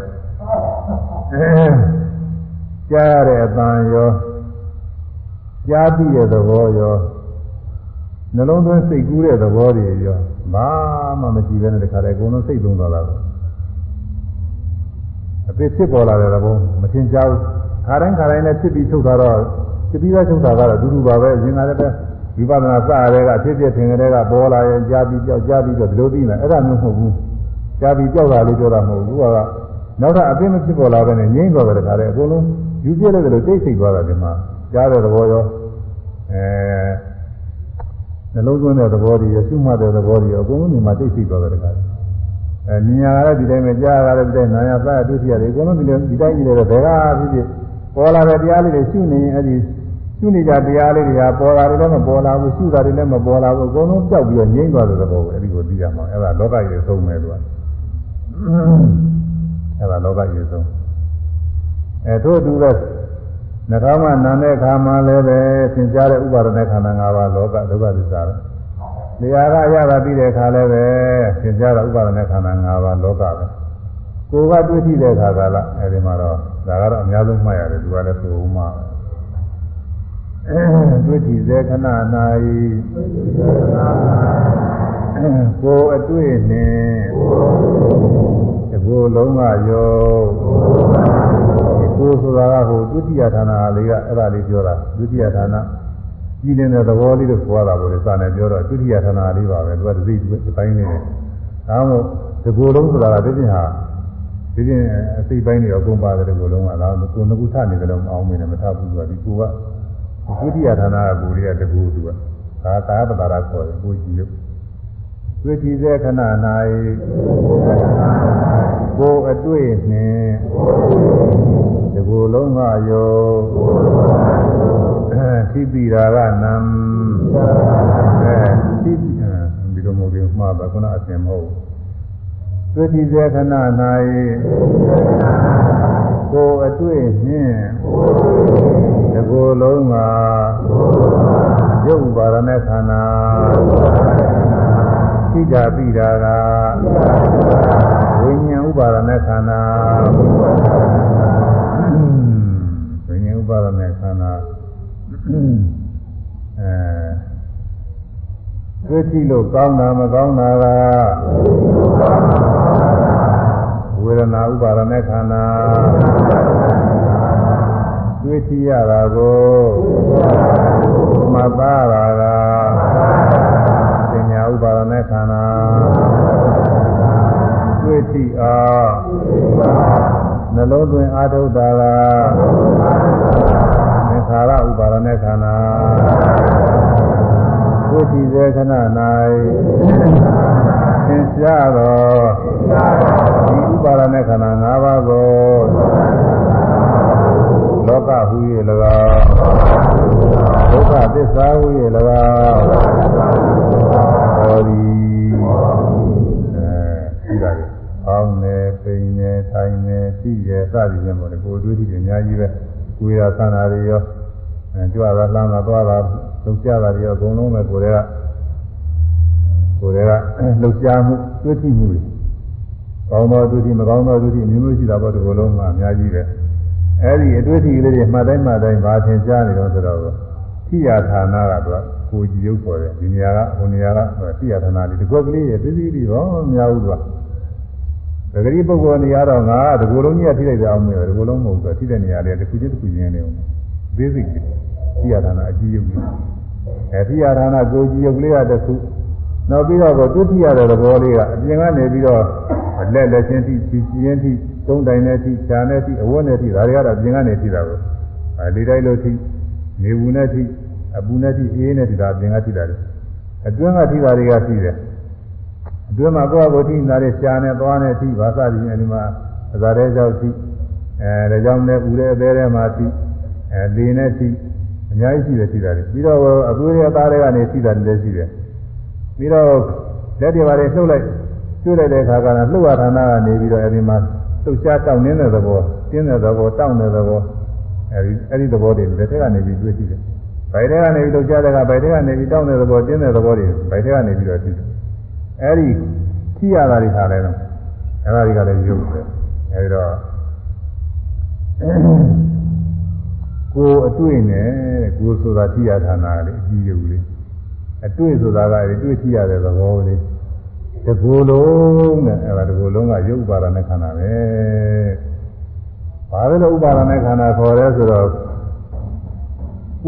ကြားရတဲ့အတန်ရောကြားပြီးတဲ့သဘောရောနှလုံးသွင်းစိတ်ကူးတဲ့သဘောတွေရောဘာမှမရှိဘဲနဲ့တခါတည်းအကုန်လုံးစိတ်သုံးသွားတာပေါ့အဖြစ်ဖြစ်ပေါ်လာတဲ့သဘောမထင်ကြဘူးခါတိုင်းခါတိုင်းနဲ့ဖြစ်ပြီးထုတ်တာတော့ဖြစ်ပြီးသားထုတ်တာကတော့အတူတူပါပဲအရင်ကလည်းဝိပဿနာစရတဲ့ကဖြစ်ဖြစ်ထင်တဲ့ကပေါ်လာရင်ကြားပြီးကြောက်ကြားပြီးတော့ဒီလိုသိနေအဲ့ဒါမျိုးမဟုတ်ဘူး ကြားပြီးကြောက်တာလေးပြောတာမဟုတ်ဘူးကနောက်ထပ်အသိမဖြစ်ပေါ်လာတဲ့ငြိမ့်သွားတဲ့တခါတည်းအကုန်လုံးယူပြည့်လိုက်တယ်လို့သိစိတ်သွားတာဒီမှာကြားတဲ့သဘောရောအဲနှလုံးသွင်းတဲ့သဘောတွေရရှုမှတ်တဲ့သဘောတွေအကုန်လုံးဒီမှာသိသိသွားတယ်တခါအဲမြင်ရတဲ့ဒီတိုင်းပဲကြားရတဲ့ဒီတိုင်းနာရသရဒုတိယတွေအကုန်လုံးဒီဒီတိုင်းကြီးတယ်ဘယ်ကဖြစ်ဖြစ်ပေါ်လာတဲ့တရားလေးတွေရှုနေရင်အဲဒီရှုနေကြတရားလေးတွေကပေါ်လာတယ်လည်းမပေါ်လာဘူးရှုတာတွေလည်းမပေါ်လာဘူးအကုန်လုံးကြောက်ပြီးတော့ငြိမ့်သွားတဲ့သဘောပဲအဲဒီကိုသိရမှာအဲဒါလောကကြီးသုံးမယ်လို့ အဲ့ဒါလောကရေဆုံးအဲထို့သူကနှကောင်းကနာတဲ့ခါမှလည်းပဲသင်ကြားတဲ့ဥပါဒနဲ့ခန္ဓာ၅ပါးလောကဒုက္ခသစ္စာပဲတရားကရတာပြီးတဲ့ခါလည်းပဲသင်ကြားတဲ့ဥပါဒနဲ့ခန္ဓာ၅ပါးလောကပဲကိုယ်ကတွေ့ရှိတဲ့ခါကလာအဲဒီမှာတော့ဒါကတော့အများဆုံးမှတ်ရတယ်သူကလည်းသို့ဥမှာပဲ တွေ့ရှိစေခဏ၌ကိုယ်အတွေ့နဲ့ဒီကိုယ်လုံးကရောကိုဆိုတာကဟိုဒုတိယဌာနလေးကအဲ့ဒါလေးပြောတာဒုတိယဌာနကြီးနေတဲ့သဘောလေးကိုခေါ်တာပေါ့လေစာနဲ့ပြောတော့ဒုတိယဌာနလေးပါပဲသူကဒီစိတ်ဒီပိုင်းနေတယ်ဒါမှမဟုတ်ဒီကိုယ်လုံးဆိုတာကဒီပြင်ဟာဒီပြင်အစိတ်ပိုင်းတွေအကုန်ပါတယ်ဒီကိုယ်လုံးကလားကိုယ်ငခုထနေတယ်လို့မအောင်မင်းနဲ့မထဘူးသူကဒီကိုက ဒုတိယဌာနကကိုယ်လေးကတကူသူကဒါကာယပတာရခေါ်တယ်ကိုကြည့်လို့တွေ့ကြည့်တဲ့ခဏ၌ကိုယ်အတွေ့နှင့်ဒီကိုယ်လုံးကယောသိပိရာကနံအဲသိပိဒီလိုမျိုးကြီးမှားပါခုနအစင်မဟုတ်တွေ့တိစေခဏ၌ ကိုအတွေ့နှင့်တကိုယ်လုံးကရုပ်ပါရမေခန္ဓာသိတာပြီတာကဝိညာဉ်ဥပါရမေခန္ဓာဝိညာဉ်ဥပါရမေခန္ဓာအဲတွေ့ကြည့်လို့ကောင်းတာမကောင်းတာကေဒနာဥပါဒနဲ့ခန္ဓာတွေ့ကြည့်ရတာကိုမသားရတာပညာဥပါဒနဲ့ခန္ဓာတွေ့ကြည့်အားနှလုံးသွင်းအာထုတာကသင်္ခါရဥပါဒနဲ့ခန္ဓာ တွေ့ကြစေခဏ၌သင်ရှားတော်ဒီဥပါဒณะခန္ဓာ၅ပါးကိုလောကဟူ၍၎င်းဒုက္ခသစ္စာဟူ၍၎င်းဟောသည်အဲဒီပါလေအောင်းနေပိန်နေထိုင်နေသိရစသည်ဖြင့်ပေါ့လေကိုယ်တွေ့ထိတယ်အများကြီးပဲကိုယ်ရသနာတွေရောအဲကြွတာလှမ်းတာသွားတာ လှုပ်ရှားတာတွေရောအကုန်လုံးပဲကိုယ်တွေကကိုယ်တွေကလှုပ်ရှားမှုတွေ့ထိမှုတွေကောင်းသောတွေ့ထိမကောင်းသောတွေ့ထိမျိုးမျိုးရှိတာပေါ့ဒီလိုလုံးမှာအများကြီးပဲအဲ့ဒီအတွေ့အထိလေးတွေမှတ်တိုင်းမှတ်တိုင်းဘာသင်ကြားနေတော့ဆိုတော့ထိယာဌာနကတော့ကိုကြည်ရုပ်ပေါ်တယ်ဒီနေရာကဟိုနေရာကထိယာဌာနလေးဒီကွက်ကလေးရဲ့သိသိပြီးတော့မများဘူးကွာဒဂရီပုဂ္ဂိုလ်နေရာတော့ငါကဒီကိုယ်လုံးကြီးကထိလိုက်ကြအောင်မယ်ဒီကိုယ်လုံးမဟုတ်ဘူးထိတဲ့နေရာလေးတစ်ခုချင်းတစ်ခုချင်းနေအောင်သေးစိတ်ကြီးထိယာဌာနအကြီးရုပ်ကြီး အဲထိယာဌာနကိုကြည်ရုပ်လေးကတစ်ခုနောက်ပြီးတော့သူထိရတဲ့သဘောလေးကအပြင်ကနေပြီးတော့လက်လက်ချင်းထိချီချင်းထိသုံးတိုင်နဲ့ထိခြာနဲ့ထိအဝတ်နဲ့ထိဒါတွေကတော့ပြင်ကနေထိတာကိုအဲဒီတိုင်းလို့ထိနေဘူးနဲ့ထိအပူနဲ့ထိအေးနဲ့ထိတာပြင်ကထိတာလေအတွင်းကထိတာတွေကရှိတယ်အတွင်းမှာကိုယ့်အကိုထိနေတာတွေခြာနဲ့သွားနဲ့ထိဘာသာပြီးအဲဒီမှာအသာတဲ့ကြောက်ထိအဲဒါကြောင့်လည်းဦးတဲ့အသေးထဲမှာထိအဲလေနဲ့ထိ အများကြီးရှိတယ်ထိတာတွေပြီးတော့အသွေးရဲ့သားတွေကနေထိတာတွေလည်းရှိတယ်ပြီးတော့လက်တွေပါတွေလှုပ်လိုက်ကျွတ်လိုက်တဲ့အခါကလည်းလှုပ်ရဌာနကနေပြီးတော့အဲဒီမှာလှုပ်ရှားတောင်းနေတဲ့သဘောတင်းတဲ့သဘောတောင်းတဲ့သဘောအဲဒီအဲဒီသဘောတွေလက်ထက်ကနေပြီးတွေ့ရှိတယ်။ဗိုက်ထဲကနေပြီးလှုပ်ရှားတဲ့ကဗိုက်ထဲကနေပြီးတောင်းတဲ့သဘောတင်းတဲ့သဘောတွေဗိုက်ထဲကနေပြီးတော့သိတယ်။အဲဒီကြည့်ရတာတွေခါလဲတော့အဲဒါတွေကလည်းရုပ်ပဲ။အဲဒီတော့ ကိုယ်အတွေ့နဲ့ကိုယ်ဆိုတာကြည့်ရဌာနလေးအကြီးရုပ်လေးအတွေ့ဆိုတာကတွေ့ကြည့်ရတဲ့သဘောလေးတကူလုံးနဲ့အဲ့ဒါတကူလုံးကရုပ်ပါဒနဲ့ခန္ဓာပဲဘာလို့ဥပါဒနဲ့ခန္ဓာခေါ်ရဲဆိုတော့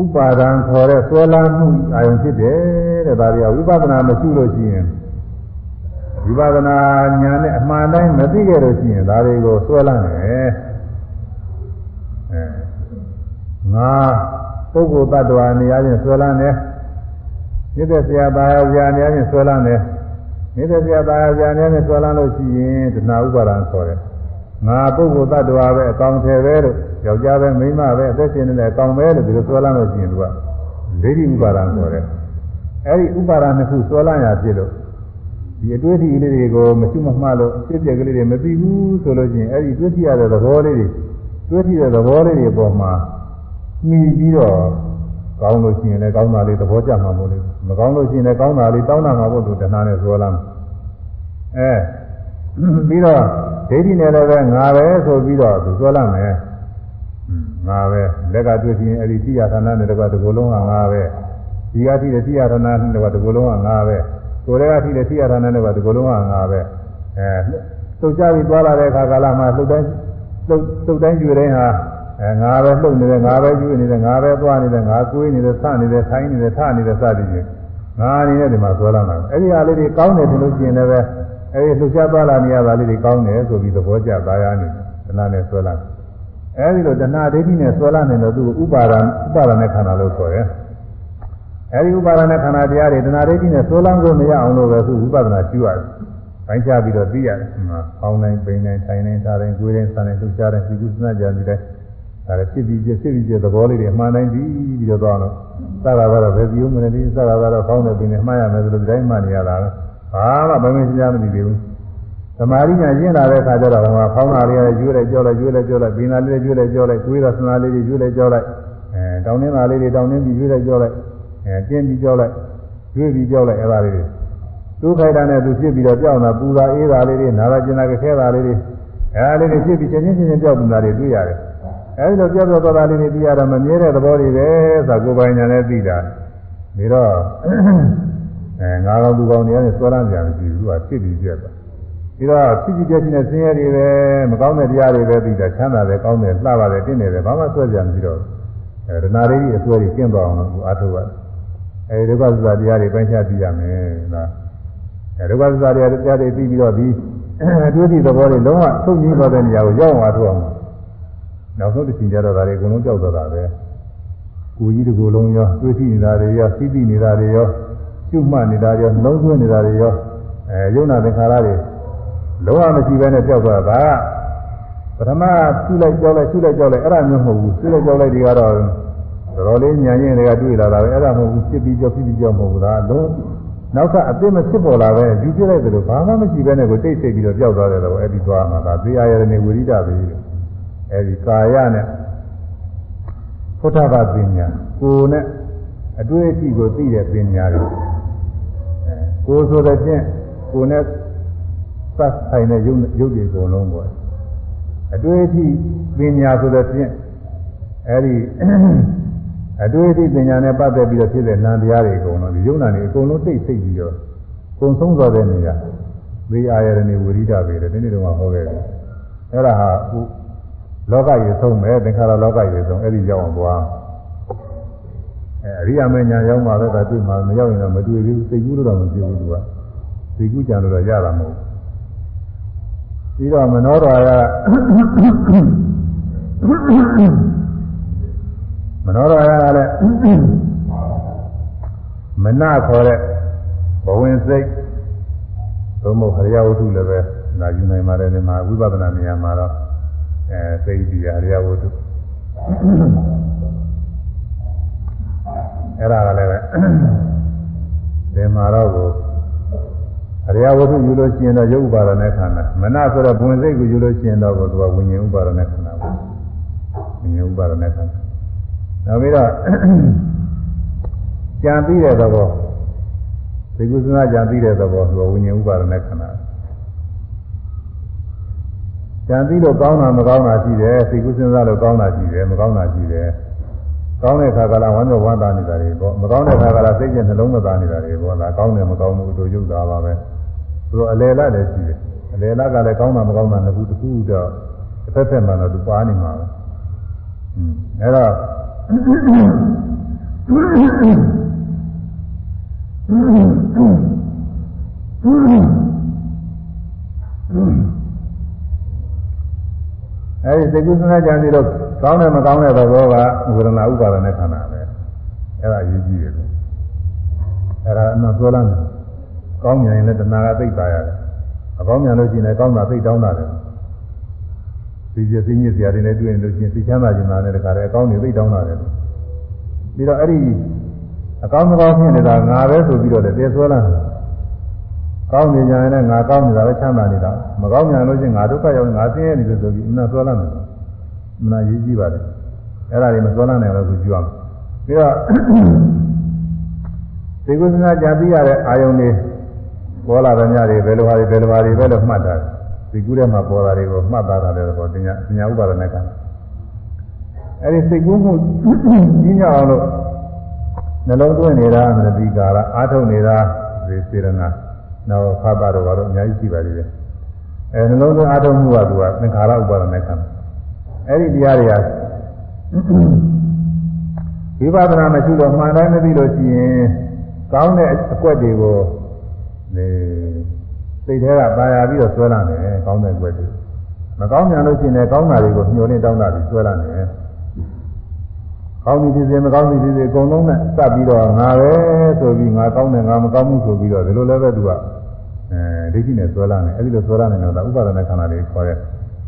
ဥပါဒံခေါ်တဲ့ဆွဲလန်းမှုအာယုံဖြစ်တယ်တဲ့ဒါတွေကဝိပဿနာမရှိလို့ရှိရင်ဝိပဿနာဉာဏ်နဲ့အမှန်တိုင်းမသိခဲ့လို့ရှိရင်ဒါတွေကိုဆွဲလန်းတယ်အဲ ငါပုဂ္ဂိုလ်တ attva နေရာချင်းဆွဲလန်းတယ်မြစ်တဲ့ဆရာပါဆရာနေရာချင်းဆွဲလန်းတယ်နေတဲ့ပြတာကြာနေနဲ့ဆွဲလန်းလို့ရှိရင်တဏှာဥပါဒံခေါ်တယ်ငါပုဂ္ဂိုလ်တ attva ပဲအကောင်ထည်ပဲလို့ယောက်ျားပဲမိန်းမပဲအသက်ရှင်နေတဲ့အကောင်ပဲလို့ဒီလိုဆွဲလန်းလို့ရှိရင်သူကဒိဋ္ဌိဥပါဒံခေါ်တယ်အဲဒီဥပါဒံနှစ်ခုဆွဲလန်းရဖြစ်လို့ဒီအတွေ့အထိလေးတွေကိုမရှိမမှလို့ဖြစ်ပြက်ကလေးတွေမသိဘူးဆိုလို့ရှိရင်အဲဒီတွေ့ထိရတဲ့သဘောလေးတွေတွေ့ထိတဲ့သဘောလေးတွေပေါ်မှာ မှီပြီးတော့ကောင်းလို့ရှိရင်လည်းကောင်းတာလေးသဘောကျမှာမို့လို့မကောင်းလို့ရှိရင်လည်းကောင်းတာလေးတောင်းတာမှာဖို့သူတဏှာနဲ့ဇောလမ်းအဲပြီးတော့ဒိဋ္ဌိနဲ့လည်းပဲငါပဲဆိုပြီးတော့သူဇောလမ်းမယ်ငါပဲလက်ကတွေ့ချင်းအဲ့ဒီတိယဌာနနဲ့တကွတကူလုံးကငါပဲဒီကတိတဲ့တိယဌာနနဲ့တကွတကူလုံးကငါပဲကိုယ်တည်းကတိတဲ့တိယဌာနနဲ့တကွတကူလုံးကငါပဲအဲသုတ်ကြပြီးသွားလာတဲ့အခါကာလမှာသုတ်တိုင်းသုတ်သုတ်တိုင်းကျွေတိုင်းဟာ အဲငါပဲလှုပ်နေတယ်ငါပဲကျွေးနေတယ်ငါပဲသွားနေတယ်ငါကိုွေးနေတယ်ဆနေတယ်ထိုင်းနေတယ်ထနေတယ်စသည်ဖြင့်ငါအနေနဲ့ဒီမှာဆွဲလာတာအဲ့ဒီဟာလေးတွေကောင်းတယ်ထင်လို့ရှိရင်လည်းပဲအဲ့ဒီလှုပ်ရှားသွားလာနေရတာလေးတွေကောင်းတယ်ဆိုပြီးသဘောကျသားရနေတဏှာနဲ့ဆွဲလာအဲ့ဒီလိုတဏှာဒိဋ္ဌိနဲ့ဆွဲလာနေတော့သူဥပါဒံဥပါဒနဲ့ခန္ဓာလို့ခေါ်တယ်အဲ့ဒီဥပါဒနဲ့ခန္ဓာတရားတွေတဏှာဒိဋ္ဌိနဲ့ဆွဲလန်းကိုမရအောင်လို့ပဲသူဝိပဿနာကျူရတယ်ပိုင်းခြားပြီးတော့သိရတယ်။ဖောင်းတိုင်းပိန်တိုင်းထိုင်တိုင်းထားတိုင်းကိုယ်တိုင်းဆန်တိုင်းလှုပ်ရှားတိုင်းဒီကုသနာကြံပြီးတိုင်း ဒါလည်းဖြစ်ပြီးဖြစ်ဖြစ်ပြီးသဘောလေးတွေအမှန်တိုင်းပြီးပြီးတော့သွားတော့စတာကတော့ဘယ်ပြုံးမလဲဒီစတာကတော့ဖောင်းတယ်ပိန်တယ်မှားရမယ်ဆိုလို့ဒီတိုင်းမှနေရတာဘာမှမမင်းရှားမသိသေးဘူး။သမာဓိညာကျင့်လာတဲ့အခါကျတော့ဟိုမှာဖောင်းတာလေးရွေးလိုက်ကြောလိုက်ရွေးလိုက်ကြောလိုက်ပိန်တာလေးရွေးလိုက်ကြောလိုက်ကိုယ်ရဆန္ဒလေးတွေရွေးလိုက်ကြောလိုက်အဲတောင်းနှင်းတာလေးတွေတောင်းနှင်းပြီးရွေးလိုက်ကြောလိုက်အဲတင်းပြီးကြောလိုက်ရွေးပြီးကြောလိုက်အဲ့ဒါလေးတွေသူ့ခိုက်တာနဲ့သူဖြစ်ပြီးတော့ကြောက်တာပူတာအေးတာလေးတွေနာတာကျင်တာခဲတာလေးတွေအဲဒါလေးတွေဖြစ်ပြီးချင်းချင်းချင်းကြောက်နေတာတွေတွေ့ရတယ် အဲဒီလိုကြောက်ကြောက်သွားတာလေးတွေသိရတော့မမြဲတဲ့သဘောတွေပဲဆိုကိုယ်ပိုင်ညာနဲ့သိတာပြီးတော့အဲငါကောင်သူကောင်တွေကနေဆွဲလန်းကြမရှိဘူးသူကဖြစ်ပြီးပြက်သွားပြီးတော့ဖြစ်ပြီးပြက်ချင်းနဲ့ဆင်းရဲတွေပဲမကောင်းတဲ့တရားတွေပဲသိတာချမ်းသာတယ်ကောင်းတယ်လှပါတယ်တင့်တယ်ပဲဘာမှဆွဲကြမရှိတော့အဲဒနာလေးကြီးအစွဲကြီးကျင့်သွားအောင်လို့အားထုတ်ရတယ်အဲဒီဒုက္ခသစ္စာတရားတွေပိုင်းခြားသိရမယ်နော်အဲဒုက္ခသစ္စာတရားတရားတွေပြီးပြီးတော့ဒီအတွေ့အထိသဘောတွေလုံးဝသုံးကြီးသွားတဲ့နေရာကိုရောက်အောင်အားထုတ်အောင် နောက်ဆုံးတစ်ချိန်ကျတော့ဒါတွေအကုန်လုံးကြောက်သွားတာပဲကိုကြီးတစ်ကိုယ်လုံးရောတွေ့ထိနေတာတွေရောသိသိနေတာတွေရောကျွတ်မှတ်နေတာတွေရောနှလုံးသွင်းနေတာတွေရောအဲယုံနာသင်္ခါရတွေလုံးဝမရှိဘဲနဲ့ကြောက်သွားတာကပထမရှုလိုက်ကြောက်လိုက်ရှုလိုက်ကြောက်လိုက်အဲ့ဒါမျိုးမဟုတ်ဘူးရှုလိုက်ကြောက်လိုက်တွေကတော့တော်တော်လေးညံရင်တွေကတွေ့လာတာပဲအဲ့ဒါမဟုတ်ဘူးဖြစ်ပြီးကြောက်ဖြစ်ပြီးကြောက်မဟုတ်ဘူးလားလုံးနောက်ထပ်အသစ်မဖြစ်ပေါ်လာပဲယူပြလိုက်တယ်လို့ဘာမှမရှိဘဲနဲ့ကိုတိတ်ဆိတ်ပြီးတော့ပျောက်သွားတယ်တော့အဲ့ဒီသွားမှာဒါသေအာရနေဝိရိဒပဲ အဲ့ဒီကာယနဲ့ဖုထဘပညာကိုယ်နဲ့အတွေ့အထိကိုသိတဲ့ပညာတွေအဲကိုယ်ဆိုတဲ့ဖြင့်ကိုယ်နဲ့သတ်ဆိုင်တဲ့ရုပ်ရုပ်တွေအကုန်လုံးပေါ့အတွေ့အထိပညာဆိုတဲ့ဖြင့်အဲ့ဒီအတွေ့အထိပညာနဲ့ပတ်သက်ပြီးတော့ဖြစ်တဲ့နာမ်တရားတွေအကုန်လုံးဒီယုံနာတွေအကုန်လုံးသိသိပြီးတော့ကုံဆုံးသွားတဲ့နေရာဝိအာယရဏေဝိရိဒပဲတဲ့ဒီနေ့တော့ဟောခဲ့တယ်အဲ့ဒါဟာအခု လောကကြီးဆုံးပဲသင်္ခါရလောကကြီးဆုံးအဲ့ဒီရောက်အောင်သွားအဲအရိယာမညာရောက်မှပဲဒါတွေ့မှမရောက်ရင်တော့မတွေ့ဘူးစိတ်ကူးလို့တော့မဖြစ်ဘူးသူကစိတ်ကူးကြံလို့တော့ရတာမဟုတ်ပြီးတော့မနောတော်ကမနောရရလည်းမနခေါ်တဲ့ဘဝင်စိတ်သို့မဟုတ်ဟရိယဝတ္ထုလည်းပဲလာယူနိုင်ပါတယ်ဒီမှာဝိပဿနာနေရာမှာတော့ အဲစိတ်ဒီဟရိယဝတ္ထုအဲ့ဒါကလည်းပဲဒီမှာတော့ကိုအရိယဝတ္ထုယူလို့ရှိရင်တော့ရုပ်ဥပါဒနဲ့ခန္ဓာမနဆိုတော့ဘဝင်စိတ်ကိုယူလို့ရှိရင်တော့သူကဝိညာဉ်ဥပါဒနဲ့ခန္ဓာပေါ့ဝိညာဉ်ဥပါဒနဲ့ခန္ဓာနောက်ပြီးတော့ကြံပြီးတဲ့သဘောဒီကုသနာကြံပြီးတဲ့သဘောဆိုဝိညာဉ်ဥပါဒနဲ့ခန္ဓာ ကြံပြီးလို့ကောင်းတာမကောင်းတာရှိတယ်သိကုသနာလို့ကောင်းတာရှိတယ်မကောင်းတာရှိတယ်ကောင်းတဲ့ခါကလာဝမ်းမြောက်ဝမ်းသာနေတာတွေပေါ့မကောင်းတဲ့ခါကလာစိတ်ကျနှလုံးမသာနေတာတွေပေါ့ဒါကောင်းတယ်မကောင်းဘူးတို့ရုပ်သားပါပဲသူတို့အလယ်လာလည်းရှိတယ်အလယ်လာကလည်းကောင်းတာမကောင်းတာနှစ်ခုတစ်ခုတော့တစ်ဖက်ဖက်မှတော့သူပါနေမှာပဲอืมအဲ့တော့ အဲဒီသိကုသနာကြံစီတော့ကောင်းတယ်မကောင်းတဲ့သဘောကဝေဒနာဥပါဒနဲ့ခန္ဓာပဲအဲ့ဒါအရေးကြီးတယ်လို့အဲ့ဒါအမှန်ပြောလာတယ်ကောင်းမြန်ရင်လည်းတဏှာကသိပ်ပါရတယ်အကောင်းမြန်လို့ရှိရင်လည်းကောင်းတာသိတောင်းတာတယ်ဒီကျသိညစ်စရာတွေနဲ့တွေ့ရင်လို့ရှိရင်သိချမ်းသာခြင်းသာနဲ့တခါတည်းအကောင်းတွေသိတောင်းတာတယ်ပြီးတော့အဲ့ဒီအကောင်းမကောင်းဖြစ်နေတာငါပဲဆိုပြီးတော့လည်းသေဆွဲလာတယ် ကောင်းနေကြရင်လည်းငါကောင်းနေတာပဲချမ်းသာနေတာမကောင်းကြလို့ချင်းငါဒုက္ခရောက်ငါဆင်းရဲနေတယ်ဆိုပြီးအမှန်ဆွဲလာတယ်မနာရေးကြည့်ပါလေအဲ့ဒါတွေမဆွဲလာနိုင်တော့ဘူးကြည့်အောင်ပြီးတော့ဒီကုသနာကြာပြီးရတဲ့အာယုန်တွေပေါ်လာတဲ့ညတွေဘယ်လိုဟာတွေဘယ်လိုဟာတွေပဲလို့မှတ်တာဒီကုထဲမှာပေါ်တာတွေကိုမှတ်သားတာလည်းပေါ့တင်ညာပညာဥပါဒနဲ့ကအဲ့ဒီစိတ်ကူးမှုကြီးညောအောင်လို့နှလုံးသွင်းနေတာမတိကာရအာထုတ်နေတာဒီစေရနာ နောက်ဖတ်ပါတော့ကတော့အများကြီးရှိပါသေးတယ်အဲနှလုံးသွင်းအာထုတ်မှုကသူကသင်္ခါရဥပါဒနဲ့ခံအဲ့ဒီတရားတွေကဝိပဿနာမရှိတော့မှန်တိုင်းမသိလို့ရှိရင်ကောင်းတဲ့အကွက်တွေကိုနေစိတ်ထဲကပါရပြီးတော့ဆွဲလာတယ်ကောင်းတဲ့အကွက်တွေမကောင်းကြလို့ရှိရင်လည်းကောင်းတာတွေကိုညှို့နေတောင်းတာပြီးဆွဲလာတယ် ကောင်းပြီဖြစ်စေမကောင်းပြီဖြစ်စေအကုန်လုံးနဲ့စပ်ပြီးတော့ငါပဲဆိုပြီးငါကောင်းတယ်ငါမကောင်းဘူးဆိုပြီးတော့ဒီလိုလည်းပဲသူကအဲအဲဒိဋ္ဌိနဲ့ဆွဲလာတယ်အဲဒီလိုဆွဲလာနေတော့ဥပါဒနာခန္ဓာတွေခေါ်တဲ့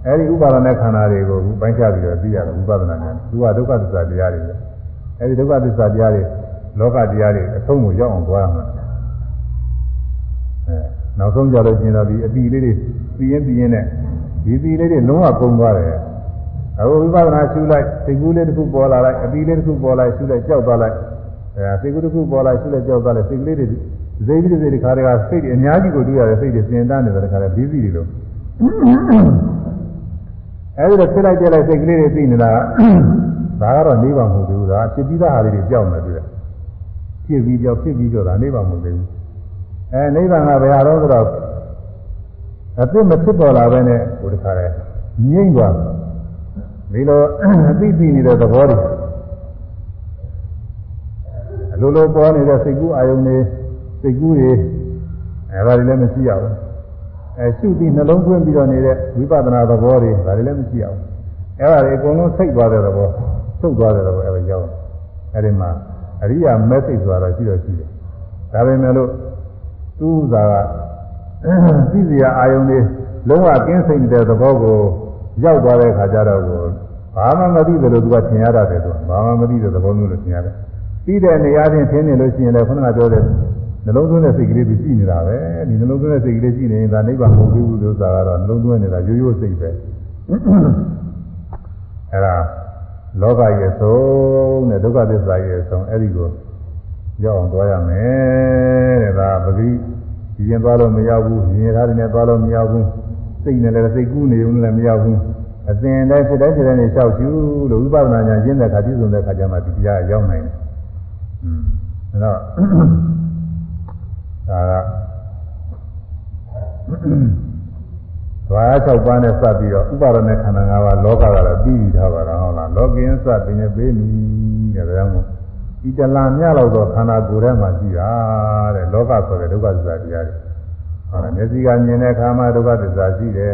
အဲဒီဥပါဒနာခန္ဓာတွေကိုပိုင်းခြားပြီးတော့သိရတယ်ဥပါဒနာဉာဏ်သူကဒုက္ခသစ္စာတရားတွေအဲဒီဒုက္ခသစ္စာတရားတွေလောကတရားတွေအဆုံးကိုရောက်အောင်သွားရမှာအဲနောက်ဆုံးကြလို့ရှိရင်တော့ဒီအပီလေးတွေပြီးရင်ပြီးရင်နဲ့ဒီပီလေးတွေလုံးဝကုန်သွားတယ် အခုဝိပဿနာရှုလိုက်စိတ်ကူးလေးတစ်ခုပေါ်လာလိုက်အပီလေးတစ်ခုပေါ်လိုက်ရှုလိုက်ကြောက်သွားလိုက်အဲစိတ်ကူးတစ်ခုပေါ်လိုက်ရှုလိုက်ကြောက်သွားလိုက်စိတ်ကလေးတွေစိတ်ကလေးတွေခါတည်းကစိတ်တွေအများကြီးကိုတွေ့ရတယ်စိတ်တွေစင်တန်းနေတယ်ခါတည်းဘီးဘီတွေလို့အဲဒီတော့ဖြစ်လိုက်ပြလိုက်စိတ်ကလေးတွေသိနေတာဒါကတော့နေပါမဟုတ်ဘူးဒါဖြစ်ပြီးသားဟာလေးတွေကြောက်နေတယ်ဖြစ်ပြီးကြောက်ဖြစ်ပြီးကြောက်တာနေပါမဟုတ်ဘူးအဲနိဗ္ဗာန်ကဘယ်ဟာတော့ဆိုတော့အသိမဖြစ်ပေါ်လာပဲနဲ့ဟိုတခါလဲငြိမ့်သွား ဒီလိုအသိသိနေတဲ့သဘောတွေအလိုလိုပေါ်နေတဲ့စိတ်ကူးအာယုန်တွေစိတ်ကူးတွေအဲဒါတွေလည်းမရှိရဘူးအဲရှုပြီးနှလုံးသွင်းပြီးတော့နေတဲ့ဝိပဿနာသဘောတွေဒါတွေလည်းမရှိရဘူးအဲဒါတွေအကုန်လုံးစိတ်သွားတဲ့သဘောသုတ်သွားတဲ့သဘောအဲဒါရောက်အဲဒီမှာအရိယာမက်ဆေ့ဆိုတာရှိတော့ရှိတယ်ဒါပေမဲ့လို့သူ့သာကသိစရာအာယုန်တွေလုံးဝကင်းစိတ်တဲ့သဘောကိုရောက်သွားတဲ့ခါကျတော့ ဘာမှမသိတယ်လို့သူကထင်ရတာတယ်သူဘာမှမသိတဲ့သဘောမျိုးလို့ထင်ရတယ်ပြီးတဲ့နေရာချင်းထင်းနေလို့ရှိရင်လည်းခုနကပြောတဲ့နှလုံးသွင်းတဲ့စိတ်ကလေးပြီးရှိနေတာပဲဒီနှလုံးသွင်းတဲ့စိတ်ကလေးရှိနေရင်ဒါနိဗ္ဗာန်ကိုပြီးဘူးလို့ဆိုတာကတော့နှလုံးသွင်းနေတာရိုးရိုးစိတ်ပဲအဲဒါလောကရဲ့ဆုံးတဲ့ဒုက္ခသစ္စာရဲ့ဆုံးအဲ့ဒီကိုရောက်အောင်သွားရမယ်တဲ့ဒါပဂိဒီရင်သွားလို့မရောက်ဘူးမြင်ထားတယ်နဲ့သွားလို့မရောက်ဘူးစိတ်နဲ့လည်းစိတ်ကူးနေုံနဲ့လည်းမရောက်ဘူး အစဉ်တိုင်းစိတ်တိုင်းစိတ်တိုင်းနဲ့လျှောက်ကျူးလို့ဝိပဿနာဉာဏ်ကျင့်တဲ့အခါပြည့်စုံတဲ့အခါကျမှဒီတရားရောက်နိုင်တယ်อืมအဲ့တော့ဒါကသွား6ပါးနဲ့စပ်ပြီးတော့ဥပါဒနဲ့ခန္ဓာ၅ပါးလောကကတော့ပြီးပြီးထားပါတော့ဟုတ်လားလောကင်းစပင်နဲ့ပေးမိတဲ့ဒါကြောင့်မို့ဒီတလံမြလောက်တော့ခန္ဓာကိုယ်ထဲမှာရှိတာတဲ့လောကဆိုတဲ့ဒုက္ခသစ္စာတရားတွေဟုတ်လားမျက်စိကမြင်တဲ့အခါမှာဒုက္ခသစ္စာရှိတယ်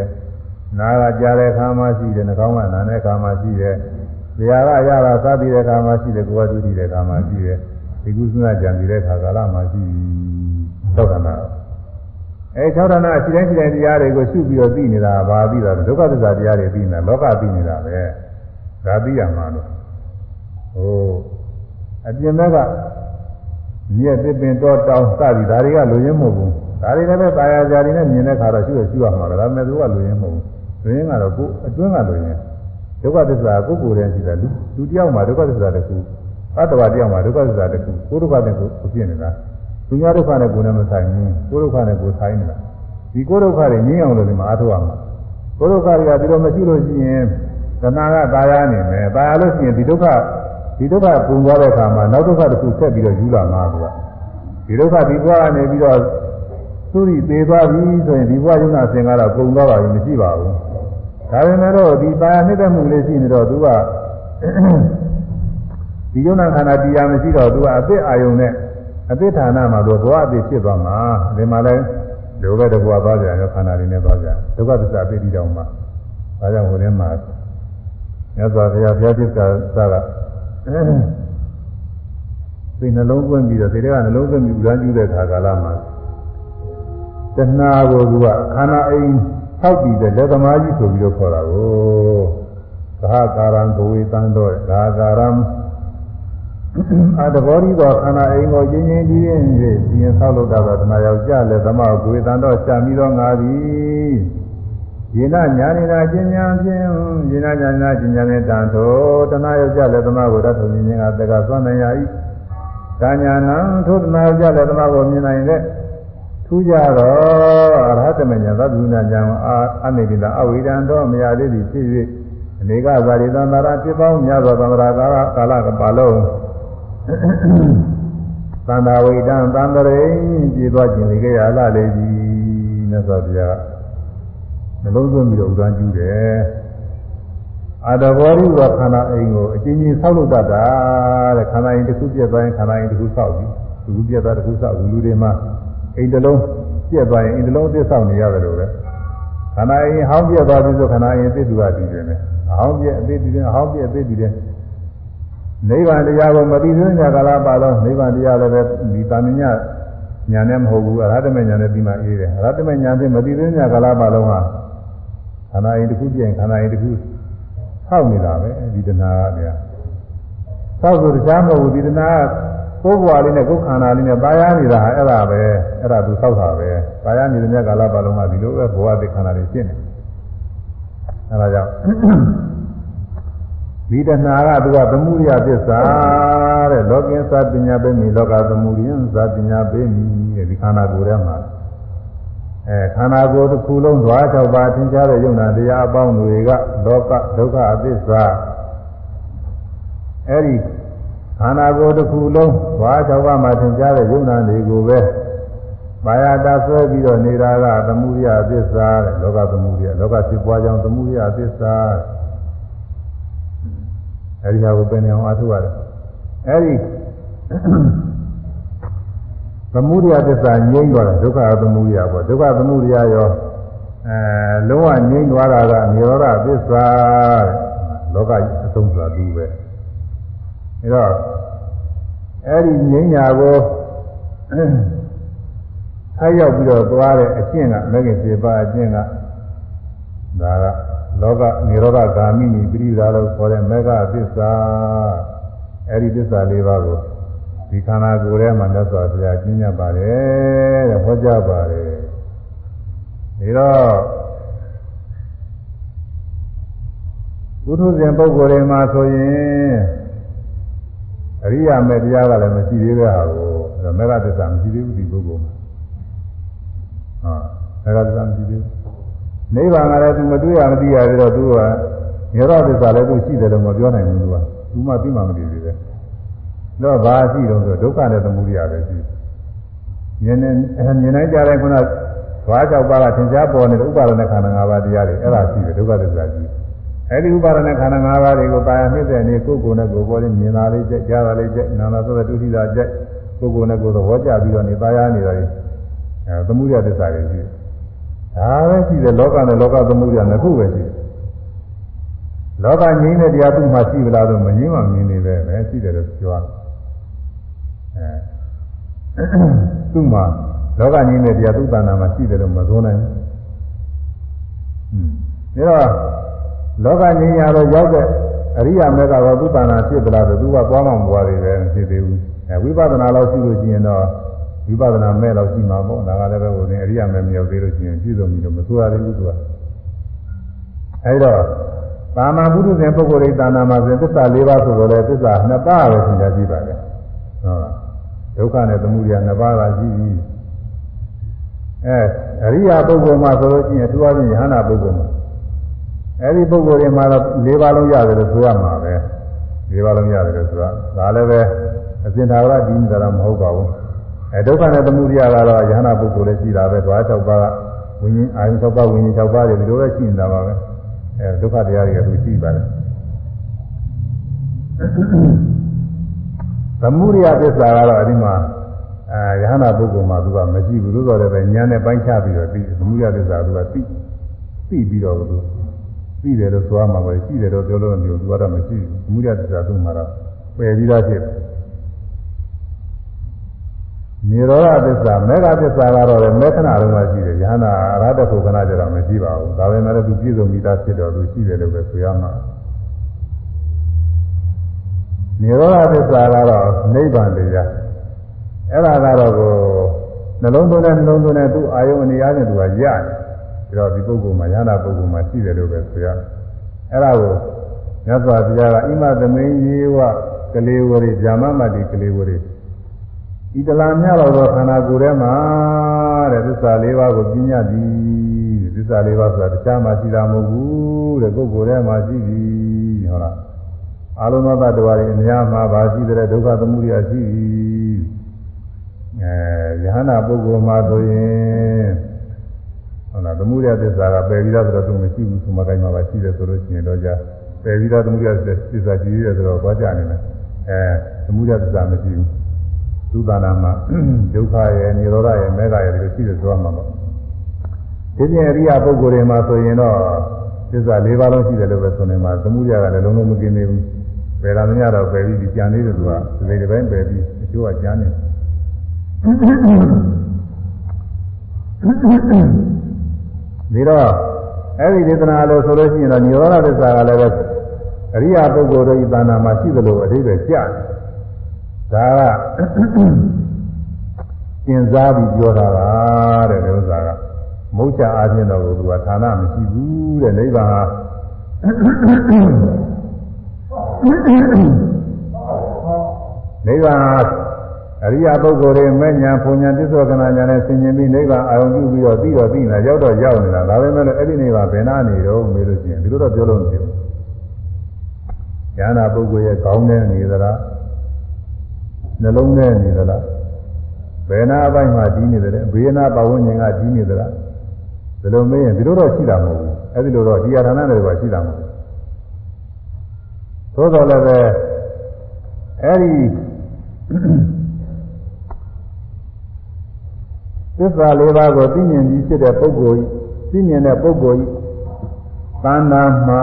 နားကကြားတဲ့အခါမှာရှိတယ်နှာခေါင်းကနားတဲ့အခါမှာရှိတယ်ဇာကရတာသတိတဲ့အခါမှာရှိတယ်ကိုယ်ကဒုတိတဲ့အခါမှာရှိတယ်ဒီကုသနာကြံပြီးတဲ့အခါကာလမှာရှိသောတာနာအဲ၆ဌာနအရှိတိုင်းရှိတိုင်းတရားတွေကိုရှုပြီးတော့သိနေတာဘာသိတာဒုက္ခသစ္စာတရားတွေသိနေတာလောကသိနေတာပဲဒါသိရမှာလို့ဟိုအပြင်ဘက်ကမြက်တစ်ပင်တော့တောင်းစသည်ဒါတွေကလူရင်းမဟုတ်ဘူးဒါတွေလည်းပဲတာယာကြာတွေနဲ့မြင်တဲ့ခါတော့ရှုရရှုရမှာလေဒါပေမဲ့သူကလူရင်းမဟုတ်ဘူး လူရင်းကတော့ကိုအတွင်းကလူရင်းဒုက္ခသစ္စာကိုကိုယ်တည်းရှိတယ်လူလူတယောက်မှာဒုက္ခသစ္စာတစ်ခုအတ္တဝတယောက်မှာဒုက္ခသစ္စာတစ်ခုကိုဒုက္ခတစ်ခုဖြစ်နေတာသူများဒုက္ခနဲ့ကိုယ်နဲ့မဆိုင်ဘူးကိုဒုက္ခနဲ့ကိုယ်ဆိုင်နေတာဒီကိုဒုက္ခတွေငြင်းအောင်လို့ဒီမှာအထောက်အမှာကိုဒုက္ခတွေကဒီလိုမရှိလို့ရှိရင်သနာကตายရနေမယ်ตายရလို့ရှိရင်ဒီဒုက္ခဒီဒုက္ခပုံသွားတဲ့အခါမှာနောက်ဒုက္ခတစ်ခုဆက်ပြီးတော့ယူလာမှာကွာဒီဒုက္ခဒီဘဝကနေပြီးတော့သူရိသေးသွားပြီဆိုရင်ဒီဘဝယုံနာစင်ကတော့ပုံသွားပါပြီမရှိပါဘူး ဒါပေမဲ့တော့ဒီပါရနှိမ့်တဲ့မှုလေးရှိနေတော့သူကဒီယုံနာခန္ဓာတရားမရှိတော့သူကအသစ်အာယုံနဲ့အသစ်ဌာနမှာတော့ဘဝအသစ်ဖြစ်သွားမှာဒီမှာလဲဒုက္ခတဘဝသွားကြရောခန္ဓာတွေနဲ့သွားကြဒုက္ခသစ္စာပြည့်တည်တော်မှာဒါကြောင့်ဝင်ထဲမှာမြတ်စွာဘုရားဘုရားသစ္စာသာကဒီနှလုံးသွင်းပြီးတော့ဒီတဲ့ကနှလုံးသွင်းပြီးဥဒန်းကျူးတဲ့ခါကာလမှာတဏှာကိုကခန္ဓာအိမ် ထောက်ပြီးတဲ့လက်သမားကြီးဆိုပြီးတော့ခေါ်တာကိုသာကာရံဘဝေတန်တော့သာကာရံအတဘောရီသောခန္ဓာအိမ်ကိုကျင်းချင်းကြီးရင်ဖြင့်ပြင်းဆောက်လို့တာသောတဏှာယောက်ျလက်သမားကိုဝေတန်တော့ရှာမိသောငါသည်ယေနညာနေနာကျင်ညာဖြင့်ယေနညာနာကျင်ညာနဲ့တန်ထိုတဏှာယောက်ျလက်သမားကိုတတ်ထုံခြင်းကတက်ကသွမ်းနိုင်ရ၏ကာညာနံထိုတဏှာယောက်ျလက်သမားကိုမြင်နိုင်တဲ့ ထူးကြတော့အရဟတမညာသဗ္ဗုဏညာအာအနိတိတာအဝိဒံတော်မရသေးသည်ဖြစ်၍အနေကဇာတိသံသာရဖြစ်ပေါင်းများစွာသံဃာကာလကာလကပါလုံးသန္တာဝိတံသံတရိပြေသွားခြင်းလေကြရလာလေပြီမြတ်စွာဘုရားနှလုံးသွင်းပြီးတော့ဥဒန်းကျူးတယ်အာတဘောရိဝခန္ဓာအိမ်ကိုအချင်းချင်းဆောက်လုပ်တတ်တာတဲ့ခန္ဓာအိမ်တစ်ခုပြည့်သွားရင်ခန္ဓာအိမ်တစ်ခုဆောက်ပြီးတစ်ခုပြည့်သွားတစ်ခုဆောက်လူတွေမှာ အိမ်တစ်လုံးပြည့်သွားရင်အိမ်တစ်လုံးအသစ်ဆောက်နေရတယ်လို့ပဲခန္ဓာအိမ်ဟောင်းပြည့်သွားပြီဆိုခန္ဓာအိမ်အသစ်သူကတည်တယ်အဟောင်းပြည့်အသစ်တည်တယ်အဟောင်းပြည့်အသစ်တည်တယ်နိဗ္ဗာန်တရားကိုမသိသေးတဲ့ကာလပါတော့နိဗ္ဗာန်တရားလည်းပဲဒီတာမညညာနဲ့မဟုတ်ဘူးအရဟတမေညာနဲ့ပြီးမှအေးတယ်အရဟတမေညာဖြင့်မသိသေးညာကာလပါလုံးဟာခန္ဓာရင်တစ်ခုပြင်ခန္ဓာရင်တစ်ခုဆောက်နေတာပဲဒီတဏှာကတရားဆောက်ဆိုတရားမဟုတ်ဘူးဒီတဏှာက ကိုယ်ဘဝလေးနဲ့ကိုယ်ခန္ဓာလေးနဲ့ပါရနေတာဟာအဲ့ဒါပဲအဲ့ဒါသူဆောက်တာပဲပါရနေတဲ့မြတ်ကာလပါလုံးကဒီလိုပဲဘဝတိခန္ဓာလေးရှင်းနေအဲ့ဒါကြောင့်ဒီတဏှာကသူကသမှုရိယသစ္စာတဲ့လောကင်းသပညာပေးမိလောကသမှုရိယသပညာပေးမိတဲ့ဒီခန္ဓာကိုယ်ထဲမှာအဲခန္ဓာကိုယ်တစ်ခုလုံးသွား၆ပါးသင်ကြားတဲ့ယုံနာတရားအပေါင်းတွေကလောကဒုက္ခအသစ္စာအဲဒီ ခန္ဓာကိုယ်တစ်ခုလုံးသွား၆ပါးမှာသင်ကြားတဲ့ယုံနာတွေကိုပဲပါရတာဆွဲပြီးတော့နေတာကသမှုရိယသစ္စာတဲ့လောကသမှုရိယလောကဖြစ်ပွားကြောင်းသမှုရိယသစ္စာအဲဒီဟာကိုပင်နေအောင်အထုရတယ်အဲဒီသမုဒယသစ္စာငြိမ့်သွားတယ်ဒုက္ခသမုဒယပေါ့ဒုက္ခသမုဒယရောအဲလုံးဝငြိမ့်သွားတာကနိရောဓသစ္စာတဲ့လောကအဆုံးစွာသူပဲ အဲတော့အဲဒီငြိမ့်ညာကိုဆက်ရောက်ပြီးတော့သွားတဲ့အကျင့်ကမဂ္ဂင်7ပါးအကျင့်ကဒါကလောကနိရောဓဂာမိနိပိရိဒါလို့ခေါ်တဲ့မေဃသစ္စာအဲဒီသစ္စာလေးပါးကိုဒီခန္ဓာကိုယ်ထဲမှာမြတ်စွာဘုရားကျင့်ကြပါတယ်တဲ့ဟောကြားပါတယ်ဒါတော့ဘုထုဇဉ်ပုဂ္ဂိုလ်တွေမှာဆိုရင် အရိယာမေတရားကလည်းမရှိသေးတဲ့ဟာကိုအဲမေဃသစ္စာမရှိသေးဘူးဒီပုဂ္ဂိုလ်မှာဟာမေဃသစ္စာမရှိသေးဘူးနိဗ္ဗာန်ကလည်းသူမတွေ့ရမသိရသေးတော့သူကညရောသစ္စာလည်းသူရှိတယ်လို့မပြောနိုင်ဘူးသူကသူမှသိမှမသိသေးပဲတော့ဘာရှိတော့ဆိုဒုက္ခနဲ့သမုဒိယပဲရှိမြင်နေမြင်နိုင်ကြတဲ့ခုနသွားကြောက်ပါကသင်ကြားပေါ်နေတဲ့ဥပါဒณะခန္ဓာ၅ပါးတရားတွေအဲ့ဒါရှိတယ်ဒုက္ခသစ္စာရှိ အဲ့ဒီဥပါဒณะခန္ဓာ၅ပါးတွေကိုပါရမြစ်တဲ့နေကိုယ်ကိုယ်နဲ့ကိုယ်ပေါ်လေးမြင်လာလေးကြက်ကြားလာလေးကြက်နာလာဆိုတဲ့ဒုတိယကြက်ကိုယ်ကိုယ်နဲ့ကိုယ်သဘောကျပြီးတော့နေပါရနေတာလေအဲသမုဒိယသစ္စာတွေရှိတယ်ဒါပဲရှိတယ်လောကနဲ့လောကသမုဒ္ဒရာနှစ်ခုပဲရှိတယ်လောကငြိမ်းတဲ့တရားသူ့မှာရှိဗလားဆိုမငြိမ်းမှမြင်နေပဲပဲရှိတယ်လို့ပြောအဲသူ့မှာလောကငြိမ်းတဲ့တရားသူ့တဏ္ဍာမှာရှိတယ်လို့မပြောနိုင်ဘူးဒါတော့ လောကငြိမ်းရတော့ရောက်တဲ့အရိယာမေကတော့သူ့တဏ္ဍာဖြစ်သလားဆိုသူကသွားမှမပွားသေးပဲဖြစ်သေးဘူးအဲဝိပဿနာလောက်ရှိလို့ရှိရင်တော့ဝိပဿနာမဲ့တော့ရှိမှာပေါ့ဒါကလည်းပဲဟိုနေအရိယာမဲ့မရောက်သေးလို့ရှိရင်ပြည့်စုံပြီလို့မဆိုရသေးဘူးသူကအဲဒီတော့သာမန်ပုထုဇဉ်ပုဂ္ဂိုလ်ရိတာနာမှာဆိုသစ္စာ၄ပါးဆိုတော့လေသစ္စာနှစ်ပါးပဲသင်ကြားကြည့်ပါလေဟုတ်လားဒုက္ခနဲ့သမုဒယနှစ်ပါးသာရှိပြီအဲအရိယာပုဂ္ဂိုလ်မှာဆိုလို့ရှိရင်သူအချင်းယဟနာပုဂ္ဂိုလ်မှာ အဲဒီပုဂ္ဂိုလ်တွေမှာတော့၄ပါးလုံးရတယ်လို့ဆိုရမှာပဲ၄ပါးလုံးရတယ်လို့ဆိုတာဒါလည်းပဲအစဉ်သာရဒီနေတာမဟုတ်ပါဘူးအဲဒုက္ခနဲ့သမုဒယကတော့ယဟနာပုဂ္ဂိုလ်လည်းရှိတာပဲဓဝါ၆ပါးဝိညာဉ်အာယု၆ပါးဝိညာဉ်၆ပါးတွေဒီလိုပဲရှိနေတာပါပဲအဲဒုက္ခတရားတွေကသူရှိပါတယ်သမုဒယသစ္စာကတော့အဒီမှာအဲယဟနာပုဂ္ဂိုလ်မှာသူကမရှိဘူးလို့ဆိုတော့ပဲဉာဏ်နဲ့ပိုင်းခြားပြီးတော့ပြီးသမုဒယသစ္စာသူကသိသိပြီးတော့သူ သိတယ်လို့ဆိုရမှာပဲရှိတယ်တော့ပြောလို့မပြောသူကတော့မရှိဘူးသမုဒယသစ္စာသူ့မှာတော့ပယ်ပြီးသားဖြစ်တယ်နိရောဓသစ္စာမေဃသစ္စာကတော့လည်းမေခဏလုံးမှရှိတယ်ယဟနာအရဟတခုခဏကျတော့မရှိပါဘူးဒါပေမဲ့လည်းသူပြည့်စုံပြီးသားဖြစ်တော့သူရှိတယ်လို့ပဲဆိုရမှာနိရောဓသစ္စာကတော့နိဗ္ဗာန်တရားအဲ့ဒါကတော့ကိုနှလုံးသွင်းတဲ့နှလုံးသွင်းတဲ့သူ့အာယုံအနေအားဖြင့်သူကရတယ်ဒါ တော့ဒီပုဂ္ဂိုလ်မှာယဟနာပုဂ္ဂိုလ်မှာရှိတယ်လို့ပဲဆိုရအဲ့ဒါကိုမြတ်စွာဘုရားကဣမသမိန်ယေဝကလေးဝရိဇာမမတိကလေးဝရိဤတလာမြတော့သောခန္ဓာကိုယ်ထဲမှာတဲ့သစ္စာလေးပါးကိုပြညတ်သည်သစ္စာလေးပါးဆိုတာတခြားမှရှိတာမဟုတ်ဘူးတဲ့ပုဂ္ဂိုလ်ထဲမှာရှိသည်ဟုတ်လားအလုံးစုံသတ္တဝါတွေအများမှာပါရှိတဲ့ဒုက္ခသမုဒယရှိသည်အဲယဟနာပုဂ္ဂိုလ်မှာဆိုရင် ဟုတ်လားသမုဒယသစ္စာကပယ်ပြီးသားဆိုတော့သူမရှိဘူးဆိုမှတိုင်းမှာပါရှိတယ်ဆိုလို့ရှိရင်တော့ကြာပယ်ပြီးသားသမုဒယသစ္စာရှိရတယ်ဆိုတော့သွားကြနေတယ်အဲသမုဒယသစ္စာမရှိဘူးသုသနာမှာဒုက္ခရဲ့និရောဓရဲ့မေဃရဲ့ဒီလိုရှိတယ်ဆိုရမှာပေါ့ဒီပြင်အရိယာပုဂ္ဂိုလ်တွေမှာဆိုရင်တော့သစ္စာ၄ပါးလုံးရှိတယ်လို့ပဲဆိုနေမှာသမှုရကလည်းလုံးလုံးမกินသေးဘူးပယ်လာမရတော့ပယ်ပြီးဒီကြံလေးတွေကဒီစိတ်တစ်ပိုင်းပယ်ပြီးအကျိုးကကြမ်းနေ ဒီတော့အဲ့ဒီဒေသနာလို့ဆိုလို့ရှိရင်တော့និရောဓသစ္စာကလည်းပဲအရိယာပုဂ္ဂိုလ်တို့ဤတဏ္ဍာမှာရှိသလိုအသေးပဲကြားတယ်ဒါကကျင်စားပြီးပြောတာပါတဲ့ဒီဥစ္စာကမုတ်ချအားဖြင့်တော့သူကဌာနမရှိဘူးတဲ့နိဗ္ဗာန်ဟာနိဗ္ဗာန် အရိယာပုဂ္ဂိုလ်တွေမဲ့ညာဘုံညာသစ္စောကနာညာနဲ့ဆင်ញင်ပြီးနိဗ္ဗာန်အာရုံပြုပြီးတော့ပြီးတော့ပြီးနေတာရောက်တော့ရောက်နေတာဒါပေမဲ့လည်းအဲ့ဒီနိဗ္ဗာန်ဘယ်နာနေတော့မေးလို့ရှိရင်ဒီလိုတော့ပြောလို့မဖြစ်ဘူးဉာဏပုဂ္ဂိုလ်ရဲ့ကောင်းတဲ့နေသလားနှလုံးထဲနေသလားဘယ်နာအပိုင်းမှာကြီးနေတယ်ဘေးနာပဝန်းကျင်ကကြီးနေသလားဒီလိုမေးရင်ဒီလိုတော့ရှိတာမဟုတ်ဘူးအဲ့ဒီလိုတော့ဒီအရဟဏတွေကရှိတာမဟုတ်ဘူးသို့တော်လည်းပဲအဲ့ဒီ သစ္စာလေးပါးကိုသိမြင်ပြီးဖြစ်တဲ့ပုဂ္ဂိုလ်သိမြင်တဲ့ပုဂ္ဂိုလ်သန္တာမှာ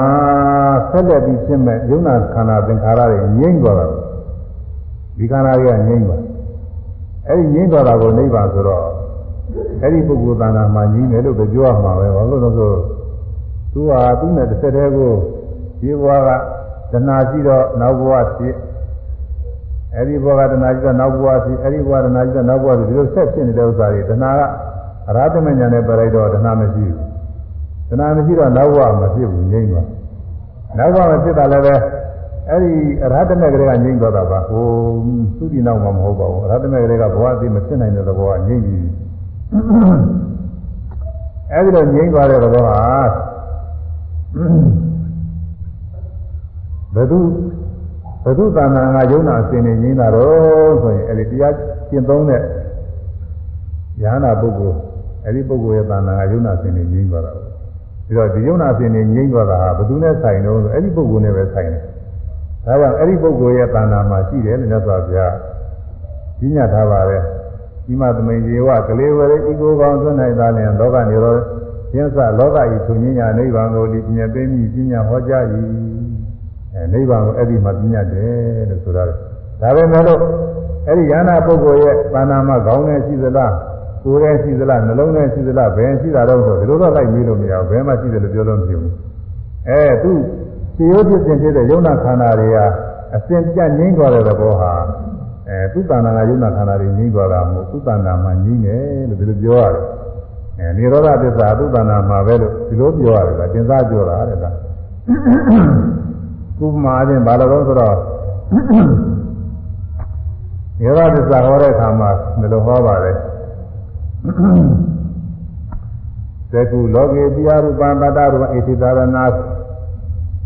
ဆက်လက်ပြီးရှင်းမဲ့ယုံနာခန္ဓာသင်္ခါရတွေငြိမ့်သွားတာဒီခန္ဓာတွေကငြိမ့်သွားအဲ့ဒီငြိမ့်သွားတာကိုနိဗ္ဗာန်ဆိုတော့အဲ့ဒီပုဂ္ဂိုလ်သန္တာမှာငြိမ့်တယ်လို့ပဲပြောရမှာပဲဘာလို့လဲဆိုသူဟာသူ့နဲ့တစ်ဆက်တည်းကိုဒီဘဝကတဏှာရှိတော့နောက်ဘဝဖြစ် အဲ့ဒီဘဝကတဏှာရှိတော့နောက်ဘဝဖြစ်အဲ့ဒီဘဝတဏှာရှိတော့နောက်ဘဝဖြစ်ဒီလိုဆက်ဖြစ်နေတဲ့ဥစ္စာတွေတဏှာကအရာသမညာနဲ့ပြလိုက်တော့တဏှာမရှိဘူးတဏှာမရှိတော့နောက်ဘဝမဖြစ်ဘူးငြိမ့်သွားနောက်ဘဝမဖြစ်တာလည်းပဲအဲ့ဒီအရဟတမေကလေးကငြိမ့်သွားတာပါဟိုသူဒီနောက်မှမဟုတ်ပါဘူးအရဟတမေကလေးကဘဝအသိမဖြစ်နိုင်တဲ့သဘောကငြိမ့်ပြီအဲ့ဒီလိုငြိမ့်သွားတဲ့သဘောဟာဘယ်သူ ဘယ်သူတဏ္ဍာငါယုံနာအစဉ်နေငြိမ့်တာတော့ဆိုရင်အဲ့ဒီတရားကျင့်သုံးတဲ့ဉာဏပုဂ္ဂိုလ်အဲ့ဒီပုဂ္ဂိုလ်ရဲ့တဏ္ဍာငါယုံနာအစဉ်နေငြိမ့်သွားတာပြီးတော့ဒီယုံနာအစဉ်နေငြိမ့်သွားတာဟာဘယ်သူနဲ့ဆိုင်တော့ဆိုအဲ့ဒီပုဂ္ဂိုလ်နဲ့ပဲဆိုင်တယ်ဒါကြောင့်အဲ့ဒီပုဂ္ဂိုလ်ရဲ့တဏ္ဍာမှာရှိတယ်လို့မြတ်စွာဘုရားကြီးညတ်ထားပါတယ်ဒီမှာသမိန်ကျေဝကလေးဝရေဤကိုကောင်းသွန်းနိုင်သားလျင်လောကနေရောကျင်းစလောကဤသူညညာနိဗ္ဗာန်ကိုဒီပညာသိမိပညာဟောကြား၏ အဲနိဗ္ဗာန်ကိုအဲ့ဒီမှာပညာတယ်လို့ဆိုရတယ်ဒါပေမဲ့လို့အဲ့ဒီယန္နာပုဂ္ဂိုလ်ရဲ့ပါဏာမှာခေါင်းနဲ့ရှိသလားကိုယ်နဲ့ရှိသလားနှလုံးနဲ့ရှိသလားဘယ်ရှိတာတော့ဆိုဒီလိုတော့လိုက်မေးလို့မရဘူးဘယ်မှာရှိတယ်လို့ပြောလို့မဖြစ်ဘူးအဲသူခြေရိုးဖြစ်စဉ်ဖြစ်တဲ့ယုံနာခန္ဓာတွေဟာအစဉ်ပြတ်ငြိမ့်သွားတဲ့သဘောဟာအဲသူတဏ္ဍာကယုံနာခန္ဓာတွေငြိမ့်သွားတာမဟုတ်သူတဏ္ဍာမှာငြိမ့်တယ်လို့ဒီလိုပြောရတယ်အဲនិရောဓသစ္စာသူတဏ္ဍာမှာပဲလို့ဒီလိုပြောရတယ်ကသင်္စားပြောတာတဲ့က ကုမာချင်းဘာလို့လဲဆိုတော့និရောဓသစ္စာဟောတဲ့အခါမှာဘယ်လိုဟောပါလဲသကုလောကေပိယရူပံပတ္တရူပဣတိသာရဏ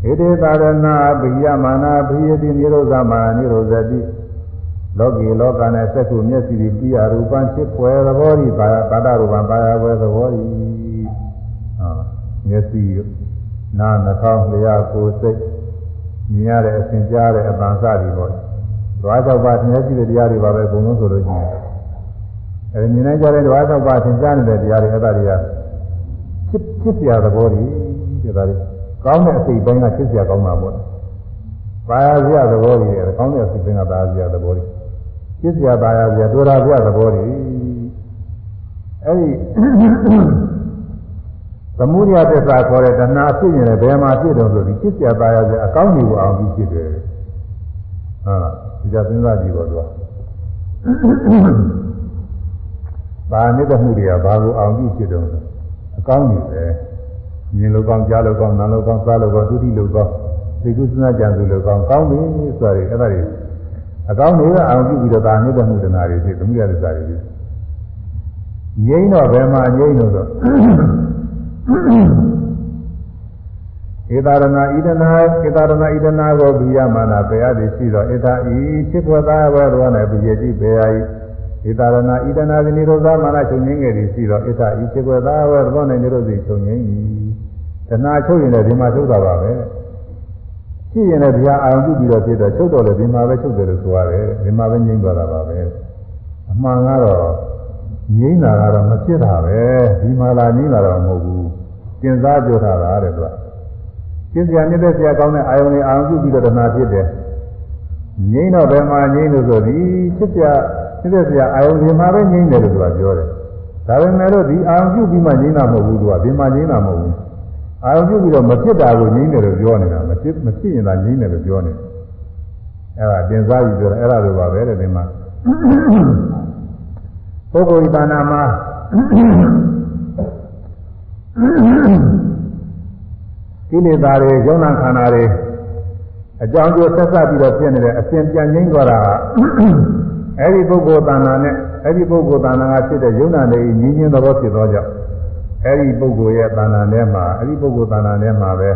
ဣတိသာရဏဘိယမာနာဘိယတိနိရောဓမာနိရောဓတိလောကီလောကနဲ့သက္ကုမျက်စိပိယရူပံဖြစ်ပွဲသဘောဤပါပတ္တရူပံပါရပွဲသဘောဤဟာမျက်စိနာနှာခေါင်းလျှာကိုယ်စိတ် မြင်ရတဲ့အစဉ်ကြားတဲ့အပန်စတွေပေါ့ဓဝါသောက်ပါသင်ရရှိတဲ့တရားတွေပါပဲအကုန်လုံးဆိုလို့ရှိရင်အဲမြင်နိုင်ကြတဲ့ဓဝါသောက်ပါသင်ကြားနေတဲ့တရားတွေအဲ့ဒါတွေကဖြစ်ဖြစ်ပြသဘောတွေဖြစ်တာတွေကောင်းတဲ့အစိတ်ပိုင်းကဖြစ်ပြကောင်းတာပေါ့ပါရစရာသဘောတွေကောင်းတဲ့အစိတ်ပိုင်းကပါရစရာသဘောတွေဖြစ်ပြပါရစရာဒုရာစရာသဘောတွေအဲ့ဒီ သမုဒယသစ္စာခေါ်တဲ့တဏှာဖြစ်ရင်လည်းဘယ်မှာဖြစ်တော့ဆိုပြီးဖြစ်ပြသားရတဲ့အကောင်းကြီးကိုအောင်ပြီးဖြစ်တယ်။ဟာဒီကစဉ်းစားကြည့်ပါတော့။ဘာနိဒမှုတွေကဘာကိုအောင်ပြီးဖြစ်တော့အကောင်းကြီးပဲ။မြင်လို့ကောင်းကြားလို့ကောင်းနားလို့ကောင်းစားလို့ကောင်းသုတိလို့ကောင်းသိကုစဉ်းစားကြံစုလို့ကောင်းကောင်းပြီဆိုရည်အဲ့ဒါတွေအကောင်းတွေကအောင်ပြီးပြီးတော့ဒါနိဒမှုတဏှာတွေဖြစ်သမုဒယသစ္စာတွေဖြစ်။ငြိမ်းတော့ဘယ်မှာငြိမ်းလို့ဆိုတော့ ဧတာရဏဣဒနာဧတာရဏဣဒနာကိုဘိယမာနာပေရသည်ရှိတော့ဧတာဤဖြစ်ပေါ်သားဘဲတော်နဲ့ဘိယတိပေရဤဣတာရဏဣဒနာဇနိရောဓမာနချုပ်ငင်းငယ်သည်ရှိတော့ဣတာဤဖြစ်ပေါ်သားဘဲတော်နဲ့နိရောဓစီချုပ်ငင်းဤတဏှာချုပ်ရင်လည်းဒီမှာချုပ်တာပါပဲရှိရင်လည်းဘုရားအာရုံပြုပြီးတော့ဖြစ်တော့ချုပ်တော့လည်းဒီမှာပဲချုပ်တယ်လို့ဆိုရတယ်ဒီမှာပဲငြိမ့်သွားတာပါပဲအမှန်ကတော့ ငြိမ့်တာကတော့မဖြစ်တာပဲဒီမှာလာငြိမ့်တာတော့မဟုတ်ဘူးကျင်စားကြတာလားတဲ့သူကကျင့်စရာနေတဲ့ဆရာကောင်းတဲ့အာယုန်တွေအာရုံပြုပြီးတော့တဏှာဖြစ်တယ်ငြိမ့်တော့ဘယ်မှာငြိမ့်လို့ဆိုဒီဖြစ်ပြဖြစ်တဲ့စရာအာယုံဒီမှာပဲငြိမ့်တယ်လို့သူကပြောတယ်ဒါပေမဲ့လို့ဒီအာယုံပြုပြီးမှငြိမ့်တာမဟုတ်ဘူးသူကဒီမှာငြိမ့်တာမဟုတ်ဘူးအာယုံပြုပြီးတော့မဖြစ်တာကိုငြိမ့်တယ်လို့ပြောနေတာမဖြစ်မဖြစ်ရင်သာငြိမ့်တယ်လို့ပြောနေတယ်အဲ့ဒါတင်စားပြီးပြောတယ်အဲ့ဒါလိုပါပဲတဲ့ဒီမှာ ပုဂ္ဂိုလ်ဤတာနာမှာကိလေသာတွေယုံနာခန္ဓာတွေအကြောင်းကျိုးဆက်ဆက်ပြီးတော့ဖြစ်နေတဲ့အစဉ်ပြန်ငြိမ့်သွားတာအဲ့ဒီပုဂ္ဂိုလ်တဏ္ဍာနဲ့အဲ့ဒီပုဂ္ဂိုလ်တဏ္ဍာကဖြစ်တဲ့ယုံနာတွေညီညင်းသဘောဖြစ်သောကြောင့်အဲ့ဒီပုဂ္ဂိုလ်ရဲ့တဏ္ဍာနဲ့မှာအဲ့ဒီပုဂ္ဂိုလ်တဏ္ဍာနဲ့မှာပဲ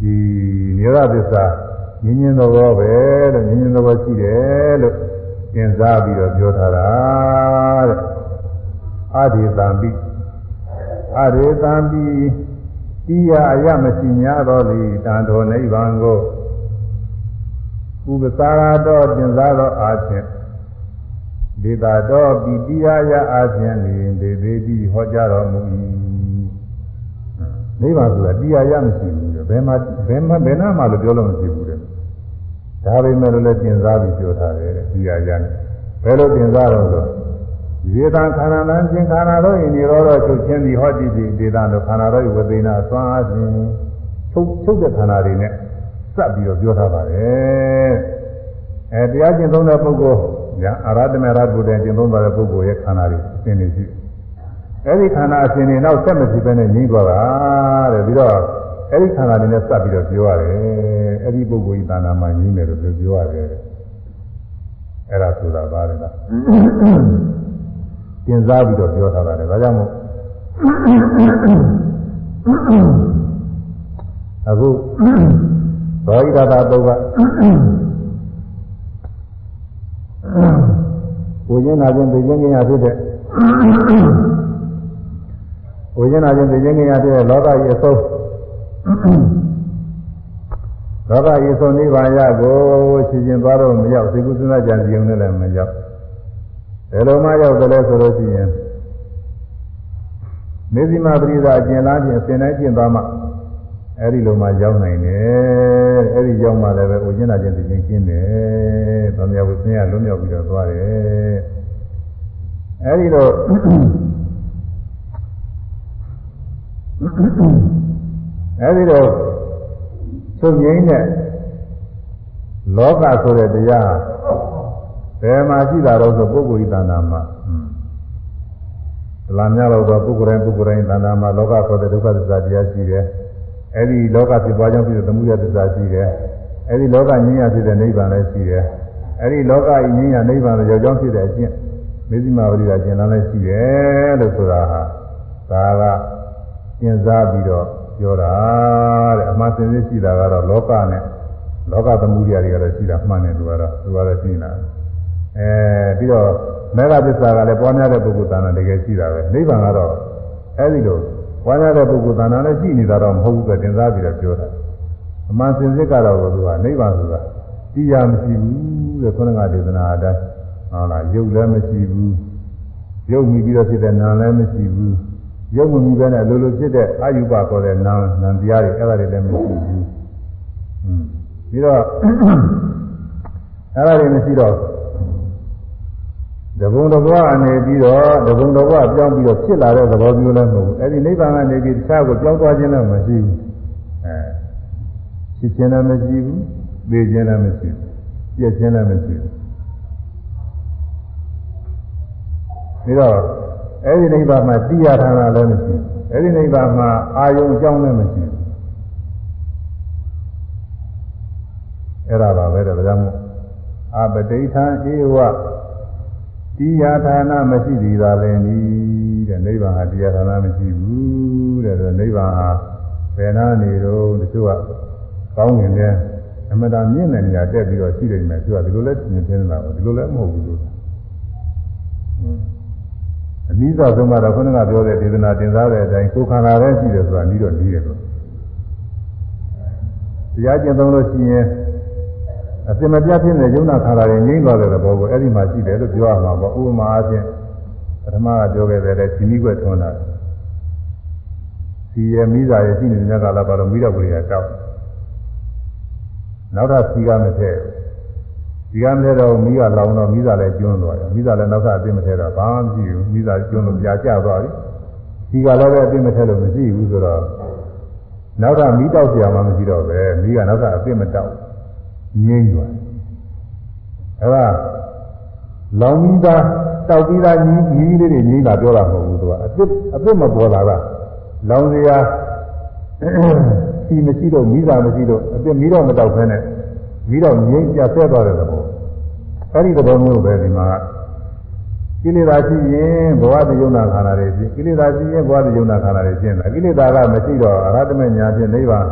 ဒီနိရောဓသစ္စာညီညင်းသဘောပဲလို့ညီညင်းသဘောရှိတယ်လို့ သင်စားပြီးတော့ပြောထားတာတဲ့အာဒီတံပိအာရေတံပိတိယအယမရှိများသောသည်တန်တော်နိဗ္ဗာန်ကိုဥပစာရတော်တင်စားသောအာဖြင့်ဒေတာတော်ပိတိယယအာဖြင့်လင်ဒေသေးတိဟောကြားတော်မူ၏နိဗ္ဗာန်ဆိုတာတရားရမရှိဘူးဘယ်မှာဘယ်မှာဘယ်နာမှလို့ပြောလို့မရှိဘူးတဲ့ ဒါပေမဲ့လည်းတင်စားပြီးပြောထားတယ်တရားရနဲ့ဘယ်လိုတင်စားတော့ဆိုဒေသခန္ဓာလမ်းခြင်းခန္ဓာတို့ဤនិရောဓချုပ်ခြင်းဒီဟောတိတိဒေသတို့ခန္ဓာတို့ဤဝသေနာသွမ်းအားဖြင့်ချုပ်ချုပ်တဲ့ခန္ဓာတွေနဲ့စပ်ပြီးတော့ပြောထားပါတယ်အဲတရားကျင့်သုံးတဲ့ပုဂ္ဂိုလ်ညာအရဟတမေရဘုဒ္ဓကျင့်သုံးတဲ့ပုဂ္ဂိုလ်ရဲ့ခန္ဓာတွေအစဉ်နေရှိအဲဒီခန္ဓာအစဉ်နေနောက်ဆက်မရှိဘဲနဲ့ငြိမ့်သွားတာတဲ့ပြီးတော့ အဲဒီခန္ဓာတွေနဲ့စပ်ပြီးတော့ပြောရတယ်အဲဒီပုဂ္ဂိုလ်ဤတဏ္ဍာမှာငြိမ့်တယ်လို့ပြောရတယ်အဲ့ဒါဆိုတာပါလေလားကျင်စားပြီးတော့ပြောထားတာလေဒါကြောင့်မို့အခုဘောဓိတာတုတ်ကကိုကျင်းနာခြင်းသိခြင်းခြင်းရဖြစ်တဲ့ကိုကျင်းနာခြင်းသိခြင်းခြင်းရဖြစ်တဲ့လောကကြီးအဆုံး လောကကြီးဆုံးနိဗ္ဗာန်ရကိုချစ်ခြင်းသွားတော့မရောက်သိကုသနာကြံစီုံနဲ့လည်းမရောက်ဘယ်လိုမှရောက်တယ်လဲဆိုလို့ရှိရင်မေဇိမပရိသာအကျဉ်းလားချင်းအစဉ်တိုင်းကျင့်သွားမှအဲ့ဒီလိုမှရောက်နိုင်တယ်အဲ့ဒီရောက်မှလည်းပဲဥကျင်းတာချင်းသိချင်းကျင်းတယ်ဗမာဝဆင်းရလွတ်မြောက်ပြီးတော့သွားတယ်အဲ့ဒီတော့ အဲ့ဒီတော့ချုပ်ငိမ့်တဲ့လောကဆိုတဲ့တရားဘယ်မှာရှိတာတော့ဆိုပုဂ္ဂိုလ်ဤတဏ္ဍာမှာဒလာများတော့ပုဂ္ဂိုလ်တိုင်းပုဂ္ဂိုလ်တိုင်းတဏ္ဍာမှာလောကဆိုတဲ့ဒုက္ခသစ္စာတရားရှိတယ်အဲဒီလောကဖြစ်သွားကြောင်းဖြစ်တဲ့သမှုရသစ္စာရှိတယ်အဲဒီလောကငြင်းရဖြစ်တဲ့နိဗ္ဗာန်လည်းရှိတယ်အဲဒီလောကဤငြင်းရနိဗ္ဗာန်လည်းရောက်ကြောင်းဖြစ်တဲ့အကျင့်မေဇိမာဝရိယကျင့်လာလည်းရှိတယ်လို့ဆိုတာဟာဒါကကျင့်စားပြီးတော့ ပြောတာတဲ့အမှန်စင်စစ်ရှိတာကတော့လောကနဲ့လောကသမှုရတွေကတော့ရှိတာမှန်တယ်သူကတော့သူကတော့ရှိနေတာအဲပြီးတော့မေဃသစ္စာကလည်းပွားများတဲ့ပုဂ္ဂိုလ်သာနာတကယ်ရှိတာပဲနိဗ္ဗာန်ကတော့အဲဒီလိုပွားများတဲ့ပုဂ္ဂိုလ်သာနာလည်းရှိနေတာတော့မဟုတ်ဘူးဆိုတင်စားပြီးတော့ပြောတာအမှန်စင်စစ်ကတော့သူကနိဗ္ဗာန်ဆိုတာတရားမရှိဘူးတဲ့ခုနကဒေသနာအတိုင်းဟုတ်လားယုတ်လည်းမရှိဘူးယုတ်မိပြီးတော့ဖြစ်တဲ့နာလည်းမရှိဘူး ယုတ်မမိပဲနဲ့လိုလိုဖြစ်တဲ့အယူပါခေါ်တဲ့နာနာတရားတွေအဲ့ဒါတွေလည်းမရှိဘူးอืมပြီးတော့အဲ့ဒါတွေမရှိတော့တဘုံတဘွားအနေပြီးတော့တဘုံတဘွားပြောင်းပြီးတော့ဖြစ်လာတဲ့သဘောမျိုးလည်းမဟုတ်ဘူးအဲ့ဒီနိဗ္ဗာန်ကနေပြီးတခြားကိုပြောင်းသွားခြင်းလည်းမရှိဘူးအဲဖြစ်ခြင်းလည်းမရှိဘူးသိခြင်းလည်းမရှိဘူးပြည့်ခြင်းလည်းမရှိဘူးပြီးတော့ အဲ့ဒီနိဗ္ဗာန်မှာတရားထာနာလည်းမရှိဘူးအဲ့ဒီနိဗ္ဗာန်မှာအာယုံအကြောင်းလည်းမရှိဘူးအဲ့ဒါပါပဲဒါကြောင့်အပတိဋ္ဌံဧဝတရားဌာနမရှိသေးတာလည်းဤတဲ့နိဗ္ဗာန်ဟာတရားဌာနမရှိဘူးတဲ့ဆိုနိဗ္ဗာန်ဟာဘယ်နာနေတော့တချို့ကကောင်းငင်တဲ့အမှန်တရားမြင့်တဲ့နေရာတက်ပြီးတော့ရှိနေတယ်သူကဒီလိုလဲသင်သင်လာဘူးဒီလိုလဲမဟုတ်ဘူးလို့ အနည်းဆုံးဆုံးကတော့ခုနကပြောတဲ့ဒေသနာတင်စားတဲ့အတိုင်းကိုယ်ခန္ဓာပဲရှိတယ်ဆိုတာပြီးတော့ပြီးတယ်လို့တရားကျင့်သုံးလို့ရှိရင်အစင်မပြတ်ဖြစ်တဲ့ယုံနာခန္ဓာတွေငြိမ့်သွားတဲ့ဘောကိုအဲ့ဒီမှာရှိတယ်လို့ပြောရမှာပေါ့ဥပမာအားဖြင့်ပထမကပြောခဲ့တဲ့ဒီမိကွက်ထွန်းတာစီရမိသားရဲ့ရှိနေတဲ့ကလာပါတော့မိတော့ကိုရတောက်နောက်ထပ်စီကမထည့် ဒီကမဲ့တော့မိကလောင်တော့မိသားလည်းကျွန်းသွားတယ်မိသားလည်းနောက်ကအသိမထဲတော့ဘာမှမရှိဘူးမိသားကျွန်းလို့ကြာကျသွားပြီဒီကလည်းပဲအသိမထဲလို့မရှိဘူးဆိုတော့နောက်ကမိတောက်เสียမှမရှိတော့ပဲမိကနောက်ကအသိမတောက်ငြိမ့်သွားတယ်အဲဒါလောင်မိသားတောက်ပြီးသားညီညီလေးတွေငြိမ့်တာပြောတာမဟုတ်ဘူးသူကအသိအသိမပေါ်လာတာလောင်စရာစီမရှိတော့မိသားမရှိတော့အသိမိတော့မတောက်ဖဲနဲ့ ပြီးတော့ငြိမ်းပြဆဲသွားတဲ့သဘောအဲဒီသဘောမျိုးပဲဒီမှာကိလေသာရှိရင်ဘဝတယုံနာခန္ဓာတွေရှိကိလေသာရှိရင်ဘဝတယုံနာခန္ဓာတွေရှင်းတာကိလေသာကမရှိတော့အရဟတမေညာဖြင့်နိဗ္ဗာန်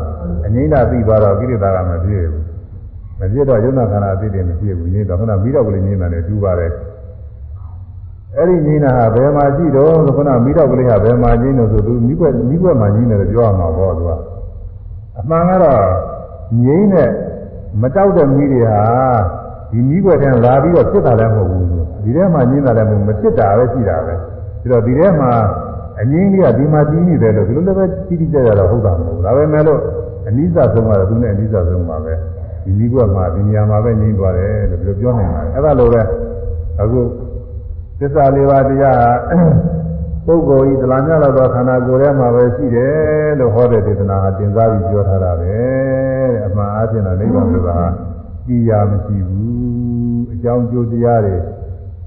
အငြိမ့်တာပြီးသွားတော့ကိလေသာကမပြည့်ဘူးမပြည့်တော့ယုံနာခန္ဓာအသိတွေမပြည့်ဘူးငြိမ့်တော့ခဏပြီးတော့ကလေးငြိမ့်တယ်တူပါတယ်အဲ့ဒီငြိမ့်တာဟာဘယ်မှာရှိတော့ဆိုခဏမိတော့ကလေးဟာဘယ်မှာငြိမ့်လို့ဆိုသူမိကွက်မိကွက်မှာငြိမ့်တယ်လို့ပြောရမှာပေါ့သူကအမှန်ကတော့ငြိမ့်တဲ့ မတောက်တဲ့မိတွေဟာဒီမိွက်ထဲလာပြီးတော့ဖြစ်တာလည်းမဟုတ်ဘူးဒီထဲမှာညင်းတာလည်းမဟုတ်မဖြစ်တာပဲရှိတာပဲပြီးတော့ဒီထဲမှာအငင်းကြီးကဒီမှာကြီးနေတယ်လို့ဒီလိုလည်းပဲကြီးကြီးကြကြတော့ဟုတ်တာမဟုတ်ဘူးဒါပဲမဲ့လို့အနိစ္စဆုံးကတော့သူနဲ့အနိစ္စဆုံးပါပဲဒီမိွက်မှာဒီနေရာမှာပဲညင်းသွားတယ်လို့ပြောပြောနိုင်ပါတယ်အဲ့ဒါလိုပဲအခုသစ္စာလေးပါးတရား ပုဂ္ဂိုလ်ဤတလားမြတ်သောခန္ဓာကိုယ်ထဲမှာပဲရှိတယ်လို့ဟောတဲ့ဒေသနာဟာတင်စားပြီးပြောထားတာပဲတဲ့အမှန်အားဖြင့်တော့နိဗ္ဗာန်ဆိုတာကြည်ရာမရှိဘူးအကြောင်းကျိုးတရားတွေ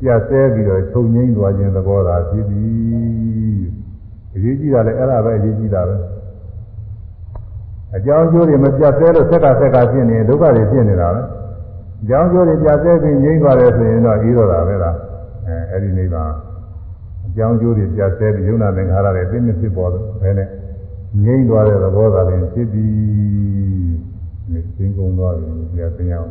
ပြတ်ဆဲပြီးတော့ချုပ်ငိမ့်သွားခြင်းသဘောသာဖြစ်သည်အရေးကြီးတာလည်းအဲ့ဒါပဲအရေးကြီးတာပဲအကြောင်းကျိုးတွေမပြတ်ဆဲလို့ဆက်ကဆက်ကဖြစ်နေဒုက္ခတွေဖြစ်နေတာပဲအကြောင်းကျိုးတွေပြတ်ဆဲပြီးငြိမ့်သွားတယ်ဆိုရင်တော့ဤတော့တာပဲလားအဲအဲ့ဒီနိဗ္ဗာန်အ ကြောင်းကျိုးတွေပြတ်ဆဲပြီးယုံနာသင်္ခါရတွေပြင်းပြဖြစ်ပေါ်တယ်ဘယ်နဲ့ငြိမ့်သွားတဲ့သဘောသာလည်းဖြစ်ပြီးဒီသင်ကုန်သွားပြီပြသိအောင်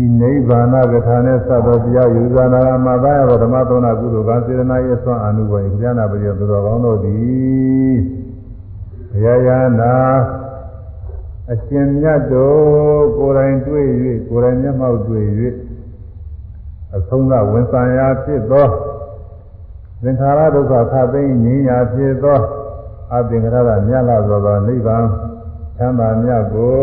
ဤနိဗ္ဗာန်ကထာနဲ့သတ်တော်တရားယူဇာနာမှာသာယဓမ္မသောနာကုသိုလ်ကစေတနာရဲ့ဆွမ်းအနုဘောယဉာဏပရိယသူတော်ကောင်းတို့သည်ဘုရားယာနာအရှင်မြတ်တို့ကိုယ်တိုင်တွေ့၍ကိုယ်တိုင်မျက်မှောက်တွေ့၍အဆုံးသဝန်ဆံရာဖြစ်သော သင်္ခါရဒုက္ခခသိငြိမ်းရာဖြစ်သောအသင်္ခါရမြတ်လာသောနိဗ္ဗာန်သံသာမြတ်ကို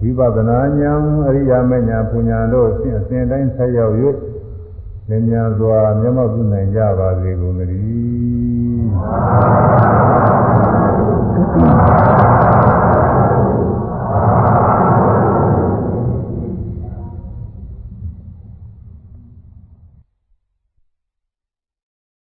ဝိပဿနာဉာဏ်အရိယာမဉာဏ်ပူညာတို့အစဉ်အစဉ်တိုင်းဆက်ရောက်၍လင်းမြန်စွာမျက်မှောက်ပြုနိုင်ကြပါစေကုန်သတည်း